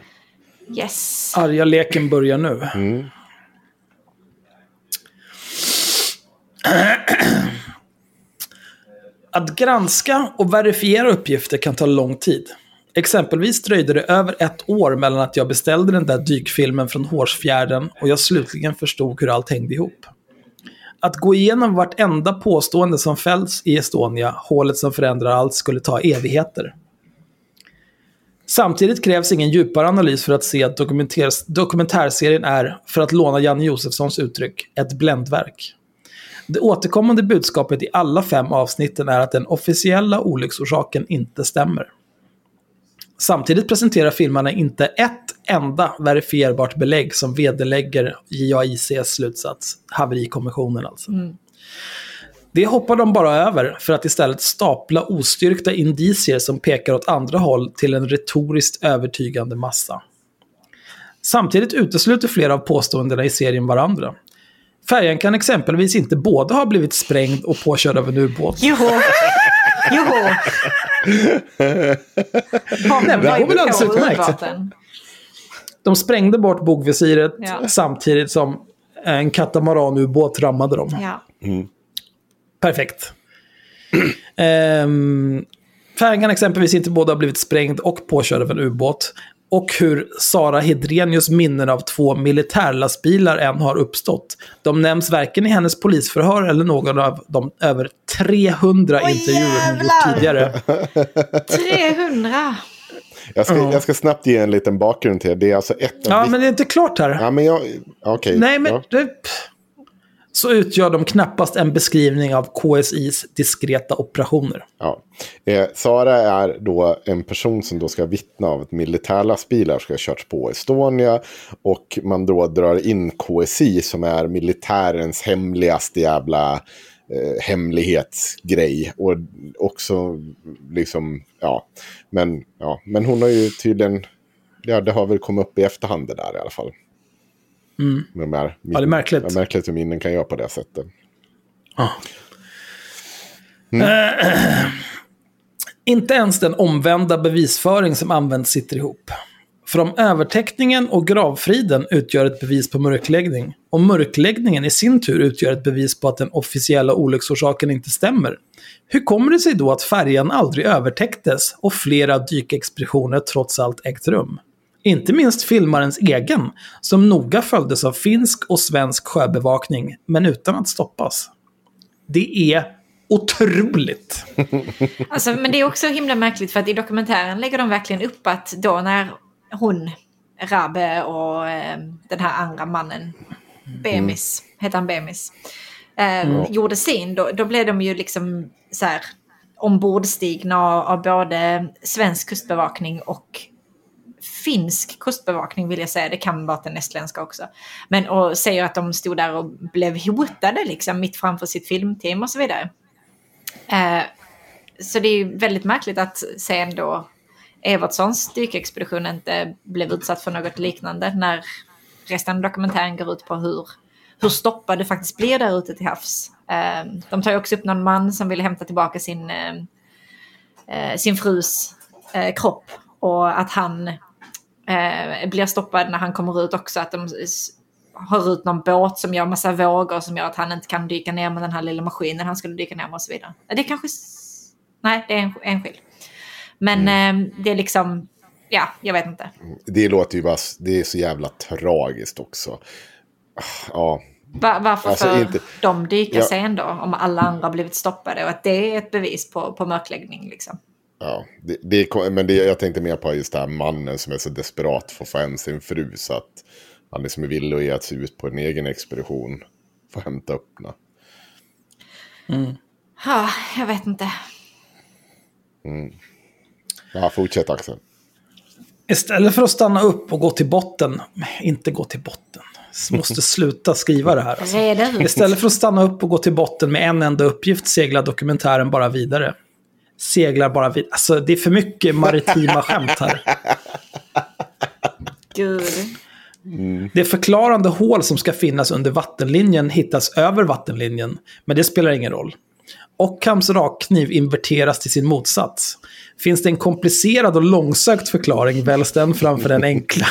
yes. Arga leken börjar nu. Att granska och verifiera uppgifter kan ta lång tid. Exempelvis dröjde det över ett år mellan att jag beställde den där dykfilmen från Hårsfjärden och jag slutligen förstod hur allt hängde ihop. Att gå igenom vartenda påstående som fälls i Estonia, hålet som förändrar allt, skulle ta evigheter. Samtidigt krävs ingen djupare analys för att se att dokumentär- dokumentärserien är, för att låna Janne Josefssons uttryck, ett bländverk. Det återkommande budskapet i alla fem avsnitten är att den officiella olycksorsaken inte stämmer. Samtidigt presenterar filmerna inte ett enda verifierbart belägg som vederlägger JAICs slutsats, haverikommissionen alltså. Det hoppar de bara över för att istället stapla ostyrkta indicier som pekar åt andra håll till en retoriskt övertygande massa. Samtidigt utesluter flera av påståendena i serien varandra. Färjan kan exempelvis inte både ha blivit sprängd och påkörd av en ubåt. Jo. Jo. Nej, det går väl alldeles utmärkt. De sprängde bort bogvisiret Ja. samtidigt som en katamaranubåt rammade dem. Ja. Perfekt. Ehm, färjan exempelvis inte både ha blivit sprängd och påkörd av en ubåt. Och hur Sara Hedrenius minnen av två militärlastbilar än har uppstått. De nämns varken i hennes polisförhör eller någon av de över 300 Oj, intervjuer hon gjort tidigare. 300. Jag ska, Ja. jag ska snabbt ge en liten bakgrund till det. Det är alltså ett av Ja, men det är inte klart här. Ja, men jag... Okej. Nej, men Ja. det, så utgör de knappast en beskrivning av KSIs diskreta operationer. Ja. Eh, Sara är då en person som då ska vittna av att militärlastbilar ska ha körts på Estonia. Och man då drar in KSI som är militärens hemligaste jävla eh, hemlighetsgrej. Och också liksom, ja. Men, ja. Men hon har ju tydligen, ja det har väl kommit upp i efterhand det där i alla fall. Mm. De här, Ja, det är märkligt. Ja, märkligt hur minnen kan göra på det sättet. Inte ens den omvända bevisföring som används sitter ihop. För om övertäckningen och gravfriden utgör ett bevis på mörkläggning, och mörkläggningen i sin tur utgör ett bevis på att den officiella olycksorsaken inte stämmer, hur kommer det sig då att färjan aldrig övertäcktes och flera dykexpeditioner trots allt ägt rum? Inte minst filmarens egen, som noga följdes av finsk och svensk sjöbevakning, men utan att stoppas. Det är otroligt. Alltså, men det är också himla märkligt för att i dokumentären lägger de verkligen upp att då när hon, Rabe och eh, den här andra mannen, Bemis, heter han Bemis, eh, gjorde sin, då, då blev de ju liksom så här ombordstigna av, av både svensk kustbevakning och finsk kustbevakning vill jag säga, det kan vara den estländska också. Men och säger att de stod där och blev hotade liksom mitt framför sitt filmteam och så vidare. Eh, så det är ju väldigt märkligt att sen då Evertssons dykexpedition inte blev utsatt för något liknande när resten av dokumentären går ut på hur, hur stoppad det faktiskt blir där ute till havs. Eh, de tar ju också upp någon man som ville hämta tillbaka sin, eh, eh, sin frus eh, kropp och att han eh, blir stoppad när han kommer ut också. Att de har ut någon båt som gör massa vågor som gör att han inte kan dyka ner med den här lilla maskinen han skulle dyka ner med och så vidare. Det kanske... Nej, det är en, enskild. Men eh, det är liksom... Ja, jag vet inte. Det låter ju bara, det är så jävla tragiskt också. Ja, Va- varför Alltså, får inte- de dyka Ja. sen då? Om alla andra blivit stoppade och att det är ett bevis på, på mörkläggning liksom. Ja. Det, det, är- men det, jag tänkte mer på just det här mannen som är så desperat för att få hem sin fru. Så att han liksom är villig att ge sig ut på en egen expedition. För att hämta upp henne. Ja, jag vet inte. Ja, fortsätt Axel. Istället för att stanna upp och gå till botten, inte gå till botten, måste sluta skriva det här. Alltså. Istället för att stanna upp och gå till botten med en enda uppgift seglar dokumentären bara vidare. Seglar bara vidare. Alltså det är för mycket maritima skämt här. Gud. Det förklarande hål som ska finnas under vattenlinjen hittas över vattenlinjen, men det spelar ingen roll. Ockhams rakkniv inverteras till sin motsats. Finns det en komplicerad och långsökt förklaring väljs den framför den enkla.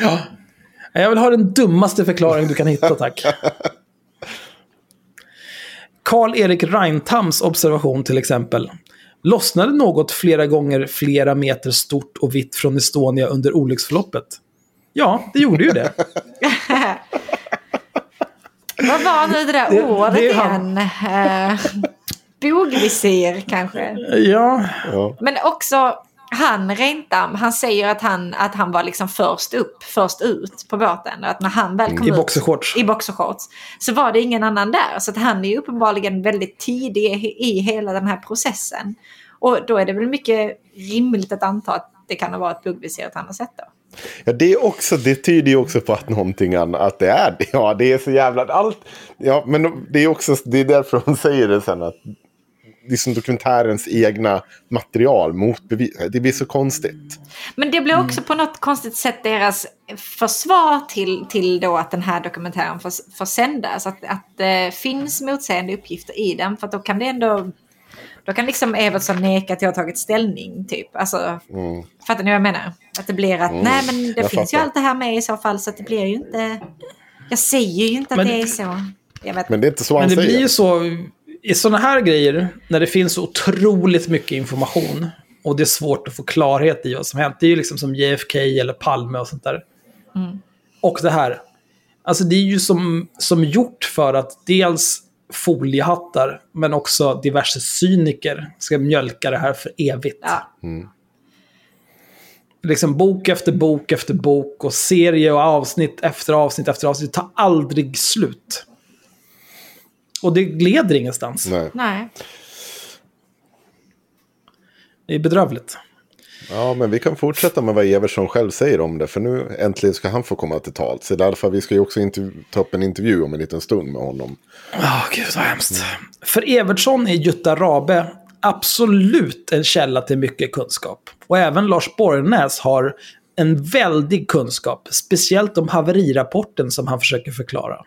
ja. Jag vill ha den dummaste förklaring du kan hitta, tack. Karl-Erik Reintams observation till exempel. Lossnade något flera gånger flera meter stort och vitt från Estonia under olycksförloppet? Ja, det gjorde ju det. Vad var nu det där han. igen? Eh, bogvisir kanske. Ja, Ja. Men också han Rentam, han säger att han, att han var liksom först upp, först ut på båten. Och att när han väl kom i ut boxershorts. i boxershorts så var det ingen annan där. Så att han är uppenbarligen väldigt tidig i hela den här processen. Och då är det väl mycket rimligt att anta att det kan ha varit buggvisir han har sett då. Ja, det, är också, det tyder ju också på att någonting annat, att det är det. Ja, det är så jävla allt. Ja, men det är också, det är därför hon säger det sen att det är som dokumentärens egna material motbevis. Det blir så konstigt. Men det blir också på något konstigt sätt deras försvar till, till då att den här dokumentären får, får sändas. Att, att det finns motsägande uppgifter i den. För att då kan det ändå... Då kan liksom Evertsson neka att jag har tagit ställning, typ. Alltså, Fattar ni vad jag menar? Att det blir att, nej men det jag finns ju fattar. allt det här med i så fall, så att det blir ju inte... Jag säger ju inte att Men- det är så. Jag vet Men det är inte så han men det säger. blir ju så i sådana här grejer, när det finns så otroligt mycket information och det är svårt att få klarhet i vad som hänt. Det är ju liksom som JFK eller Palme och sånt där. Och det här. Alltså det är ju som, som gjort för att dels foliehattar, men också diverse cyniker ska mjölka det här för evigt. Ja. Liksom bok efter bok efter bok och serie och avsnitt efter avsnitt efter avsnitt. Det tar aldrig slut. Och det leder ingenstans. Nej. Nej. Det är bedrövligt. Ja, men vi kan fortsätta med vad Evertsson själv säger om det. För nu äntligen ska han få komma till tals. I alla fall, vi ska ju också ta upp en intervju om en liten stund med honom. Ja, gud vad hemskt. För Evertsson är Jutta Rabe absolut en källa till mycket kunskap. Och även Lars Borgnäs har en väldig kunskap, speciellt om haverirapporten som han försöker förklara.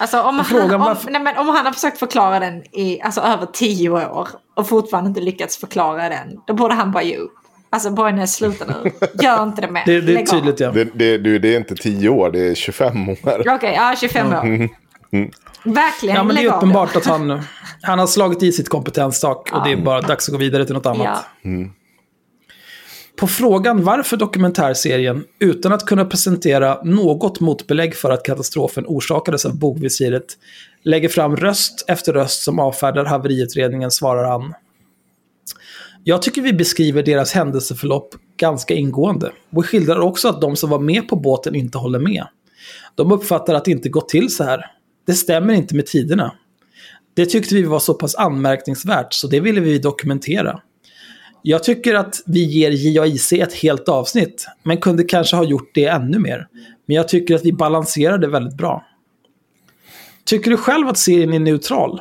Alltså om han, om, varför- nej, men om han har försökt förklara den i alltså, över tio år och fortfarande inte lyckats förklara den, då borde han bara ge upp. Alltså Borgnäs, sluta nu. Gör inte det mer. Det, det är tydligt, ja. Det, det, det är inte 10 år, det är 25 år. Okej, ja 25 år. Verkligen, Ja, men det är uppenbart att han, han har slagit i sitt kompetenstak och det är bara dags att gå vidare till något annat. Ja. På frågan varför dokumentärserien, utan att kunna presentera något motbelägg för att katastrofen orsakades av bogvisiret, lägger fram röst efter röst som avfärdar haveriutredningen svarar han. Jag tycker vi beskriver deras händelseförlopp ganska ingående. Vi skildrar också att de som var med på båten inte håller med. De uppfattar att det inte gått till så här. Det stämmer inte med tiderna. Det tyckte vi var så pass anmärkningsvärt så det ville vi dokumentera. Jag tycker att vi ger JAIC ett helt avsnitt, men kunde kanske ha gjort det ännu mer. Men jag tycker att vi balanserar det väldigt bra. Tycker du själv att serien är neutral?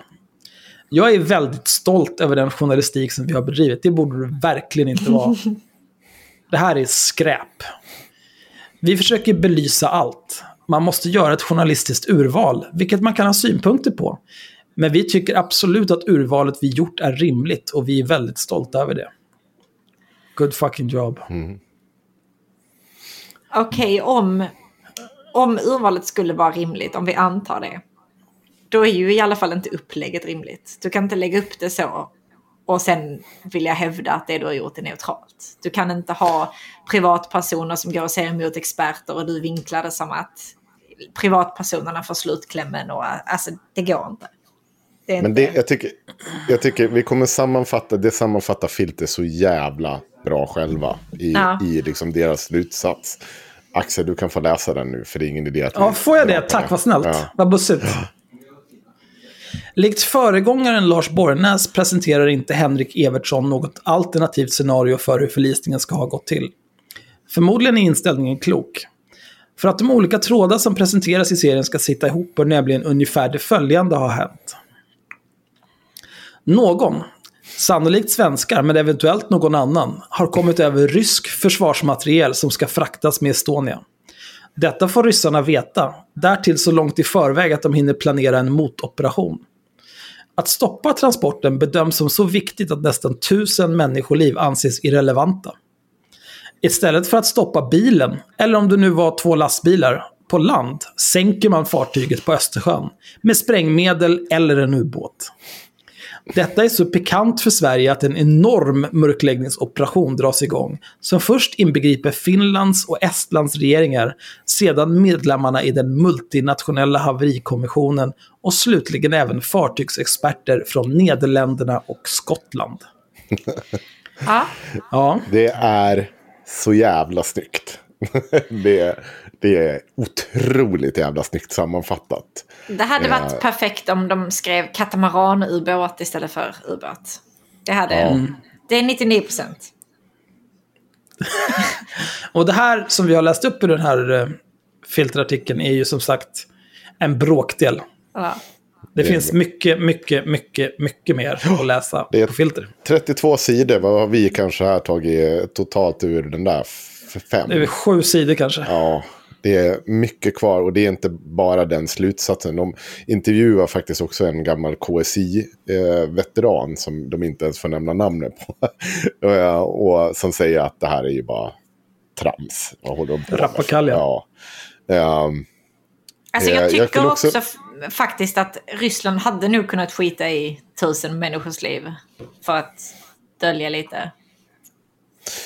Jag är väldigt stolt över den journalistik som vi har bedrivit. Det borde du verkligen inte vara. Det här är skräp. Vi försöker belysa allt. Man måste göra ett journalistiskt urval, vilket man kan ha synpunkter på. Men vi tycker absolut att urvalet vi gjort är rimligt och vi är väldigt stolta över det. Good fucking job. Okej, om, om urvalet skulle vara rimligt, om vi antar det. Då är ju i alla fall inte upplägget rimligt. Du kan inte lägga upp det så och sen vill jag hävda att det du har gjort är neutralt. Du kan inte ha privatpersoner som går och säger emot experter och du vinklar det som att privatpersonerna får slutklämmen och alltså det går inte. Det Men det, jag, tycker, jag tycker vi kommer sammanfatta, det sammanfattar Filter så jävla bra själva i, Ja. i liksom deras slutsats. Axel, du kan få läsa den nu, för det är ingen idé att Ja, får jag det? Tack, vad snällt. Ja. Vad bussigt. Likt föregångaren Lars Borgnäs presenterar inte Henrik Evertsson något alternativt scenario för hur förlisningen ska ha gått till. Förmodligen är inställningen klok. För att de olika trådar som presenteras i serien ska sitta ihop bör nämligen ungefär det följande ha hänt. Någon, sannolikt svenskar men eventuellt någon annan, har kommit över rysk försvarsmateriel som ska fraktas med Estonia. Detta får ryssarna veta, därtill så långt i förväg att de hinner planera en motoperation. Att stoppa transporten bedöms som så viktigt att nästan tusen människoliv anses irrelevanta. Istället för att stoppa bilen, eller om det nu var två lastbilar, på land sänker man fartyget på Östersjön med sprängmedel eller en ubåt. Detta är så pikant för Sverige att en enorm mörkläggningsoperation dras igång, som först inbegriper Finlands och Estlands regeringar, sedan medlemmarna i den multinationella haverikommissionen och slutligen även fartygsexperter från Nederländerna och Skottland. Ja. Det är så jävla snyggt. det, det är otroligt jävla snyggt sammanfattat. Det hade varit perfekt om de skrev katamaran-ubåt istället för ubåt. Det hade... Det är 99 procent. och det här som vi har läst upp i den här eh, filterartikeln är ju som sagt en bråkdel. Ja. Det, Det finns mycket, mycket, mycket, mycket mer att läsa Det är- på filter. 32 sidor, vad har vi kanske här tagit totalt ur den där? Fem? Det är sju sidor kanske. Ja, det är mycket kvar och det är inte bara den slutsatsen. De intervjuar faktiskt också en gammal KSI-veteran som de inte ens får nämna namnet på. Eh, och som säger att det här är ju bara trams. Vad håller de på med? Rappakalja. Ja. Ehm, Alltså Eh, jag jag tycker kan också- också, faktiskt att Ryssland hade nog kunnat skita i tusen människors liv. För att dölja lite.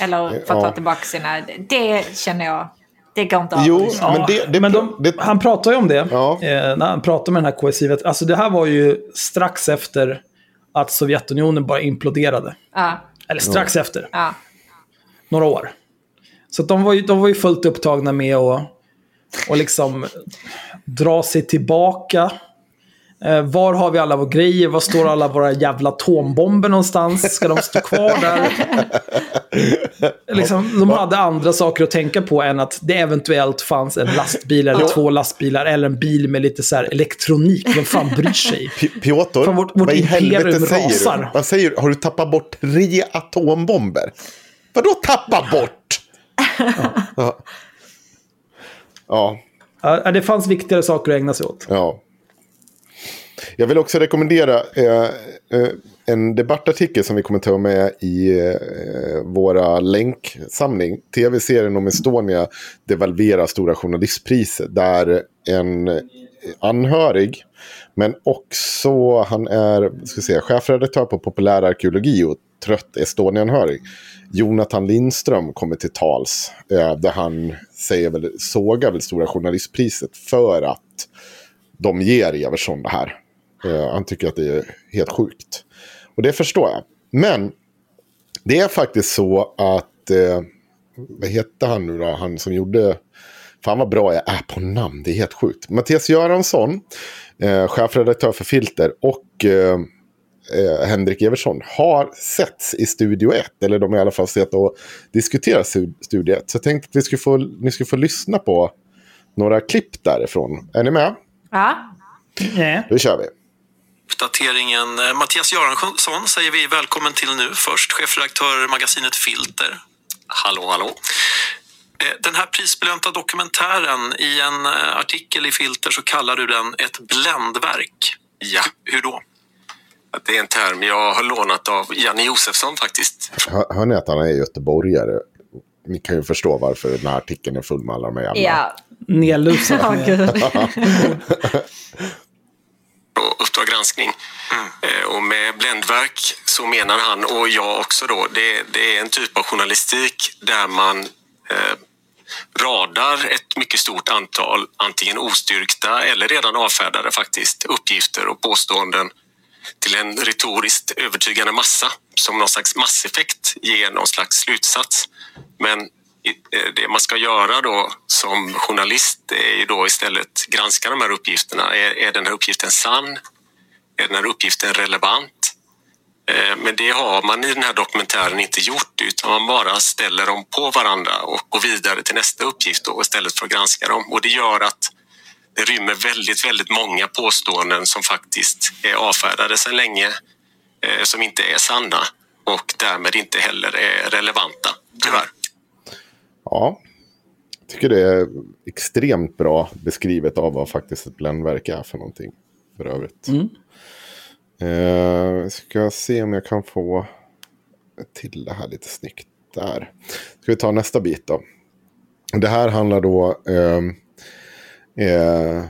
Eller för att Ja. ta tillbaka sina... Det känner jag. Det går inte av Jo, Ryssland. men det- det- men de, det- han pratar ju om det. Ja. Eh, när han pratar med den här KSI. Alltså det här var ju strax efter att Sovjetunionen bara imploderade. Ja, Eller strax efter. ja. Några år. Så att de, var ju, de var ju fullt upptagna med att och liksom dra sig tillbaka. Eh, var har vi alla våra grejer? Var står alla våra jävla atombomber någonstans? Ska de stå kvar där? liksom, de hade andra saker att tänka på än att det eventuellt fanns en lastbil eller två lastbilar eller en bil med lite så elektronik. Vem fan bryr sig? P- Piotr, Fan, vårt- vårt vad i helvete säger rasar. du? Vad säger du? Har du tappat bort tre atombomber? Vadå tappa bort? ja. ja. Ja, det fanns viktigare saker att ägna sig åt. Ja. Jag vill också rekommendera eh, eh, en debattartikel som vi kommer ta med i eh, våra länksamling. Tv-serien om Estonia devalverar Stora Journalistpriset. Där en anhörig, men också han är ska säga, chefredaktör på Populär Arkeologi och trött Estonia-anhörig. Jonathan Lindström kommer till tals. Eh, där han säger väl, sågar väl Stora Journalistpriset för att de ger Everson det här. Eh, han tycker att det är helt sjukt. Och det förstår jag. Men det är faktiskt så att, eh, vad hette han nu då, han som gjorde, fan vad bra jag är på namn, det är helt sjukt. Mattias Göransson, eh, chefredaktör för Filter och eh, eh, Henrik Eversson har setts i Studio 1. Eller de har i alla fall sett och diskuterat Stu- Studio 1. Så jag tänkte att vi skulle få, ni skulle få lyssna på några klipp därifrån. Är ni med? ja. Då kör vi. Uppdateringen. Eh, Mattias Göransson säger vi välkommen till nu först, chefredaktör magasinet Filter. Hallå, hallå. Eh, Den här prisbelönta dokumentären, i en eh, artikel i Filter så kallar du den ett bländverk. Ja, hur då? Det är en term jag har lånat av Janne Josefsson faktiskt. Hör, hör ni att han är göteborgare? Ni kan ju förstå varför den här artikeln är full med alla de här jävla... Ja, Nedlusad. och Uppdrag granskning. Eh, Och med bländverk så menar han, och jag också då, det, det är en typ av journalistik där man eh, radar ett mycket stort antal antingen ostyrkta eller redan avfärdade faktiskt uppgifter och påståenden till en retoriskt övertygande massa som någon slags masseffekt ger någon slags slutsats. Men Eh, det man ska göra då som journalist är ju då istället granska de här uppgifterna. Är, är den här uppgiften sann? Är den här uppgiften relevant? Eh, men det har man i den här dokumentären inte gjort utan man bara ställer dem på varandra och går vidare till nästa uppgift då, istället för att granska dem. Och det gör att det rymmer väldigt, väldigt många påståenden som faktiskt är avfärdade sedan länge, eh, som inte är sanna och därmed inte heller är relevanta, tyvärr. Ja, jag tycker det är extremt bra beskrivet av vad faktiskt ett bländverk är för någonting. För övrigt. Eh, ska se om jag kan få till det här lite snyggt där. Ska vi ta nästa bit då. Det här handlar då... ehm, eh,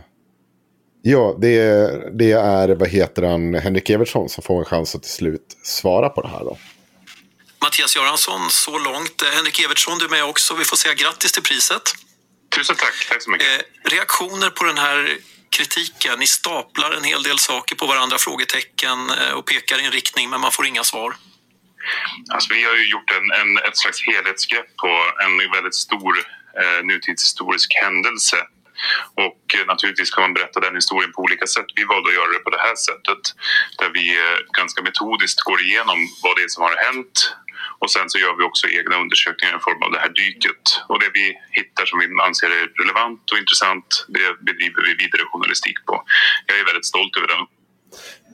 ja, det är, det är, vad heter han, Henrik Evertsson som får en chans att till slut svara på det här då. Mattias Göransson, så långt. Eh, Henrik Evertsson, du är med också. Vi får säga grattis till priset. Tusen tack, tack så mycket. Eh, reaktioner på den här kritiken? Ni staplar en hel del saker på varandra, frågetecken eh, och pekar i en riktning, men man får inga svar. Alltså, vi har ju gjort en, en, ett slags helhetsgrepp på en väldigt stor eh, nutidshistorisk händelse. Och eh, naturligtvis kan man berätta den historien på olika sätt. Vi valde att göra det på det här sättet där vi eh, ganska metodiskt går igenom vad det är som har hänt och sen så gör vi också egna undersökningar i form av det här dyket. Och det vi hittar som vi anser är relevant och intressant, det bedriver vi vidare journalistik på. Jag är väldigt stolt över den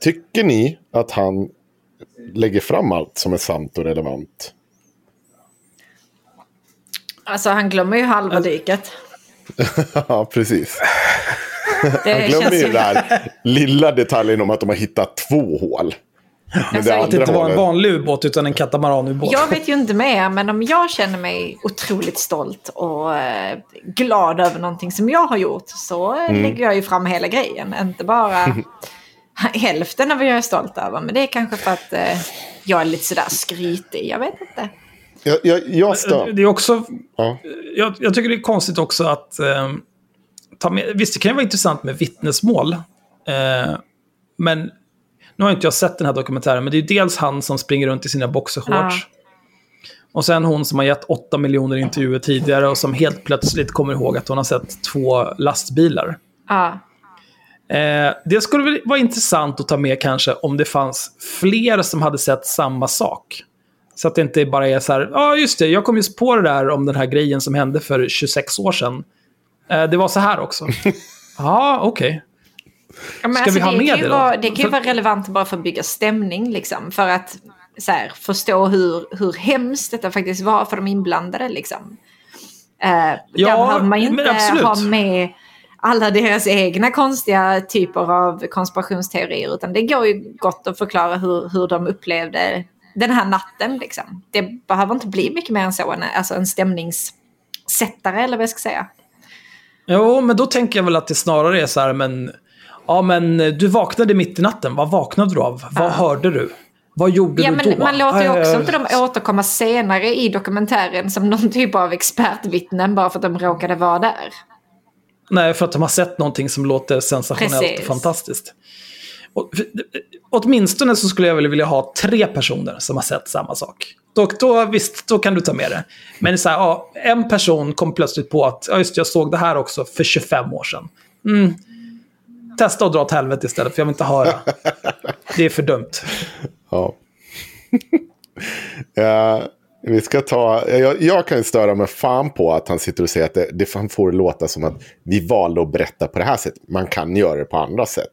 Tycker ni att han lägger fram allt som är sant och relevant? Alltså han glömmer ju halva dyket. ja, precis. Han glömmer ju den här lilla detaljen om att de har hittat två hål. Men Alltså, det Att det inte var en vanlig ubåt utan en katamaranubåt. Jag vet ju inte mer, men om jag känner mig otroligt stolt och eh, glad över någonting som jag har gjort så Mm. lägger jag ju fram hela grejen. Inte bara hälften av vad jag är stolt över. Men det är kanske för att eh, jag är lite sådär skrytig. Jag vet inte. Jag, jag, jag stör. Det är också... Ja. Jag, jag tycker det är konstigt också att... Eh, ta med, visst, det kan ju vara intressant med vittnesmål. Eh, men nu har inte jag sett den här dokumentären, men det är ju dels han som springer runt i sina boxershorts. Ja. Och sen hon som har gett 8 miljoner intervjuer tidigare och som helt plötsligt kommer ihåg att hon har sett två lastbilar. Ja. Eh, det skulle vara intressant att ta med kanske om det fanns fler som hade sett samma sak. Så att det inte bara är så här, ja ah, just det, jag kom just på det där om den här grejen som hände för 26 år sedan. Eh, det var så här också. Ja, okej. Ja, men Ska vi ha det med kan ju det då? Vara, det kan ju För- vara relevant bara för att bygga stämning. Liksom, för att så här, förstå hur, hur hemskt detta faktiskt var för de inblandade. Liksom. Eh, Ja, där behöver man ju men inte absolut. ha med alla deras egna konstiga typer av konspirationsteorier. Utan det går ju gott att förklara hur, hur de upplevde den här natten. Liksom. Det behöver inte bli mycket mer än så. En, alltså en stämningssättare eller vad jag ska säga. Jo, men då tänker jag väl att det snarare är så här, men... Ja, men du vaknade mitt i natten. Vad vaknade du av? Vad hörde du? Vad gjorde Ja, du men då? man låter ju också Eh, inte dem återkomma senare i dokumentären som någon typ av expertvittnen bara för att de råkade vara där. Nej, för att de har sett någonting som låter sensationellt Precis. och fantastiskt. Och, åtminstone så skulle jag väl vilja ha tre personer som har sett samma sak. Då, då, visst, då kan du ta med det. Men så här, ja, en person kom plötsligt på att ja, just jag såg det här också för 25 år sedan. Mm. Testa att dra åt helvete istället, för jag vill inte höra. Det är för dumt. Ja. ja, eh, vi ska ta... Eh, jag, jag kan störa mig fan på att han sitter och säger att det, det får låta som att vi valde att berätta på det här sättet. Man kan göra det på andra sätt.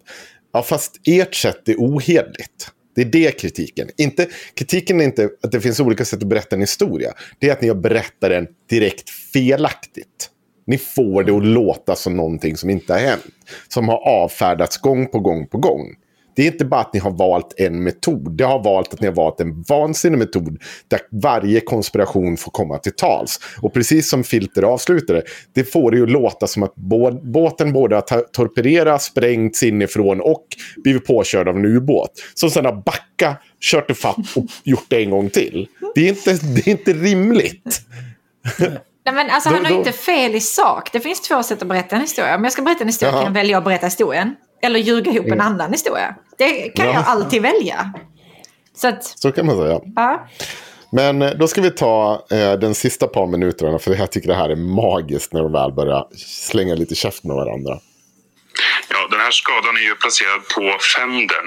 Ja, fast ert sätt är ohederligt. Det är det kritiken. Inte, kritiken är inte att det finns olika sätt att berätta en historia. Det är att ni har berättat den direkt felaktigt. Ni får det att låta som någonting som inte har hänt. Som har avfärdats gång på gång på gång. Det är inte bara att ni har valt en metod. Det har valt att ni har valt en vansinnig metod där varje konspiration får komma till tals. Och precis som Filter avslutade, det får det ju låta som att bå- båten både har torpederats, sprängts inifrån och blivit påkörd av en ubåt. Som sedan har backat, kört ifatt och gjort det en gång till. Det är inte, det är inte rimligt. Nej, men alltså, Då- han har då- inte fel i sak. Det finns två sätt att berätta en historia. Om jag ska berätta en historia Jaha. kan jag välja att berätta historien. Eller ljuga ihop en annan historia. Det kan Ja. jag alltid välja. Så att, Så kan man säga. ja. Men eh, då ska vi ta eh, den sista par minuterna. För jag tycker det här är magiskt när de väl börjar slänga lite käft med varandra. Ja, den här skadan är ju placerad på fänden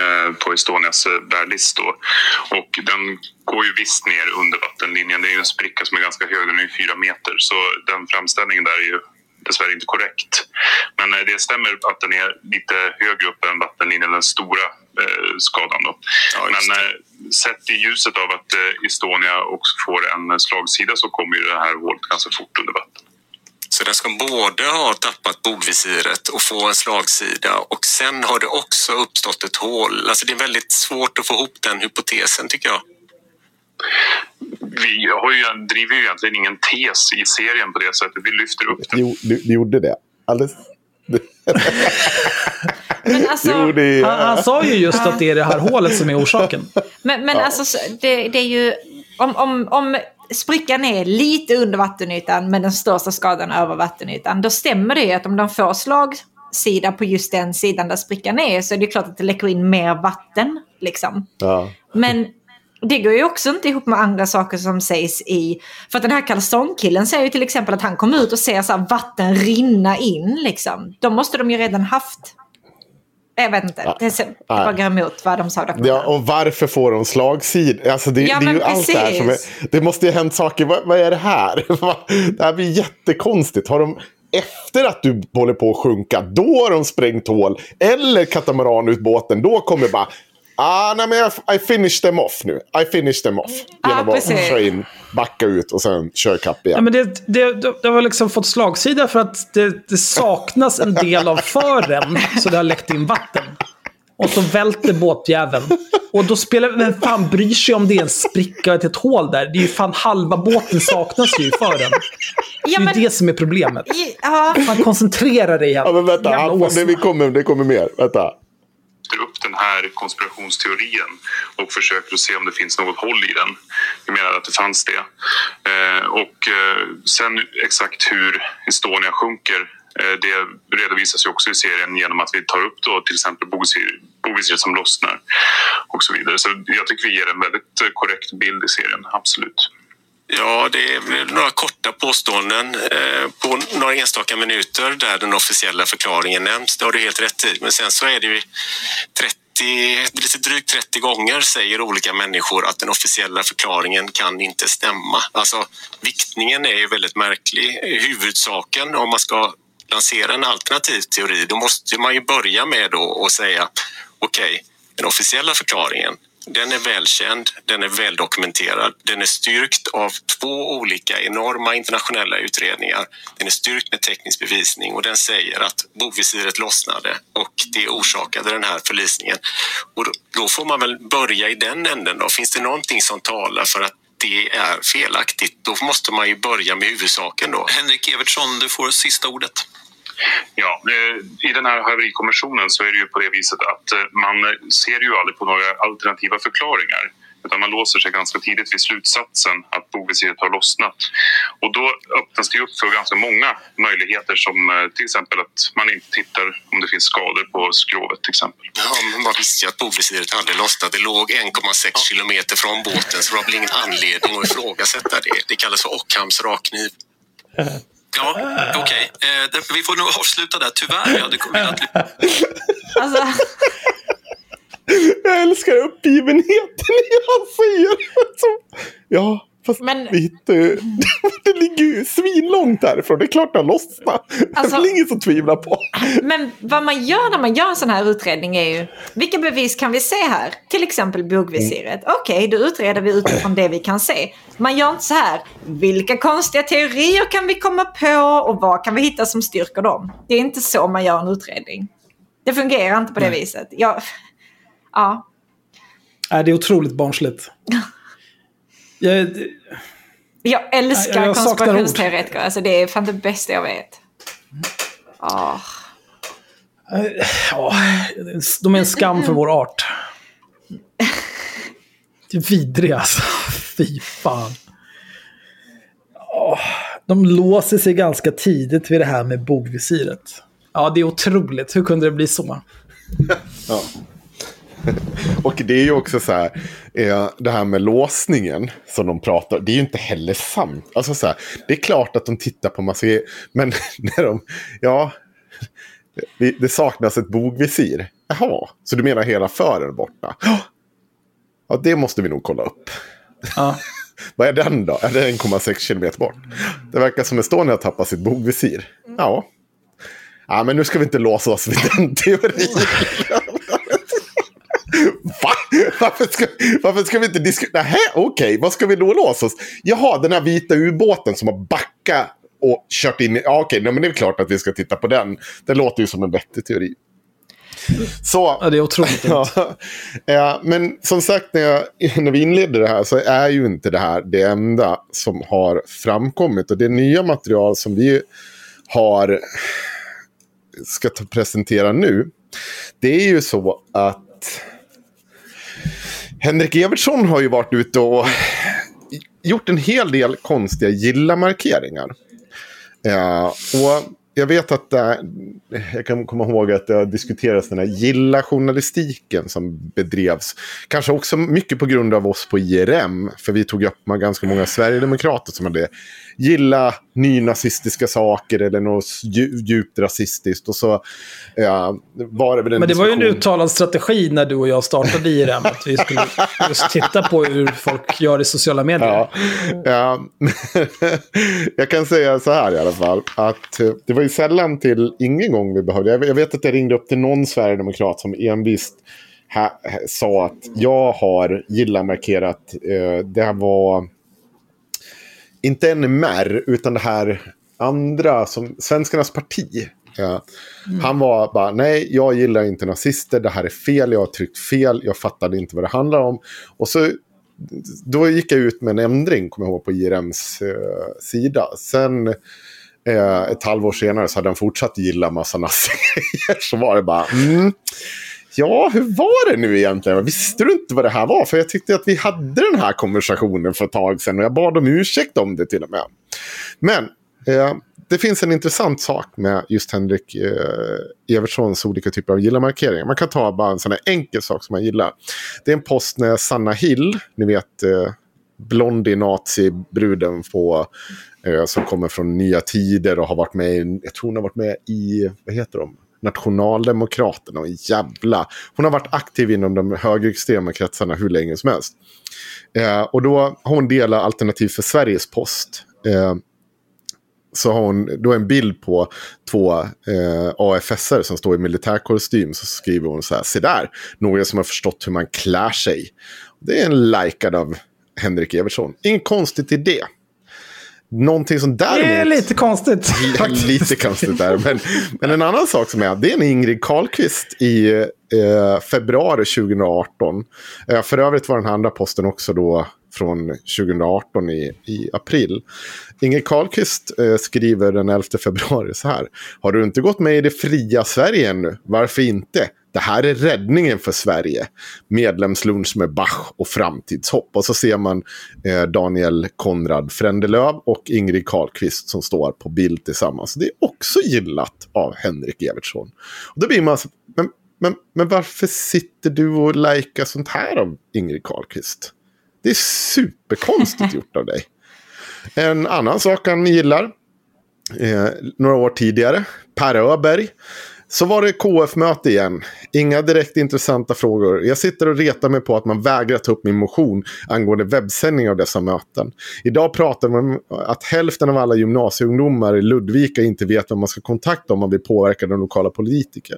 eh, på Estonias eh, bärlist. Då. Och den går ju visst ner under vattenlinjen. Det är ju en spricka som är ganska hög, den är ju fyra meter. Så den framställningen där är ju dessvärre inte korrekt. Men eh, det stämmer att den är lite högre upp än vattenlinjen, den stora eh, skadan. Då. Ja, Men eh, sett i ljuset av att eh, Estonia också får en slagsida så kommer ju det här hålet ganska fort under vatten. Så den ska både ha tappat bogvisiret och få en slagsida och sen har det också uppstått ett hål. Alltså det är väldigt svårt att få ihop den hypotesen tycker jag. Vi har ju, driver ju egentligen ingen tes i serien på det sättet. Vi lyfter upp den. Jo, du, du gjorde det. Alldeles... Men alltså, Jo, det. Han, han sa ju just att det är det här hålet som är orsaken. men, men alltså så- det, det är ju... Om, om, om sprickan är lite under vattenytan men den största skadan över vattenytan. Då stämmer det ju att om de får slagsida på just den sidan där sprickan är så är det klart att det läcker in mer vatten. Liksom. Ja. Men det går ju också inte ihop med andra saker som sägs i... För att den här kalsongkillen säger ju till exempel att han kom ut och ser så vatten rinna in liksom. Då måste de ju redan haft... Jag vet inte. Det ser- det går emot vad de sa. Där. Ja, och varför får de slagsid? Alltså det, Ja, det är ju men allt det här som är, precis. Det måste ju ha hänt saker. Vad, vad är det här? Det här blir jättekonstigt. Har de efter att du håller på att sjunka, då har de sprängt hål. Eller katamaranutbåten, då kommer bara... Ah, nej, men jag, I finished them off nu. I finished them off. Ja, Genom att precis. köra in, backa ut och sen köra kapp igen. Ja, men det, det, det har liksom fått slagsida för att det, det saknas en del av fören. Så det har läckt in vatten. Och så välter båtjäveln. Och då spelar... Vem fan bryr sig om det är en spricka och ett hål där? Det är ju fan halva båten saknas ju i fören. Det Ja, är men, ju det som är problemet. ja, Fan, koncentrera dig. Ja, men vänta, det, vi kommer, det kommer mer. Vänta lyfter upp den här konspirationsteorin och försöker att se om det finns något håll i den. Vi menar att det fanns det. Eh, och eh, sen exakt hur Estonia sjunker eh, det redovisas ju också i serien genom att vi tar upp då till exempel bovisir bogvisiret som lossnar och så vidare. Så jag tycker vi ger en väldigt eh, korrekt bild i serien, absolut. Ja, det är några korta påståenden eh, på några enstaka minuter där den officiella förklaringen nämns. Det har du helt rätt i. Men sen så är det ju 30, lite drygt 30 gånger säger olika människor att den officiella förklaringen kan inte stämma. Alltså, viktningen är ju väldigt märklig. Huvudsaken om man ska lansera en alternativ teori, då måste man ju börja med då och säga okej, den officiella förklaringen den är välkänd, den är väldokumenterad. Den är styrkt av två olika enorma internationella utredningar. Den är styrkt med teknisk bevisning och den säger att bovisiret lossnade och det orsakade den här förlisningen. Och då, då får man väl börja i den änden då. Finns det någonting som talar för att det är felaktigt, då måste man ju börja med huvudsaken då. Henrik Evertsson, du får sista ordet. Ja, eh, i den här haverikommissionen så är det ju på det viset att eh, man ser ju aldrig på några alternativa förklaringar. Utan man låser sig ganska tidigt vid slutsatsen att bogvisiret har lossnat. Och då öppnas det upp för ganska många möjligheter som eh, till exempel att man inte tittar om det finns skador på skrovet till exempel. Ja, men man visste ju att bogvisiret hade lossnat. Det låg 1,6 kilometer från båten så det var väl ingen anledning att ifrågasätta det. Det kallas för Ockhams rakkniv. Ja, okej. Eh, det- vi får nog avsluta där. Tyvärr, jag hade velat alltså, Jag älskar uppgivenheten i han säger. Så, ja, fast Men- vi hittar ju... Det ligger ju svinlångt därifrån. Det är klart det har lossnat. Alltså- det är väl ingen som tvivlar på. Men vad man gör när man gör en sån här utredning är ju, vilka bevis kan vi se här? Till exempel bogvisiret. Okej, då utreder vi utifrån det vi kan se. Man gör inte så här, vilka konstiga teorier kan vi komma på och vad kan vi hitta som styrker dem? Det är inte så man gör en utredning. Det fungerar inte på det viset. Jag, ja, Nej, det är otroligt barnsligt. Jag, jag älskar Jag- jag konspirationsteoretiker. Alltså det är fan det bästa jag vet. Ah. ja, de är en skam för vår art. Det är vidriga alltså. Fy fan. Åh, De låser sig ganska tidigt vid det här med bogvisiret. Ja, det är otroligt. Hur kunde det bli så? Och och det är ju också så här, eh, det här med låsningen som de pratar det är ju inte heller sant. Alltså så här, det är klart att de tittar på massa grejer, men när de, ja, det, det saknas ett bogvisir. Jaha, så du menar hela fören borta? Ja, det måste vi nog kolla upp. Ja. Vad är den då? Är det 1,6 kilometer bort? Det verkar som Estonia har tappat sitt bogvisir. Ja. Ja, men nu ska vi inte låsa oss vid den teorin. Va? Varför ska, varför ska vi inte diskutera? Nähä, okej, vad ska vi då låsa oss? Jaha, den här vita ubåten som har backat och kört in i... Ja, okej, men det är klart att vi ska titta på den. Det låter ju som en vettig teori. Så, Ja, det är otroligt ja, men som sagt, när, jag, när vi inledde det här så är ju inte det här det enda som har framkommit. Och det nya material som vi har ska presentera nu. Det är ju så att Henrik Evertsson har ju varit ute och gjort en hel del konstiga gilla-markeringar. Eh, och jag vet att eh, jag kan komma ihåg att det har diskuterats den här gilla-journalistiken som bedrevs. Kanske också mycket på grund av oss på IRM. För vi tog upp med ganska många sverigedemokrater som hade gilla nynazistiska saker eller något dju- djupt rasistiskt. Och så ja, var det väl en Men det var ju en diskussion- uttalad strategi när du och jag startade IRM. Att vi skulle just titta på hur folk gör i sociala medier. Ja, ja. jag kan säga så här i alla fall. Att eh, det var ju sällan till ingen gång vi behövde. Jag vet att jag ringde upp till någon sverigedemokrat som envist ha, ha, sa att jag har gilla-markerat. Eh, det här var inte NMR utan det här andra som Svenskarnas parti. Ja. Han var bara, nej, jag gillar inte nazister, det här är fel, jag har tryckt fel, jag fattade inte vad det handlar om. Och så då gick jag ut med en ändring, kommer jag ihåg, på IRMs eh, sida. Sen eh, ett halvår senare så hade han fortsatt gilla massa nazigrejer. Så var det bara, mm, ja, hur var det nu egentligen? Visste du inte vad det här var? För jag tyckte att vi hade den här konversationen för ett tag sedan och jag bad om ursäkt om det till och med. Men eh, det finns en intressant sak med just Henrik eh, Evertssons olika typer av gilla-markeringar. Man kan ta bara en sån här enkel sak som man gillar. Det är en post när Sanna Hill, ni vet eh, blondie nazi-bruden på, eh, som kommer från Nya Tider och har varit med i, jag tror hon har varit med i, vad heter de? Nationaldemokraterna och jävla. Hon har varit aktiv inom de högerextrema kretsarna hur länge som helst. Eh, och då har hon delat Alternativ för Sveriges post. Eh, så har hon då en bild på två eh, AFSR som står i militärkostym. Så skriver hon så här, se där, några som har förstått hur man klär sig. Det är en likad av Henrik Evertsson. Inget konstigt i det. Någonting som däremot... Det är lite konstigt. Lite konstigt där. Men, men en annan sak som är, det är en Ingrid Carlqvist i eh, februari 2018. Eh, för övrigt var den här andra posten också då från 2018 i, i april. Ingrid Carlqvist eh, skriver den 11 februari så här. Har du inte gått med i det fria Sverige ännu? Varför inte? Det här är räddningen för Sverige. Medlemslunch med Bach och framtidshopp. Och så ser man eh, Daniel Konrad Frändelöv och Ingrid Carlqvist som står på bild tillsammans. Det är också gillat av Henrik Evertsson. Och då blir man så, men, men, men varför sitter du och likar sånt här av Ingrid Carlqvist? Det är superkonstigt gjort av dig. En annan sak han gillar, eh, några år tidigare, Per Öberg. Så var det KF-möte igen. Inga direkt intressanta frågor. Jag sitter och retar mig på att man vägrar ta upp min motion angående webbsändning av dessa möten. Idag pratar man om att hälften av alla gymnasieungdomar i Ludvika inte vet vem man ska kontakta om man vill påverka den lokala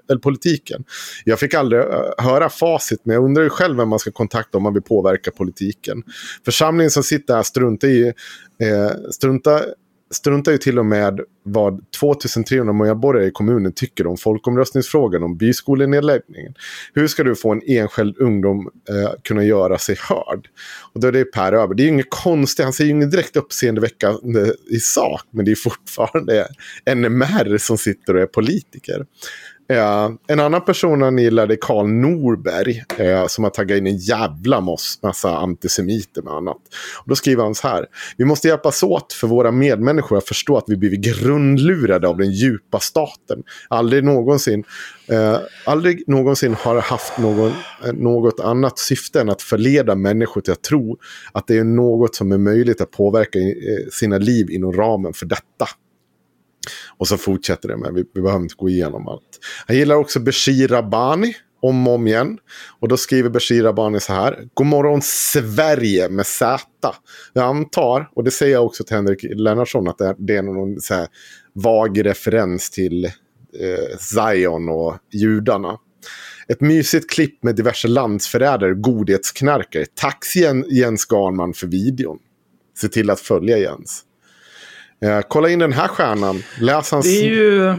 eller politiken. Jag fick aldrig höra facit, men jag undrar ju själv vem man ska kontakta om man vill påverka politiken. Församlingen som sitter här struntar i eh, struntar struntar ju till och med vad 2300 medborgare i kommunen tycker om folkomröstningsfrågan om byskolenedläggningen. Hur ska du få en enskild ungdom eh, kunna göra sig hörd? Och då är det Per Öberg. Det är ju inget konstigt, han säger ju inget direkt uppseendeväckande i sak, men det är fortfarande NMR som sitter och är politiker. Eh, en annan person han gillade är Karl Norberg. Eh, som har taggat in en jävla moss, massa antisemiter med annat. Och då skriver han så här. Vi måste hjälpas åt för våra medmänniskor att förstå att vi blivit grundlurade av den djupa staten. Aldrig någonsin, eh, aldrig någonsin har haft någon, eh, något annat syfte än att förleda människor till att tro att det är något som är möjligt att påverka eh, sina liv inom ramen för detta. Och så fortsätter det med, vi, vi behöver inte gå igenom allt. Han gillar också Bashir Rabani, om och om igen. Och då skriver Bashir Rabbani så här. God morgon Sverige med Z. Jag antar, och det säger jag också till Henrik Lennartsson, att det är, det är någon så här vag referens till eh, Zion och judarna. Ett mysigt klipp med diverse landsförrädare, godhetsknarkare. Tack Jens Garnman för videon. Se till att följa Jens. Eh, kolla in den här stjärnan. Läs hans... Det är ju...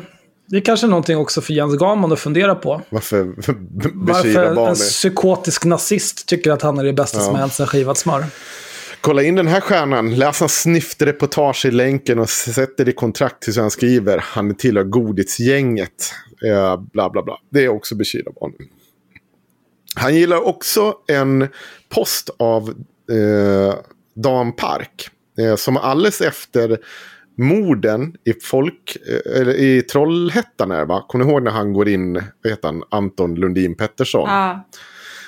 Det är kanske någonting också för Jens Garman att fundera på. Varför Varför en psykotisk nazist tycker att han är det bästa ja. som hänt sen skivat smör. Kolla in den här stjärnan. Läs hans snyftreportage i länken och sätt det i kontrakt tills han skriver. Han tillhör godisgänget. Eh, bla bla bla. Det är också Bashir Abani. Han gillar också en post av eh, Dan Park. Eh, som alldeles efter morden i folk, eh, eller i Trollhättan är va? Kommer ni ihåg när han går in, vad heter han, Anton Lundin Pettersson? Ja.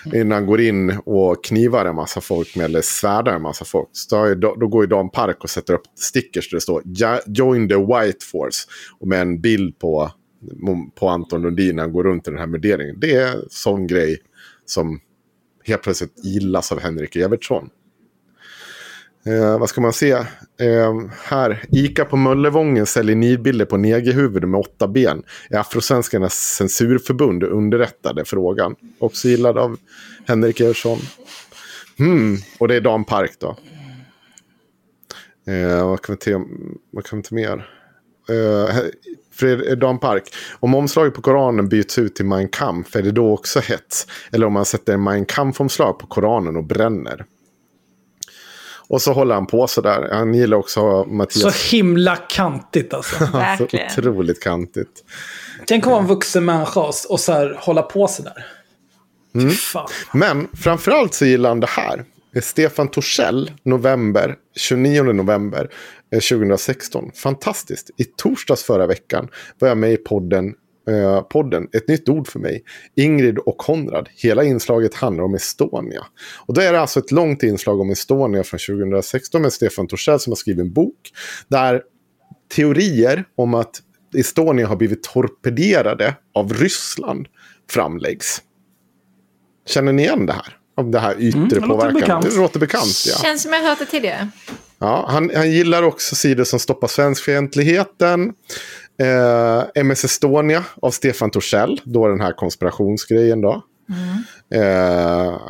Innan han går in och knivar en massa folk med, eller svärdar en massa folk. Så då, då går ju Dan Park och sätter upp stickers där det står Join the White Force. Och med en bild på, på Anton Lundin när han går runt i den här värderingen. Det är sån grej som helt plötsligt gillas av Henrik Evertsson. Eh, vad ska man se? Eh, här. Ica på Möllevången säljer nidbilder på negerhuvud med åtta ben. Är Afrosvenskarnas censurförbund underrättade frågan. Också gillad av Henrik Ersson. Mm, och det är Dan Park då. Eh, vad kan vi ta, vad kan vi ta mer? Eh, Fred, eh, Dan Park. Om omslaget på Koranen byts ut till Mein Kampf, är det då också hets? Eller om man sätter en Mein Kampf-omslag på Koranen och bränner? Och så håller han på sådär. Han gillar också Mattias. Så himla kantigt alltså. så otroligt kantigt. Tänk att vara en vuxen människa och så här, hålla på sådär. Mm. Men framförallt så gillar han det här. Stefan Torssell, november, 29 november 2016. Eh, Fantastiskt. I torsdags förra veckan var jag med i podden eh, podden Ett nytt ord för mig. Ingrid och Konrad. Hela inslaget handlar om Estonia. Och då är det alltså ett långt inslag om Estonia från 2016 med Stefan Torssell som har skrivit en bok. Där teorier om att Estonia har blivit torpederade av Ryssland framläggs. Känner ni igen det här? Om det här yttre mm, påverkan. Det låter bekant. Ja. Känns som jag hört det tidigare. Ja, han, han gillar också sidor som Stoppa svenskfientligheten. Eh, MS Estonia av Stefan Torssell. Då den här konspirationsgrejen då. Mm. Eh,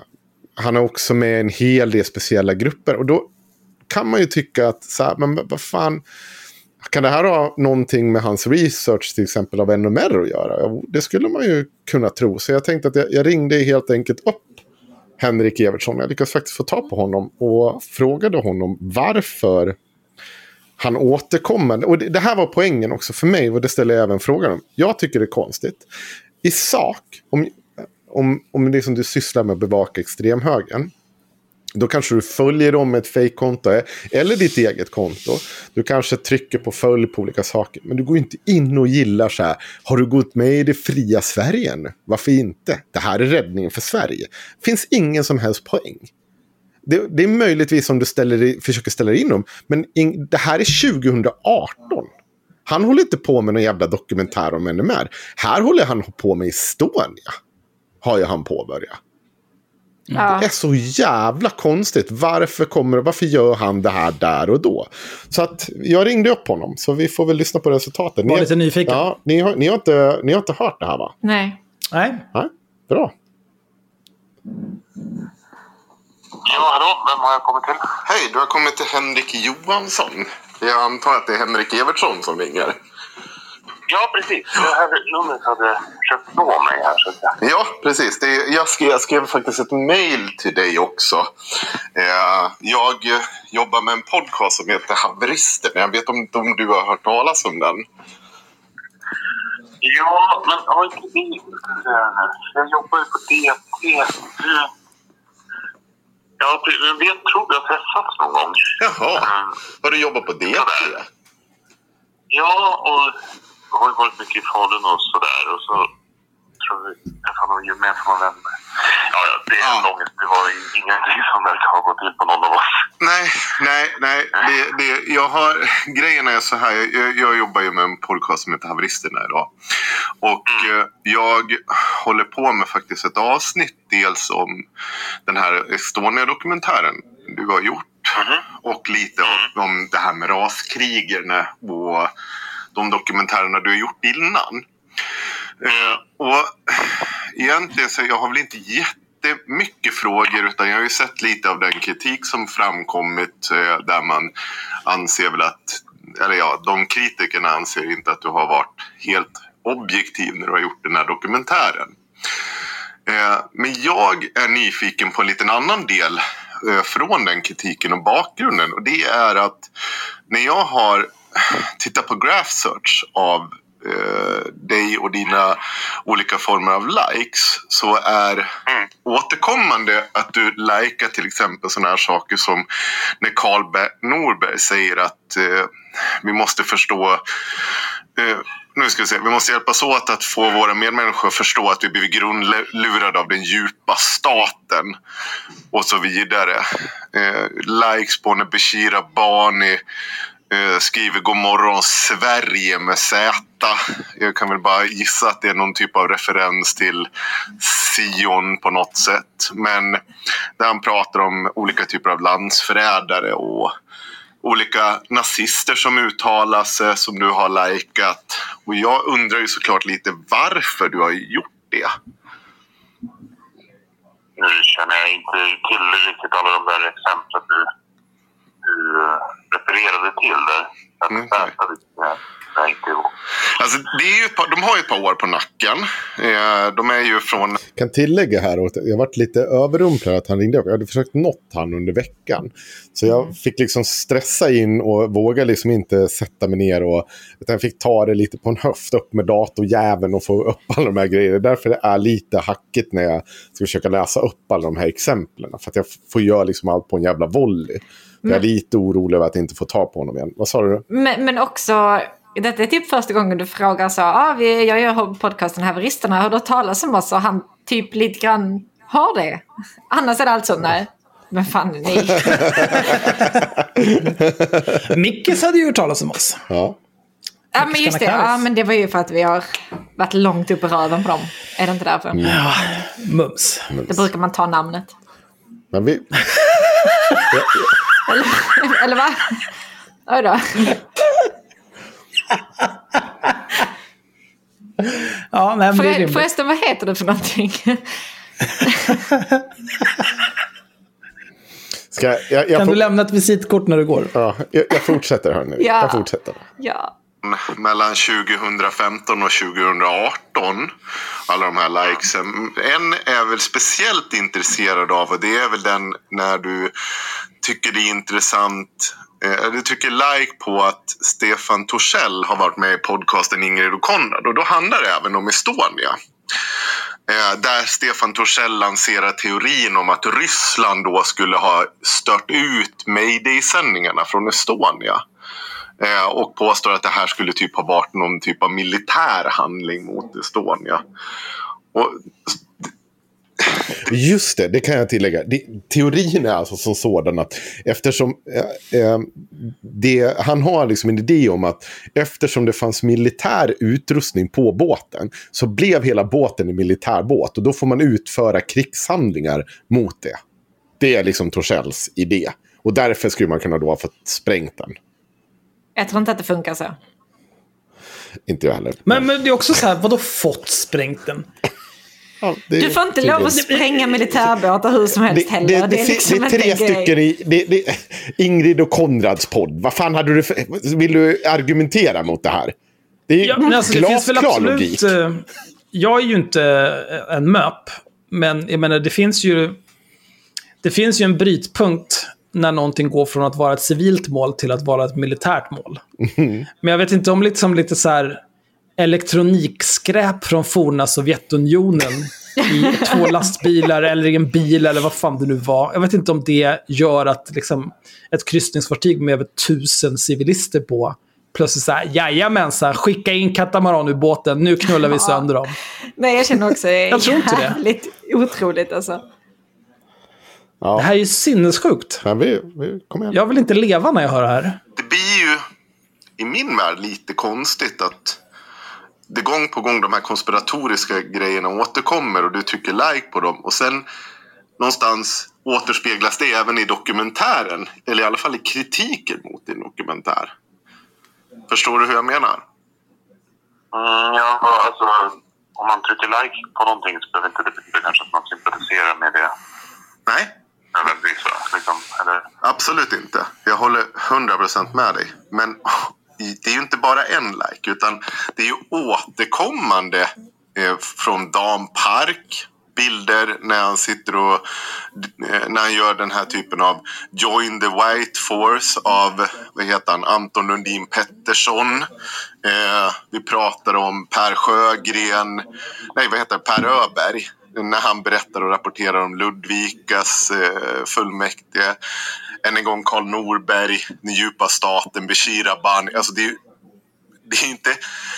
han är också med i en hel del speciella grupper. Och då kan man ju tycka att, så här, men vad fan. Kan det här ha någonting med hans research till exempel av NMR att göra? Det skulle man ju kunna tro. Så jag tänkte att jag, jag ringde helt enkelt upp Henrik Evertsson. Jag lyckades faktiskt få tag på honom och frågade honom varför han återkommer. Och det, det, här var poängen också för mig och det ställer jag även frågan om. Jag tycker det är konstigt. I sak, om, om, om det som du sysslar med att bevaka extremhögern. Då kanske du följer dem med ett fejkkonto eller ditt eget konto. Du kanske trycker på följ på olika saker. Men du går inte in och gillar så här. Har du gått med i det fria Sverige nu? Varför inte? Det här är räddningen för Sverige. finns ingen som helst poäng. Det, det är möjligtvis om du ställer, försöker ställa in dem. Men in, det här är 2018. Han håller inte på med någon jävla dokumentär om NMR. Här håller han på med Estonia. Har ju han påbörjat. Ja. Det är så jävla konstigt. Varför, kommer, varför gör han det här där och då? Så att jag ringde upp honom. Så vi får väl lyssna på resultatet. Var lite nyfiken. Ja, ni, har, ni, har inte, ni har inte hört det här va? Nej. Nej. Nej. Bra. Ja, hallå, vem har jag kommit till? Hej, du har kommit till Henrik Johansson. Jag antar att det är Henrik Evertsson som ringer. Ja, precis. Det här numret hade köpt på mig här. Så att... Ja, precis. Det, jag, skrev, jag skrev faktiskt ett mail till dig också. Eh, jag jobbar med en podcast som heter Haverister. Jag vet inte om du har hört talas om den? Ja, men har inte vi... Jag jobbar ju på DT. Ja, jag vet, tror vi har träffats någon gång. Jaha. Mm. Har du jobbat på DT? Ja, och jag har ju varit mycket i Falun och sådär. Och så tror träffade några gemensamma vänner. Ja, ja, det är en Ja. lång... Det var ingenting som verkar ha gått till på någon av oss. Nej, nej, nej. Det, det, jag har, grejen är så här. Jag, jag jobbar ju med en podcast som heter Haveristerna idag. Och eh, jag håller på med faktiskt ett avsnitt. Dels om den här Estonia-dokumentären du har gjort. Och lite om, om det här med raskrigerna och de dokumentärerna du har gjort innan. Eh, och egentligen så jag har väl inte jättemycket frågor utan jag har ju sett lite av den kritik som framkommit eh, där man anser väl att, eller ja, de kritikerna anser inte att du har varit helt objektiv när du har gjort den här dokumentären. Eh, men jag är nyfiken på en liten annan del från den kritiken och bakgrunden och det är att när jag har tittat på graph search av eh, dig och dina olika former av likes så är återkommande att du likar till exempel sådana här saker som när Carl Be- Norberg säger att eh, vi måste förstå eh, nu ska vi se, vi måste hjälpas åt att få våra medmänniskor att förstå att vi blivit grundlurade av den djupa staten och så vidare. Eh, likes på när Beshira Bani eh, Eh, skriver God morgon Sverige med Z. Jag kan väl bara gissa att det är någon typ av referens till Sion på något sätt. Men där han pratar om olika typer av landsförrädare och olika nazister som uttalar sig som du har likat. Och jag undrar ju såklart lite varför du har gjort det. Nu känner jag inte till riktigt alla de där exemplen du, du eh, refererade till där. Jag Mm, mm, inte ihåg. Alltså, det är ju par, de har ju ett par år på nacken. Eh, de är ju från... kan tillägga här att jag varit lite överrumplad att han ringde upp. Jag hade försökt nått han under veckan. Så jag fick liksom stressa in och våga liksom inte sätta mig ner. Och, utan jag fick ta det lite på en höft upp med datorjäveln och få upp alla de här grejerna. Därför det är lite hackigt när jag ska försöka läsa upp alla de här exemplen. För att jag får göra liksom allt på en jävla volley. Jag är lite orolig över att inte få ta på honom igen. Vad sa du? Men, men också, detta är typ första gången du frågar så, ah, vi, jag gör podcasten Haveristerna, har du hört talas om oss? Och han typ lite grann har det. Annars är det alltså, nej. Men fan, nej. Mickes hade ju hört talas om oss. Ja. Ja, men just det. Ja, men det var ju för att vi har varit långt upp i röven på dem. Är det inte därför? Ja, mums. Det brukar man ta namnet. Men vi... Eller, eller va? Oj då. Ja, nej, det För, rimligt. förresten, vad heter du för någonting? Ska jag, jag, jag, Kan du lämna ett visitkort när du går? ja, jag, jag fortsätter här nu. Ja. Jag fortsätter. ja. mellan 2015 och 2018. Alla de här likesen. En är väl speciellt intresserad av och det är väl den när du tycker det är intressant. Eh, du trycker like på att Stefan Torssell har varit med i podcasten Ingrid och Konrad och då handlar det även om Estonia. Eh, där Stefan Torssell lanserar teorin om att Ryssland då skulle ha stört ut mayday-sändningarna från Estonia. Eh, och påstår att det här skulle typ ha varit någon typ av militär handling mot Estonia. Och, Just det, det kan jag tillägga. Det, teorin är alltså som sådan att eftersom eh, eh, det, han har liksom en idé om att eftersom det fanns militär utrustning på båten så blev hela båten en militärbåt och då får man utföra krigshandlingar mot det. Det är liksom Torssells idé. Och därför skulle man kunna då ha fått sprängt den. Jag tror inte att det funkar så. Inte jag heller. Men, men det är också så här, vadå fått sprängt den? Ja, det är Du får inte lov att spränga militärbåtar hur som helst det, heller. det, det, liksom det, är inte tre en grej. stycken i det, det, Ingrid och Konrads podd. Vad fan hade du för, Vill du argumentera mot det här? Det är Ja, men alltså, det finns väl glasklar absolut... logik. eh, Jag är ju inte eh, en MÖP, men jag menar, det finns ju... Det finns ju en brytpunkt när någonting går från att vara ett civilt mål till att vara ett militärt mål. Men jag vet inte om liksom lite så här... elektronikskräp från forna Sovjetunionen i två lastbilar eller i en bil eller vad fan det nu var. Jag vet inte om det gör att liksom, ett kryssningsfartyg med över tusen civilister på plötsligt såhär, jajamensan, skicka in katamaran ur båten, nu knullar vi sönder dem. Nej, jag känner också Jag tror inte det. jävligt otroligt alltså. Ja, Det här är ju sinnessjukt. men vi, vi, kom igen. Jag vill inte leva när jag hör det här. det blir ju i min värld lite konstigt att det gång på gång de här konspiratoriska grejerna återkommer och du tycker like på dem och sen någonstans återspeglas det även i dokumentären eller i alla fall i kritiken mot din dokumentär. Förstår du hur jag menar? Mm, ja, alltså om man trycker like på någonting så behöver inte det betyda kanske att man sympatiserar med det Nej, va? Liksom, eller, Absolut inte. Jag håller 100% med dig. Men det är ju inte bara en like, utan det är ju återkommande eh, från Dan Park. Bilder när han sitter och eh, när han gör den här typen av Join the White Force av vad heter han, Anton Lundin Pettersson. Eh, vi pratar om Per Sjögren, nej vad heter det, Per Öberg när han berättar och rapporterar om Ludvikas eh, fullmäktige. Än en gång Karl Norberg, Den djupa staten, Bashir Abani. Alltså det är ju det är inte,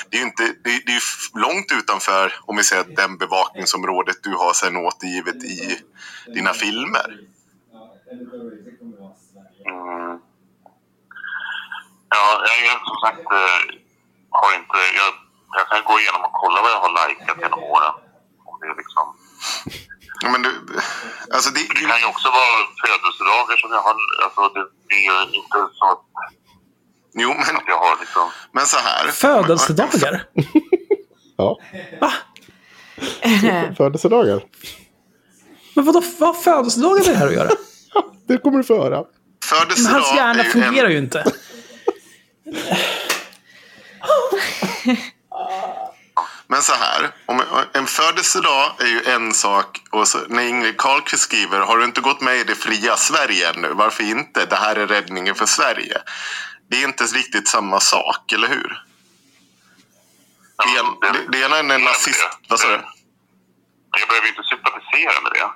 det är inte, det är, det är långt utanför om vi säger att den bevakningsområdet du har sen återgivet i dina filmer. mm. Ja, jag, jag som sagt eh, har inte... Jag, jag kan gå igenom och kolla vad jag har likat genom åren. Om det är liksom... Ja, Men du, alltså det, Det kan ju också vara födelsedagar som jag har... Alltså det blir ju inte så att jo, men, att jag har liksom... men så här. Födelsedagar? Ja. Va? Födelsedagar. Men vadå, vad har födelsedagar med det här att göra? Det kommer du få höra. Men Födelsedag hans hjärna är ju fungerar en, ju inte. Men så här, om en födelsedag är ju en sak. Och så, när Ingrid Carlqvist skriver, har du inte gått med i det fria Sverige ännu? Varför inte? Det här är räddningen för Sverige. Det är inte riktigt samma sak, eller hur? Det, en, det, det ena är en nazist... Vad sa du? Jag behöver inte sympatisera med det.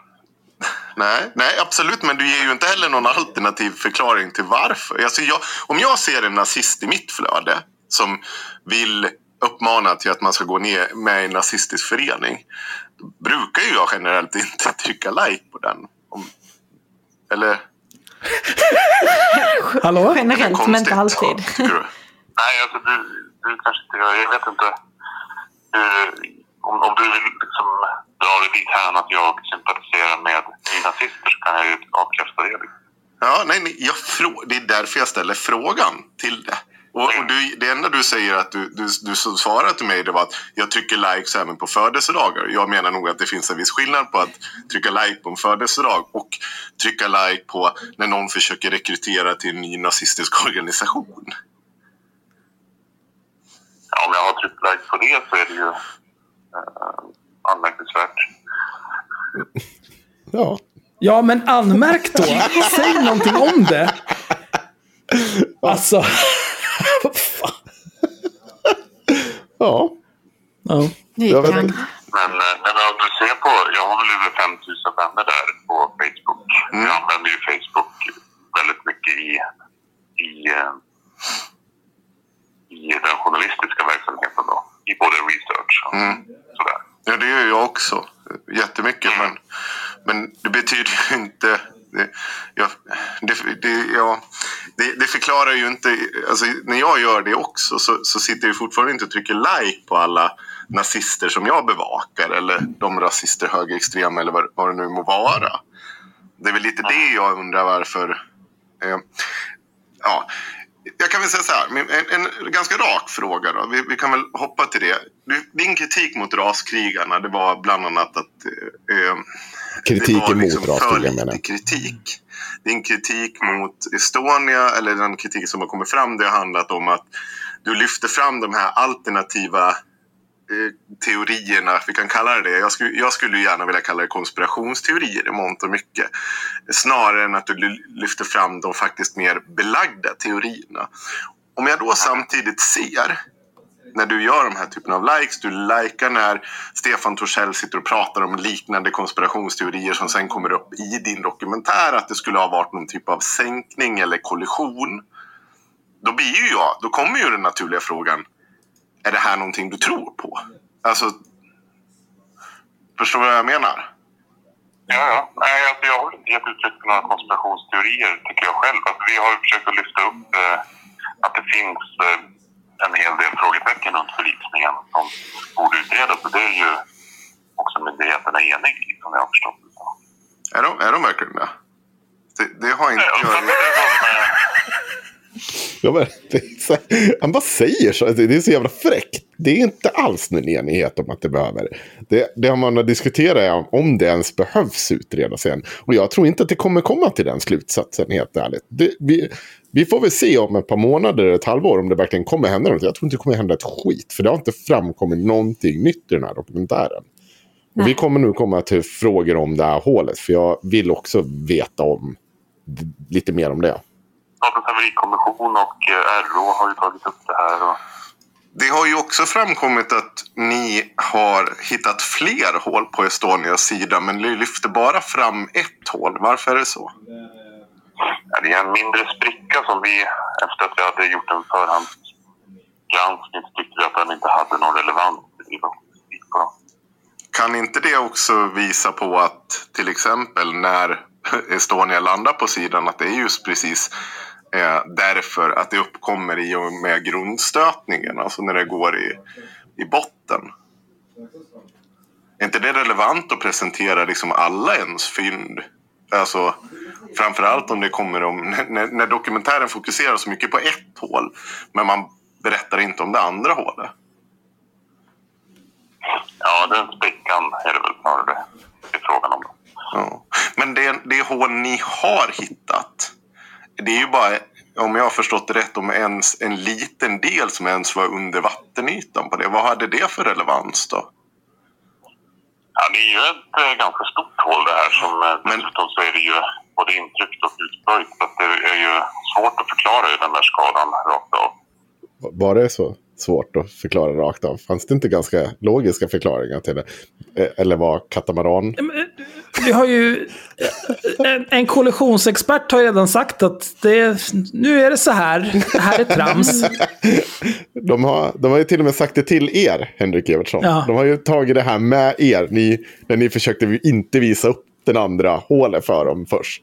Nej, nej, absolut. Men du ger ju inte heller någon alternativ förklaring till varför. Alltså jag, om jag ser en nazist i mitt flöde som vill uppmana till att man ska gå ner med i en nazistisk förening. Brukar ju jag generellt inte trycka like på den. Om, eller? Hallå? Generellt, men inte alltid. Nej, alltså du, du kanske inte... Jag vet inte. hur- om, om du vill liksom dra det dit här att jag sympatiserar med nynazister så kan jag ju avkräfta det. Ja, nej, nej jag frå- det är därför jag ställer frågan till det. Och, och du, det enda du säger att du, du, du som svarade till mig det var att jag trycker likes även på födelsedagar. Jag menar nog att det finns en viss skillnad på att trycka like på en födelsedag och trycka like på när någon försöker rekrytera till en ny nazistisk organisation. Ja, om jag har tryckt like på det så är det ju eh, anmärkningsvärt. Ja. Ja, men anmärk då. Säg någonting om det. Alltså. Ja. Ja. Jag vet inte. Men, eh, men om du ser på, jag har väl över 5000 vänner där på Facebook. Jag använder ju Facebook väldigt mycket i, i, eh, i den journalistiska verksamheten då. I både research och sådär. Ja, det gör jag också. Jättemycket. Men, men det betyder ju inte... Det, ja, det, det, ja, det, det förklarar ju inte... Alltså, när jag gör det också så, så sitter jag fortfarande inte och trycker like på alla nazister som jag bevakar eller de rasister, högerextrema eller vad, vad det nu må vara. Det är väl lite det jag undrar varför... Eh, ja, jag kan väl säga så här, en, en ganska rak fråga då. Vi, vi kan väl hoppa till det. Din kritik mot raskrigarna, det var bland annat att... Eh, Kritik det var emot liksom lite menar jag. kritik. Din kritik mot Estonia, eller den kritik som har kommit fram, det har handlat om att du lyfter fram de här alternativa eh, teorierna, vi kan kalla det det. Jag skulle, jag skulle gärna vilja kalla det konspirationsteorier i mångt och mycket. Snarare än att du ly- lyfter fram de faktiskt mer belagda teorierna. Om jag då samtidigt ser när du gör de här typen av likes. Du likar när Stefan Torssell sitter och pratar om liknande konspirationsteorier som sen kommer upp i din dokumentär. Att det skulle ha varit någon typ av sänkning eller kollision. Då blir ju jag, då kommer ju den naturliga frågan. Är det här någonting du tror på? Alltså, förstår du vad jag menar? Ja, ja. Nej, alltså jag har inte gett uttryck för några konspirationsteorier, tycker jag själv. Alltså, vi har ju försökt att lyfta upp eh, att det finns eh, en hel del frågetecken runt förlikningen som borde utredas. Och det är ju också myndigheterna eniga i, som jag har förstått det. Är de, är de verkligen det? Det, det har inte Ja, jag... Ja, men, han bara säger så. Det är så jävla fräckt. Det är inte alls någon enighet om att det behöver. Det, det har man har diskuterat är om det ens behövs utredas än. Och jag tror inte att det kommer komma till den slutsatsen, helt ärligt. Det, vi, vi får väl se om ett par månader, ett halvår, om det verkligen kommer hända något. Jag tror inte det kommer hända ett skit. För det har inte framkommit någonting nytt i den här dokumentären. Och vi kommer nu komma till frågor om det här hålet. För jag vill också veta om lite mer om det. Statens haverikommission och eh, RÅ har ju tagit upp det här. Och, Det har ju också framkommit att ni har hittat fler hål på Estonias sida men ni lyfter bara fram ett hål. Varför är det så? ja, det är en mindre spricka som vi, efter att vi hade gjort en förhandsgranskning, tyckte vi att den inte hade någon relevans på. Kan inte det också visa på att till exempel när Estonia landar på sidan att det är just precis eh, därför att det uppkommer i och med grundstötningen, alltså när det går i, i botten. Är inte det relevant att presentera liksom alla ens fynd? Alltså, framförallt om det kommer om... När, när dokumentären fokuserar så mycket på ett hål, men man berättar inte om det andra hålet. Ja, den sprickan är det väl snarare det är frågan om. Ja. Men det, det hål ni har hittat, det är ju bara, om jag har förstått det rätt, om ens en liten del som ens var under vattenytan på det. Vad hade det för relevans då? Ja, det är ju ett eh, ganska stort hål det här. Som, eh, Men- dessutom så är det ju både intryckt och utböjt. Så att det är ju svårt att förklara i den där skadan rakt av. Var det så svårt att förklara rakt av? Fanns det inte ganska logiska förklaringar till det? Eh, Eller var katamaran... Vi har ju... En, en kollisionsexpert har redan sagt att det, nu är det så här. Det här är trams. De har, de har ju till och med sagt det till er, Henrik Evertsson. Ja. De har ju tagit det här med er. Ni, när ni försökte inte visa upp den andra hålet för dem först.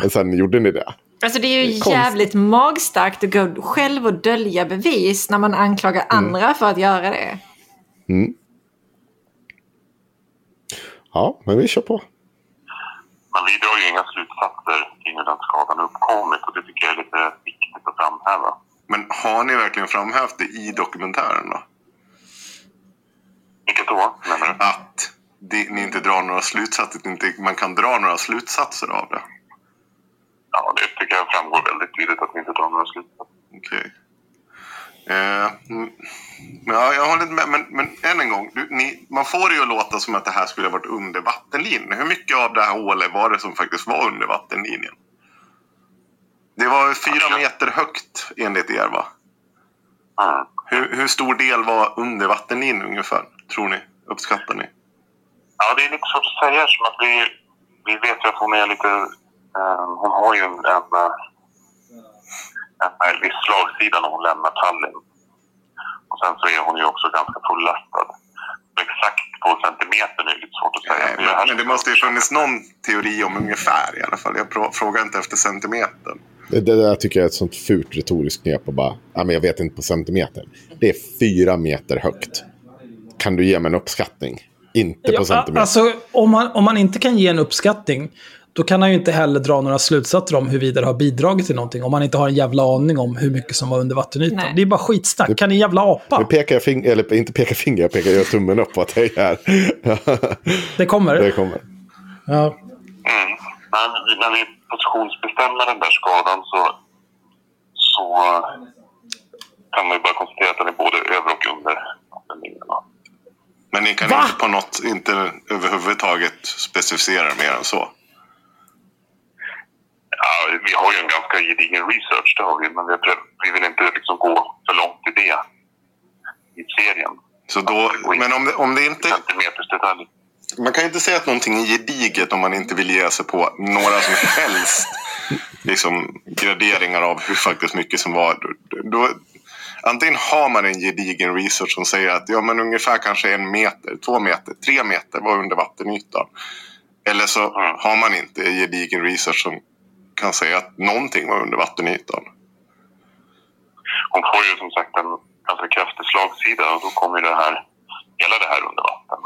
Men sen gjorde ni det. Alltså det är ju Konst. jävligt magstarkt att gå själv och dölja bevis när man anklagar andra för att göra det. Mm. Ja, men vi kör på. Men vi drar ju inga slutsatser kring hur den skadan uppkommit. Och det tycker jag är lite viktigt att framhäva. Men har ni verkligen framhävt det i dokumentären då? Vilket då, menar du? Att det, ni inte drar några slutsatser, inte, man kan dra några slutsatser av det? Ja, det tycker jag framgår väldigt tydligt att vi inte drar några slutsatser. Okej. Eh, mm, ja, jag håller inte med. Men, men än en gång. Du, ni, man får det ju att låta som att det här skulle ha varit under vattenlinjen. Hur mycket av det här hålet var det som faktiskt var under vattenlinjen? Det var fyra meter högt enligt er va? Mm. Hur, hur stor del var under vattenlinjen ungefär? Tror ni? Uppskattar ni? Ja, det är lite svårt att säga som att vi, vi vet ju att hon är lite... eh, hon har ju en, en, eh, en, en viss slagsida när hon lämnar Tallinn. Och sen så är hon ju också ganska fullastad. Exakt på centimetern är det lite svårt att säga. Nej, men, men det måste ju funnits någon teori om ungefär i alla fall. Jag frågar inte efter centimetern. Det, det där tycker jag är ett sånt fult retoriskt knep. Och bara, ja, men jag vet inte på centimeter. Det är fyra meter högt. Kan du ge mig en uppskattning? Inte på Ja, centimeter. alltså, om man, om man inte kan ge en uppskattning, då kan han ju inte heller dra några slutsatser om huruvida det har bidragit till någonting. Om man inte har en jävla aning om hur mycket som var under vattenytan. Nej. Det är bara skitsnack. Kan ni jävla apa? Nu pekar jag finger, eller inte pekar finger, jag pekar jag tummen upp på att det är. Det kommer. det kommer. Ja. Mm. Men när vi positionsbestämmer den där skadan så, så kan man ju bara konstatera att den är både över och under vattenlinjen. Men ni kan Va? inte på något, inte överhuvudtaget specificera mer än så? Ja, vi har ju en ganska gedigen research, det har vi, men vi, vi vill inte liksom gå för långt i det. Så då, men om det, om det inte... Man kan ju inte säga att någonting är gediget om man inte vill ge sig på några som helst liksom, graderingar av hur faktiskt mycket som var. Då, antingen har man en gedigen research som säger att ja, men ungefär kanske en meter, två meter, tre meter var under vattenytan. Eller så har man inte en gedigen research som kan säga att någonting var under vattenytan. Hon får ju som sagt en ganska kraftig slagsida och då kommer ju det här, hela det här under vatten.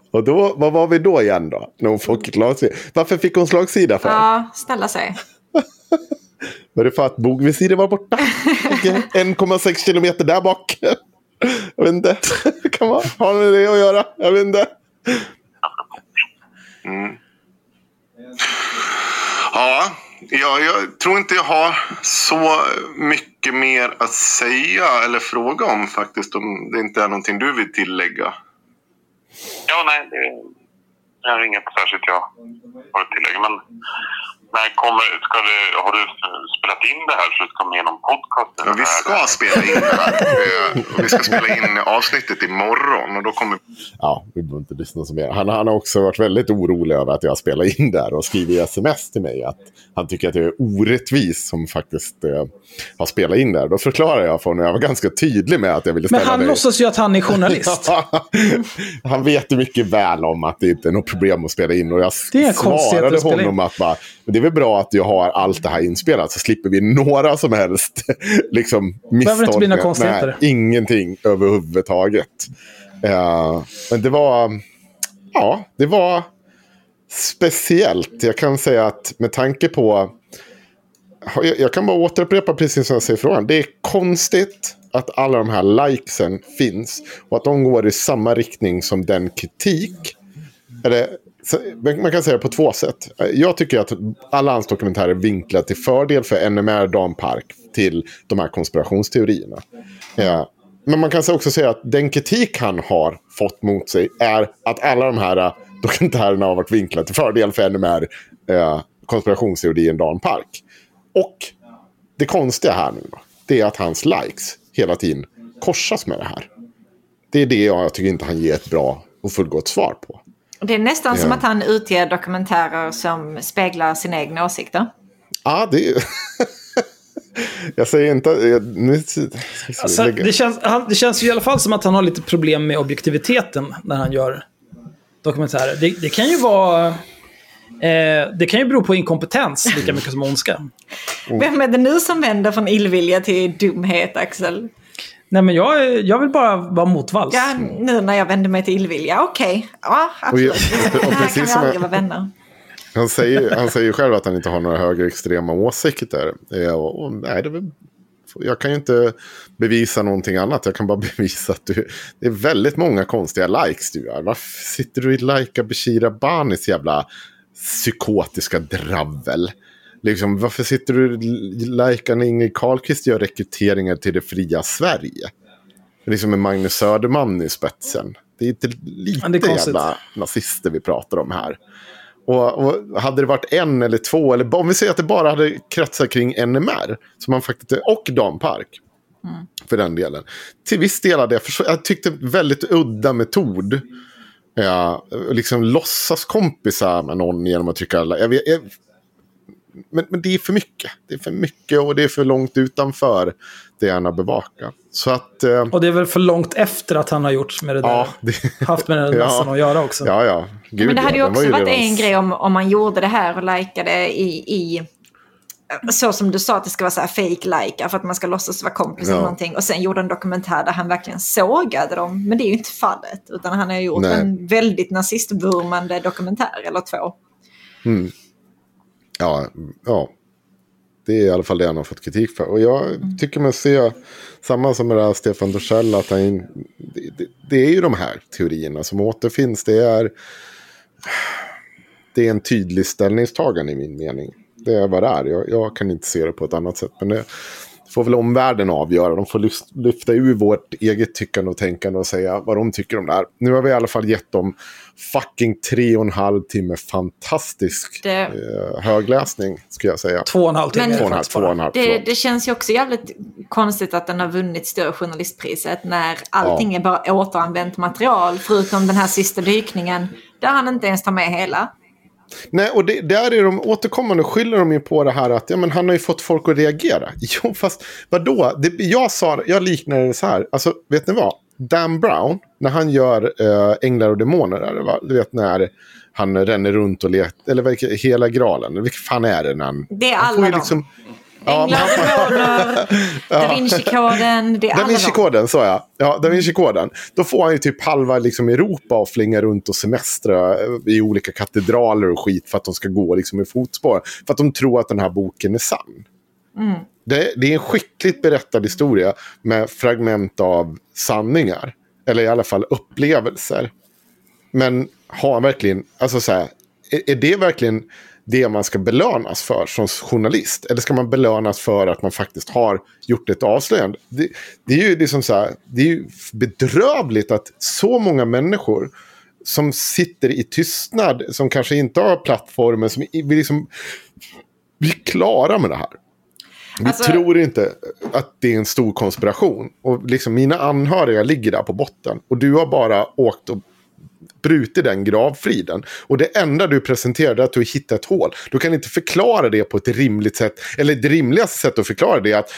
Och då, vad var vi då igen då? När hon fick slagsida. Varför fick hon slagsida för? Ja, ställa sig. Var det för att bogvisiret var borta? Okej, 1,6 kilometer där bak. Jag vet inte. Kan man, har det med det att göra? Jag vet inte. Ja, ja, jag tror inte jag har så mycket mer att säga eller fråga om faktiskt. Om det inte är någonting du vill tillägga. ja, nej, det, är inget särskilt jag har att tillägga. Men när kommer, ska det, har du spelat in det här så det ska med någon podcast? Ja, vi ska spela in det här. Eh, Vi ska spela in avsnittet imorgon och då kommer Ja, vi behöver inte lyssna så mer. Han, han har också varit väldigt orolig över att jag spelar in där och skriver sms till mig att han tycker att jag är orättvis som faktiskt eh, har spelat in där. Då förklarar jag för honom, jag var ganska tydlig med att jag ville ställa Men han mig... låtsas ju att han är journalist. han vet ju mycket väl om att det inte är något problem att spela in. Och jag svarade in. honom att bara, "Men det är väl bra att jag har allt det här inspelat så slipper vi några som helst liksom, misstolkningar. Nej, ingenting överhuvudtaget. Eh, men det var, ja, det var speciellt. Jag kan säga att med tanke på jag, jag kan bara återupprepa precis som jag säger frågan. Det är konstigt att alla de här likesen finns och att de går i samma riktning som den kritik. Eller, så- man kan säga det på två sätt. Jag tycker att alla hans dokumentärer vinklar till fördel för NMR Dan Park till de här konspirationsteorierna. Ja. Men man kan också säga att den kritik han har fått mot sig är att alla de här äh, dokumentärerna har varit vinklade till fördel för NMR eh, äh, konspirationsteorin Dan Park. Och det konstiga här nu då, det är att hans likes hela tiden korsas med det här. Det är det jag tycker inte han ger ett bra och fullgott svar på. Det är nästan som Ja. att han utger dokumentärer som speglar sina egna åsikter. Ja, det är... jag säger inte... Jag, nu, Alltså, det, känns, han, det känns ju i alla fall som att han har lite problem med objektiviteten när han gör dokumentärer. Det, det kan ju vara... Eh, det kan ju bero på inkompetens lika mycket som ondska. Vem är det nu som vänder från illvilja till dumhet, Axel? Nej, men jag, jag vill bara vara motvalls. Ja, nu när jag vänder mig till illvilja. Okej, ja absolut. Och- och här precis kan vi aldrig vara vänner. Han säger, han säger ju själv att han inte har några högerextrema åsikter. Eh, Och, och, nej, det jag kan ju inte bevisa någonting annat. Jag kan bara bevisa att du, det är väldigt många konstiga likes du gör. Varför sitter du i lika Beshira Banis jävla psykotiska dravel? Liksom, varför sitter du och likar när Ingrid Carlqvist gör rekryteringar till det fria Sverige? Liksom med Magnus Söderman i spetsen. Det är inte lite det är jävla nazister vi pratar om här. Och, och hade det varit en eller två, eller om vi säger att det bara hade kretsat kring NMR, som man faktiskt, och Dan Park, för den delen. Till viss del hade jag jag tyckte väldigt udda metod. Ja, liksom låtsas kompisar med någon genom att trycka alla. Jag jag, men, men det är för mycket. Det är för mycket och det är för långt utanför det han har bevakat. Så att... Eh, Och det är väl för långt efter att han har gjort med det där. ja, det, Haft med den Ja. mässan att göra också. ja, ja. Gud, Men det hade ju var också varit redan- en grej om, om man gjorde det här och likade i, i så som du sa att det ska vara så här fake like för att man ska låtsas vara kompis Ja. eller någonting och sen gjorde en dokumentär där han verkligen sågade dem. Men det är ju inte fallet utan han har gjort Nej. en väldigt nazistvurmande dokumentär eller två. Ja, ja. Det är i alla fall det han har fått kritik för. Och jag tycker man ser samma som med det här Stefan Dorssell. Att han, det, det, det är ju de här teorierna som återfinns. Det är, det är en tydlig ställningstagande i min mening. Det är vad det är. Jag, jag kan inte se det på ett annat sätt. Men det får väl omvärlden avgöra. De får lyft, lyfta ur vårt eget tyckande och tänkande och säga vad de tycker om det här. Nu har vi i alla fall gett dem fucking tre och en halv timme fantastisk Det- eh, högläsning, skulle jag säga. Två och en halv timme. Men- Två och en halv, två och en halv, Det, det känns ju också jävligt konstigt att den har vunnit Stora Journalistpriset när allting är bara återanvänt material förutom den här sista dykningen där han inte ens tar med hela. Nej, och det, där är de återkommande skyller de ju på det här att ja, men han har ju fått folk att reagera. Jo, fast vadå? Det, jag, sa, jag liknade det så här. Alltså, vet ni vad? Dan Brown, när han gör äh, Änglar och Demoner, är det, va? du vet när han ränner runt och letar, eller hela graalen, vilken fan är det när han... Det är han får alla ju liksom- Ja, Och demoner, Da Vinci-koden, det är Da. Vinci-koden, sa jag. Ja, Da Vinci-koden. Då får han ju typ halva liksom, Europa och flinga runt och semestra i olika katedraler och skit för att de ska gå liksom, i fotspår. För att de tror att den här boken är sann. Det, det är en skickligt berättad historia med fragment av sanningar. Eller i alla fall upplevelser. Men har han verkligen, alltså så här, är, är det verkligen det man ska belönas för som journalist? Eller ska man belönas för att man faktiskt har gjort ett avslöjande? Det, det är ju liksom så här, det är ju bedrövligt att så många människor som sitter i tystnad, som kanske inte har plattformen, som vi liksom vi är klara med det här. Vi Alltså- tror inte att det är en stor konspiration. Och liksom mina anhöriga ligger där på botten. Och du har bara åkt och brutit den gravfriden. Och det enda du presenterar är att du hittat ett hål. Du kan inte förklara det på ett rimligt sätt. Eller det rimligaste sättet att förklara det är att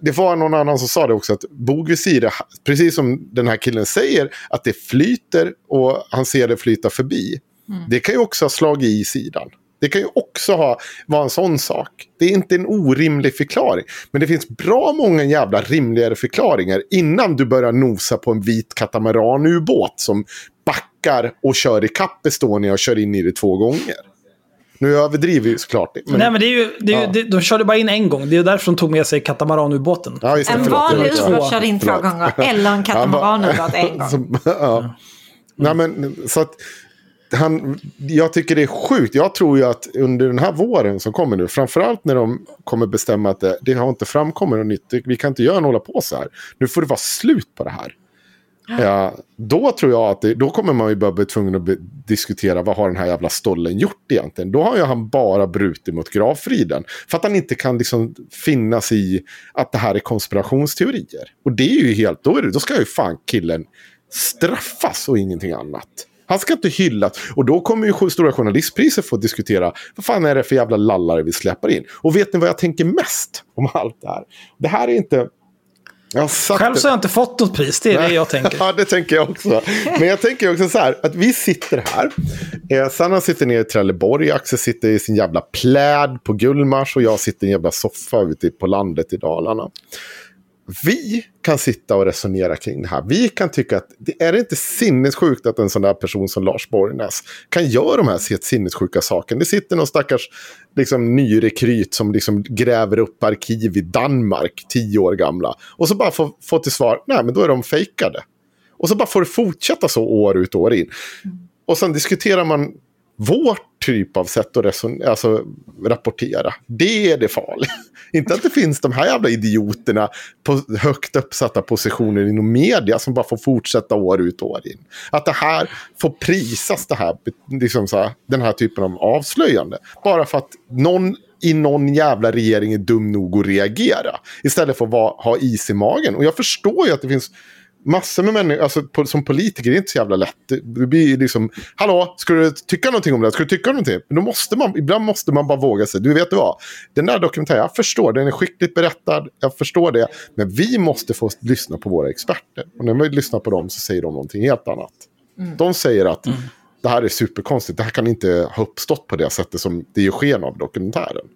det var någon annan som sa det också att bogvisir, precis som den här killen säger, att det flyter och han ser det flyta förbi. Det kan ju också ha slagit i sidan. Det kan ju också ha, vara en sån sak. Det är inte en orimlig förklaring. Men det finns bra många jävla rimligare förklaringar innan du börjar nosa på en vit katamaranubåt som backar och kör i kapp Estonia och kör in i det två gånger. Nu överdriver vi såklart det. Men, Nej, men det är ju, det är ju, Ja. det, de körde bara in en gång. Det är ju därför de tog med sig katamaranubåten. ja, En förlåt, vanlig ubåt körde in två gånger. Eller en katamaranubåt en gång. Så, ja. Nej, men, så att han, jag tycker det är sjukt. Jag tror ju att under den här våren som kommer nu, framförallt när de kommer bestämma att det, det har inte framkommit något nytt, vi kan inte göra hålla på så här. Nu får det vara slut på det här. Ja, då tror jag att det, då kommer man ju börja bli tvungen att diskutera vad har den här jävla stollen gjort egentligen. Då har ju han bara brutit mot gravfriden. För att han inte kan liksom finnas i att det här är konspirationsteorier. Och det är ju helt, då, är det, då ska ju fan killen straffas och ingenting annat. Han ska inte hyllas. Och då kommer ju Stora Journalistpriset få diskutera vad fan är det för jävla lallare vi släpper in. Och vet ni vad jag tänker mest om allt det här? Det här är inte... Jag Själv så har jag inte fått något pris. Det är det jag tänker. Ja, det tänker jag också. Men jag tänker också så här, att vi sitter här. Eh, Sanna sitter nere i Trelleborg, Axel sitter i sin jävla pläd på Gullmars och jag sitter i en jävla soffa ute på landet i Dalarna. Vi kan sitta och resonera kring det här. Vi kan tycka att det är inte sinnessjukt att en sån där person som Lars Borgnäs kan göra de här sinnessjuka sakerna. Det sitter någon stackars liksom, nyrekryt som liksom gräver upp arkiv i Danmark, tio år gamla. Och så bara får få till svar, nej men då är de fejkade. Och så bara får det fortsätta så år ut och år in. Och sen diskuterar man vår typ av sätt att reson- alltså, rapportera. Det är det farliga. Inte att det finns de här jävla idioterna på högt uppsatta positioner inom media som bara får fortsätta år ut och år in. Att det här får prisas, det här, liksom så här, den här typen av avslöjande. Bara för att någon i någon jävla regering är dum nog att reagera. Istället för att vara, ha is i magen. Och jag förstår ju att det finns massor med människor, alltså på, som politiker är det inte så jävla lätt. Det blir ju liksom, hallå, ska du tycka någonting om det? Ska du tycka någonting? Men då måste man, ibland måste man bara våga sig. Du vet du vad, den där dokumentären, jag förstår, den är skickligt berättad, jag förstår det. Men vi måste få lyssna på våra experter. Och när vi lyssnar på dem så säger de någonting helt annat. De säger att det här är superkonstigt, det här kan inte ha uppstått på det sättet som det ger sken av dokumentären.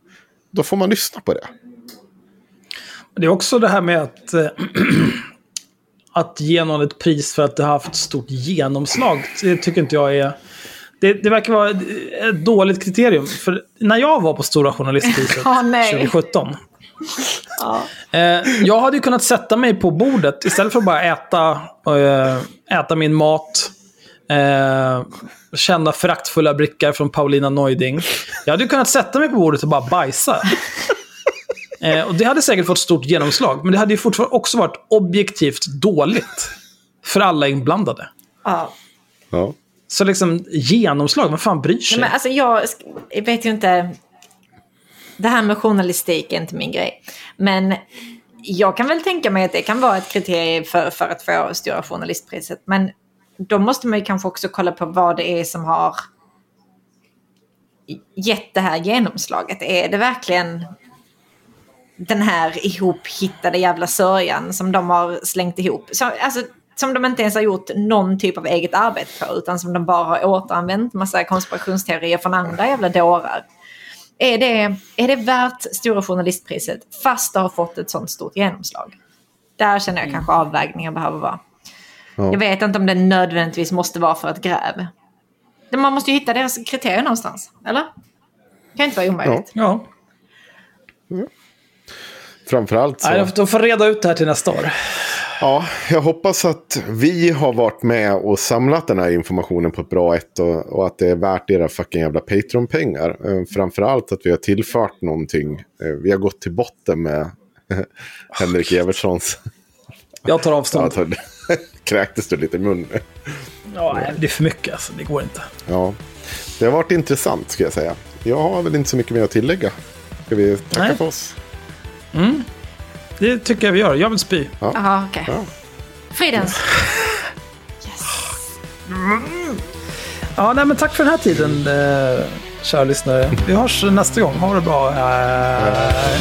Då får man lyssna på det. Det är också det här med att, eh, att ge någon ett pris för att det har haft stort genomslag. Det tycker inte jag är... Det, det verkar vara ett dåligt kriterium. För när jag var på Stora Journalistpriset nej. 2017. Eh, jag hade ju kunnat sätta mig på bordet istället för att bara äta, eh, äta min mat. Eh, känna föraktfulla blickar från Paulina Neuding. Jag hade ju kunnat sätta mig på bordet och bara bajsa. Eh, och det hade säkert fått stort genomslag, men det hade ju fortfarande också varit objektivt dåligt för alla inblandade. Ja. Ja. Så liksom genomslag, vad fan bryr Nej, sig? men alltså jag vet ju inte. Det här med journalistik är inte min grej. Men jag kan väl tänka mig att det kan vara ett kriterium för, för att få Stora Journalistpriset. Men då måste man ju kanske också kolla på vad det är som har gett det här genomslaget. Är det verkligen den här ihophittade jävla sörjan som de har slängt ihop? Så, alltså, som de inte ens har gjort någon typ av eget arbete på, utan som de bara har återanvänt massa konspirationsteorier från andra jävla dårar. Är det, är det värt Stora Journalistpriset fast det har fått ett sånt stort genomslag? Där känner jag kanske avvägningar behöver vara. Ja. Jag vet inte om det nödvändigtvis måste vara för ett gräv. Man måste ju hitta deras kriterier någonstans, eller? Det kan inte vara omöjligt. Ja. Framförallt så. Nej, de får reda ut det här till nästa år. Ja, jag hoppas att vi har varit med och samlat den här informationen på ett bra ett och, och att det är värt era fucking jävla Patreon-pengar. Eh, framförallt att vi har tillfört någonting. Eh, vi har gått till botten med Henrik Evertssons... Jag tar avstånd. Ja, tar- Kräktes du lite i munnen? Ja, det är för mycket alltså. Det går inte. Ja, det har varit intressant ska jag säga. Jag har väl inte så mycket mer att tillägga. Ska vi tacka Nej. för oss? Det tycker jag vi gör. Jag vill spy. Jaha, okej. Ja. Fridens. Ja, nej, men tack för den här tiden, eh, kära lyssnare. Vi hörs nästa gång. Ha det bra. Eh,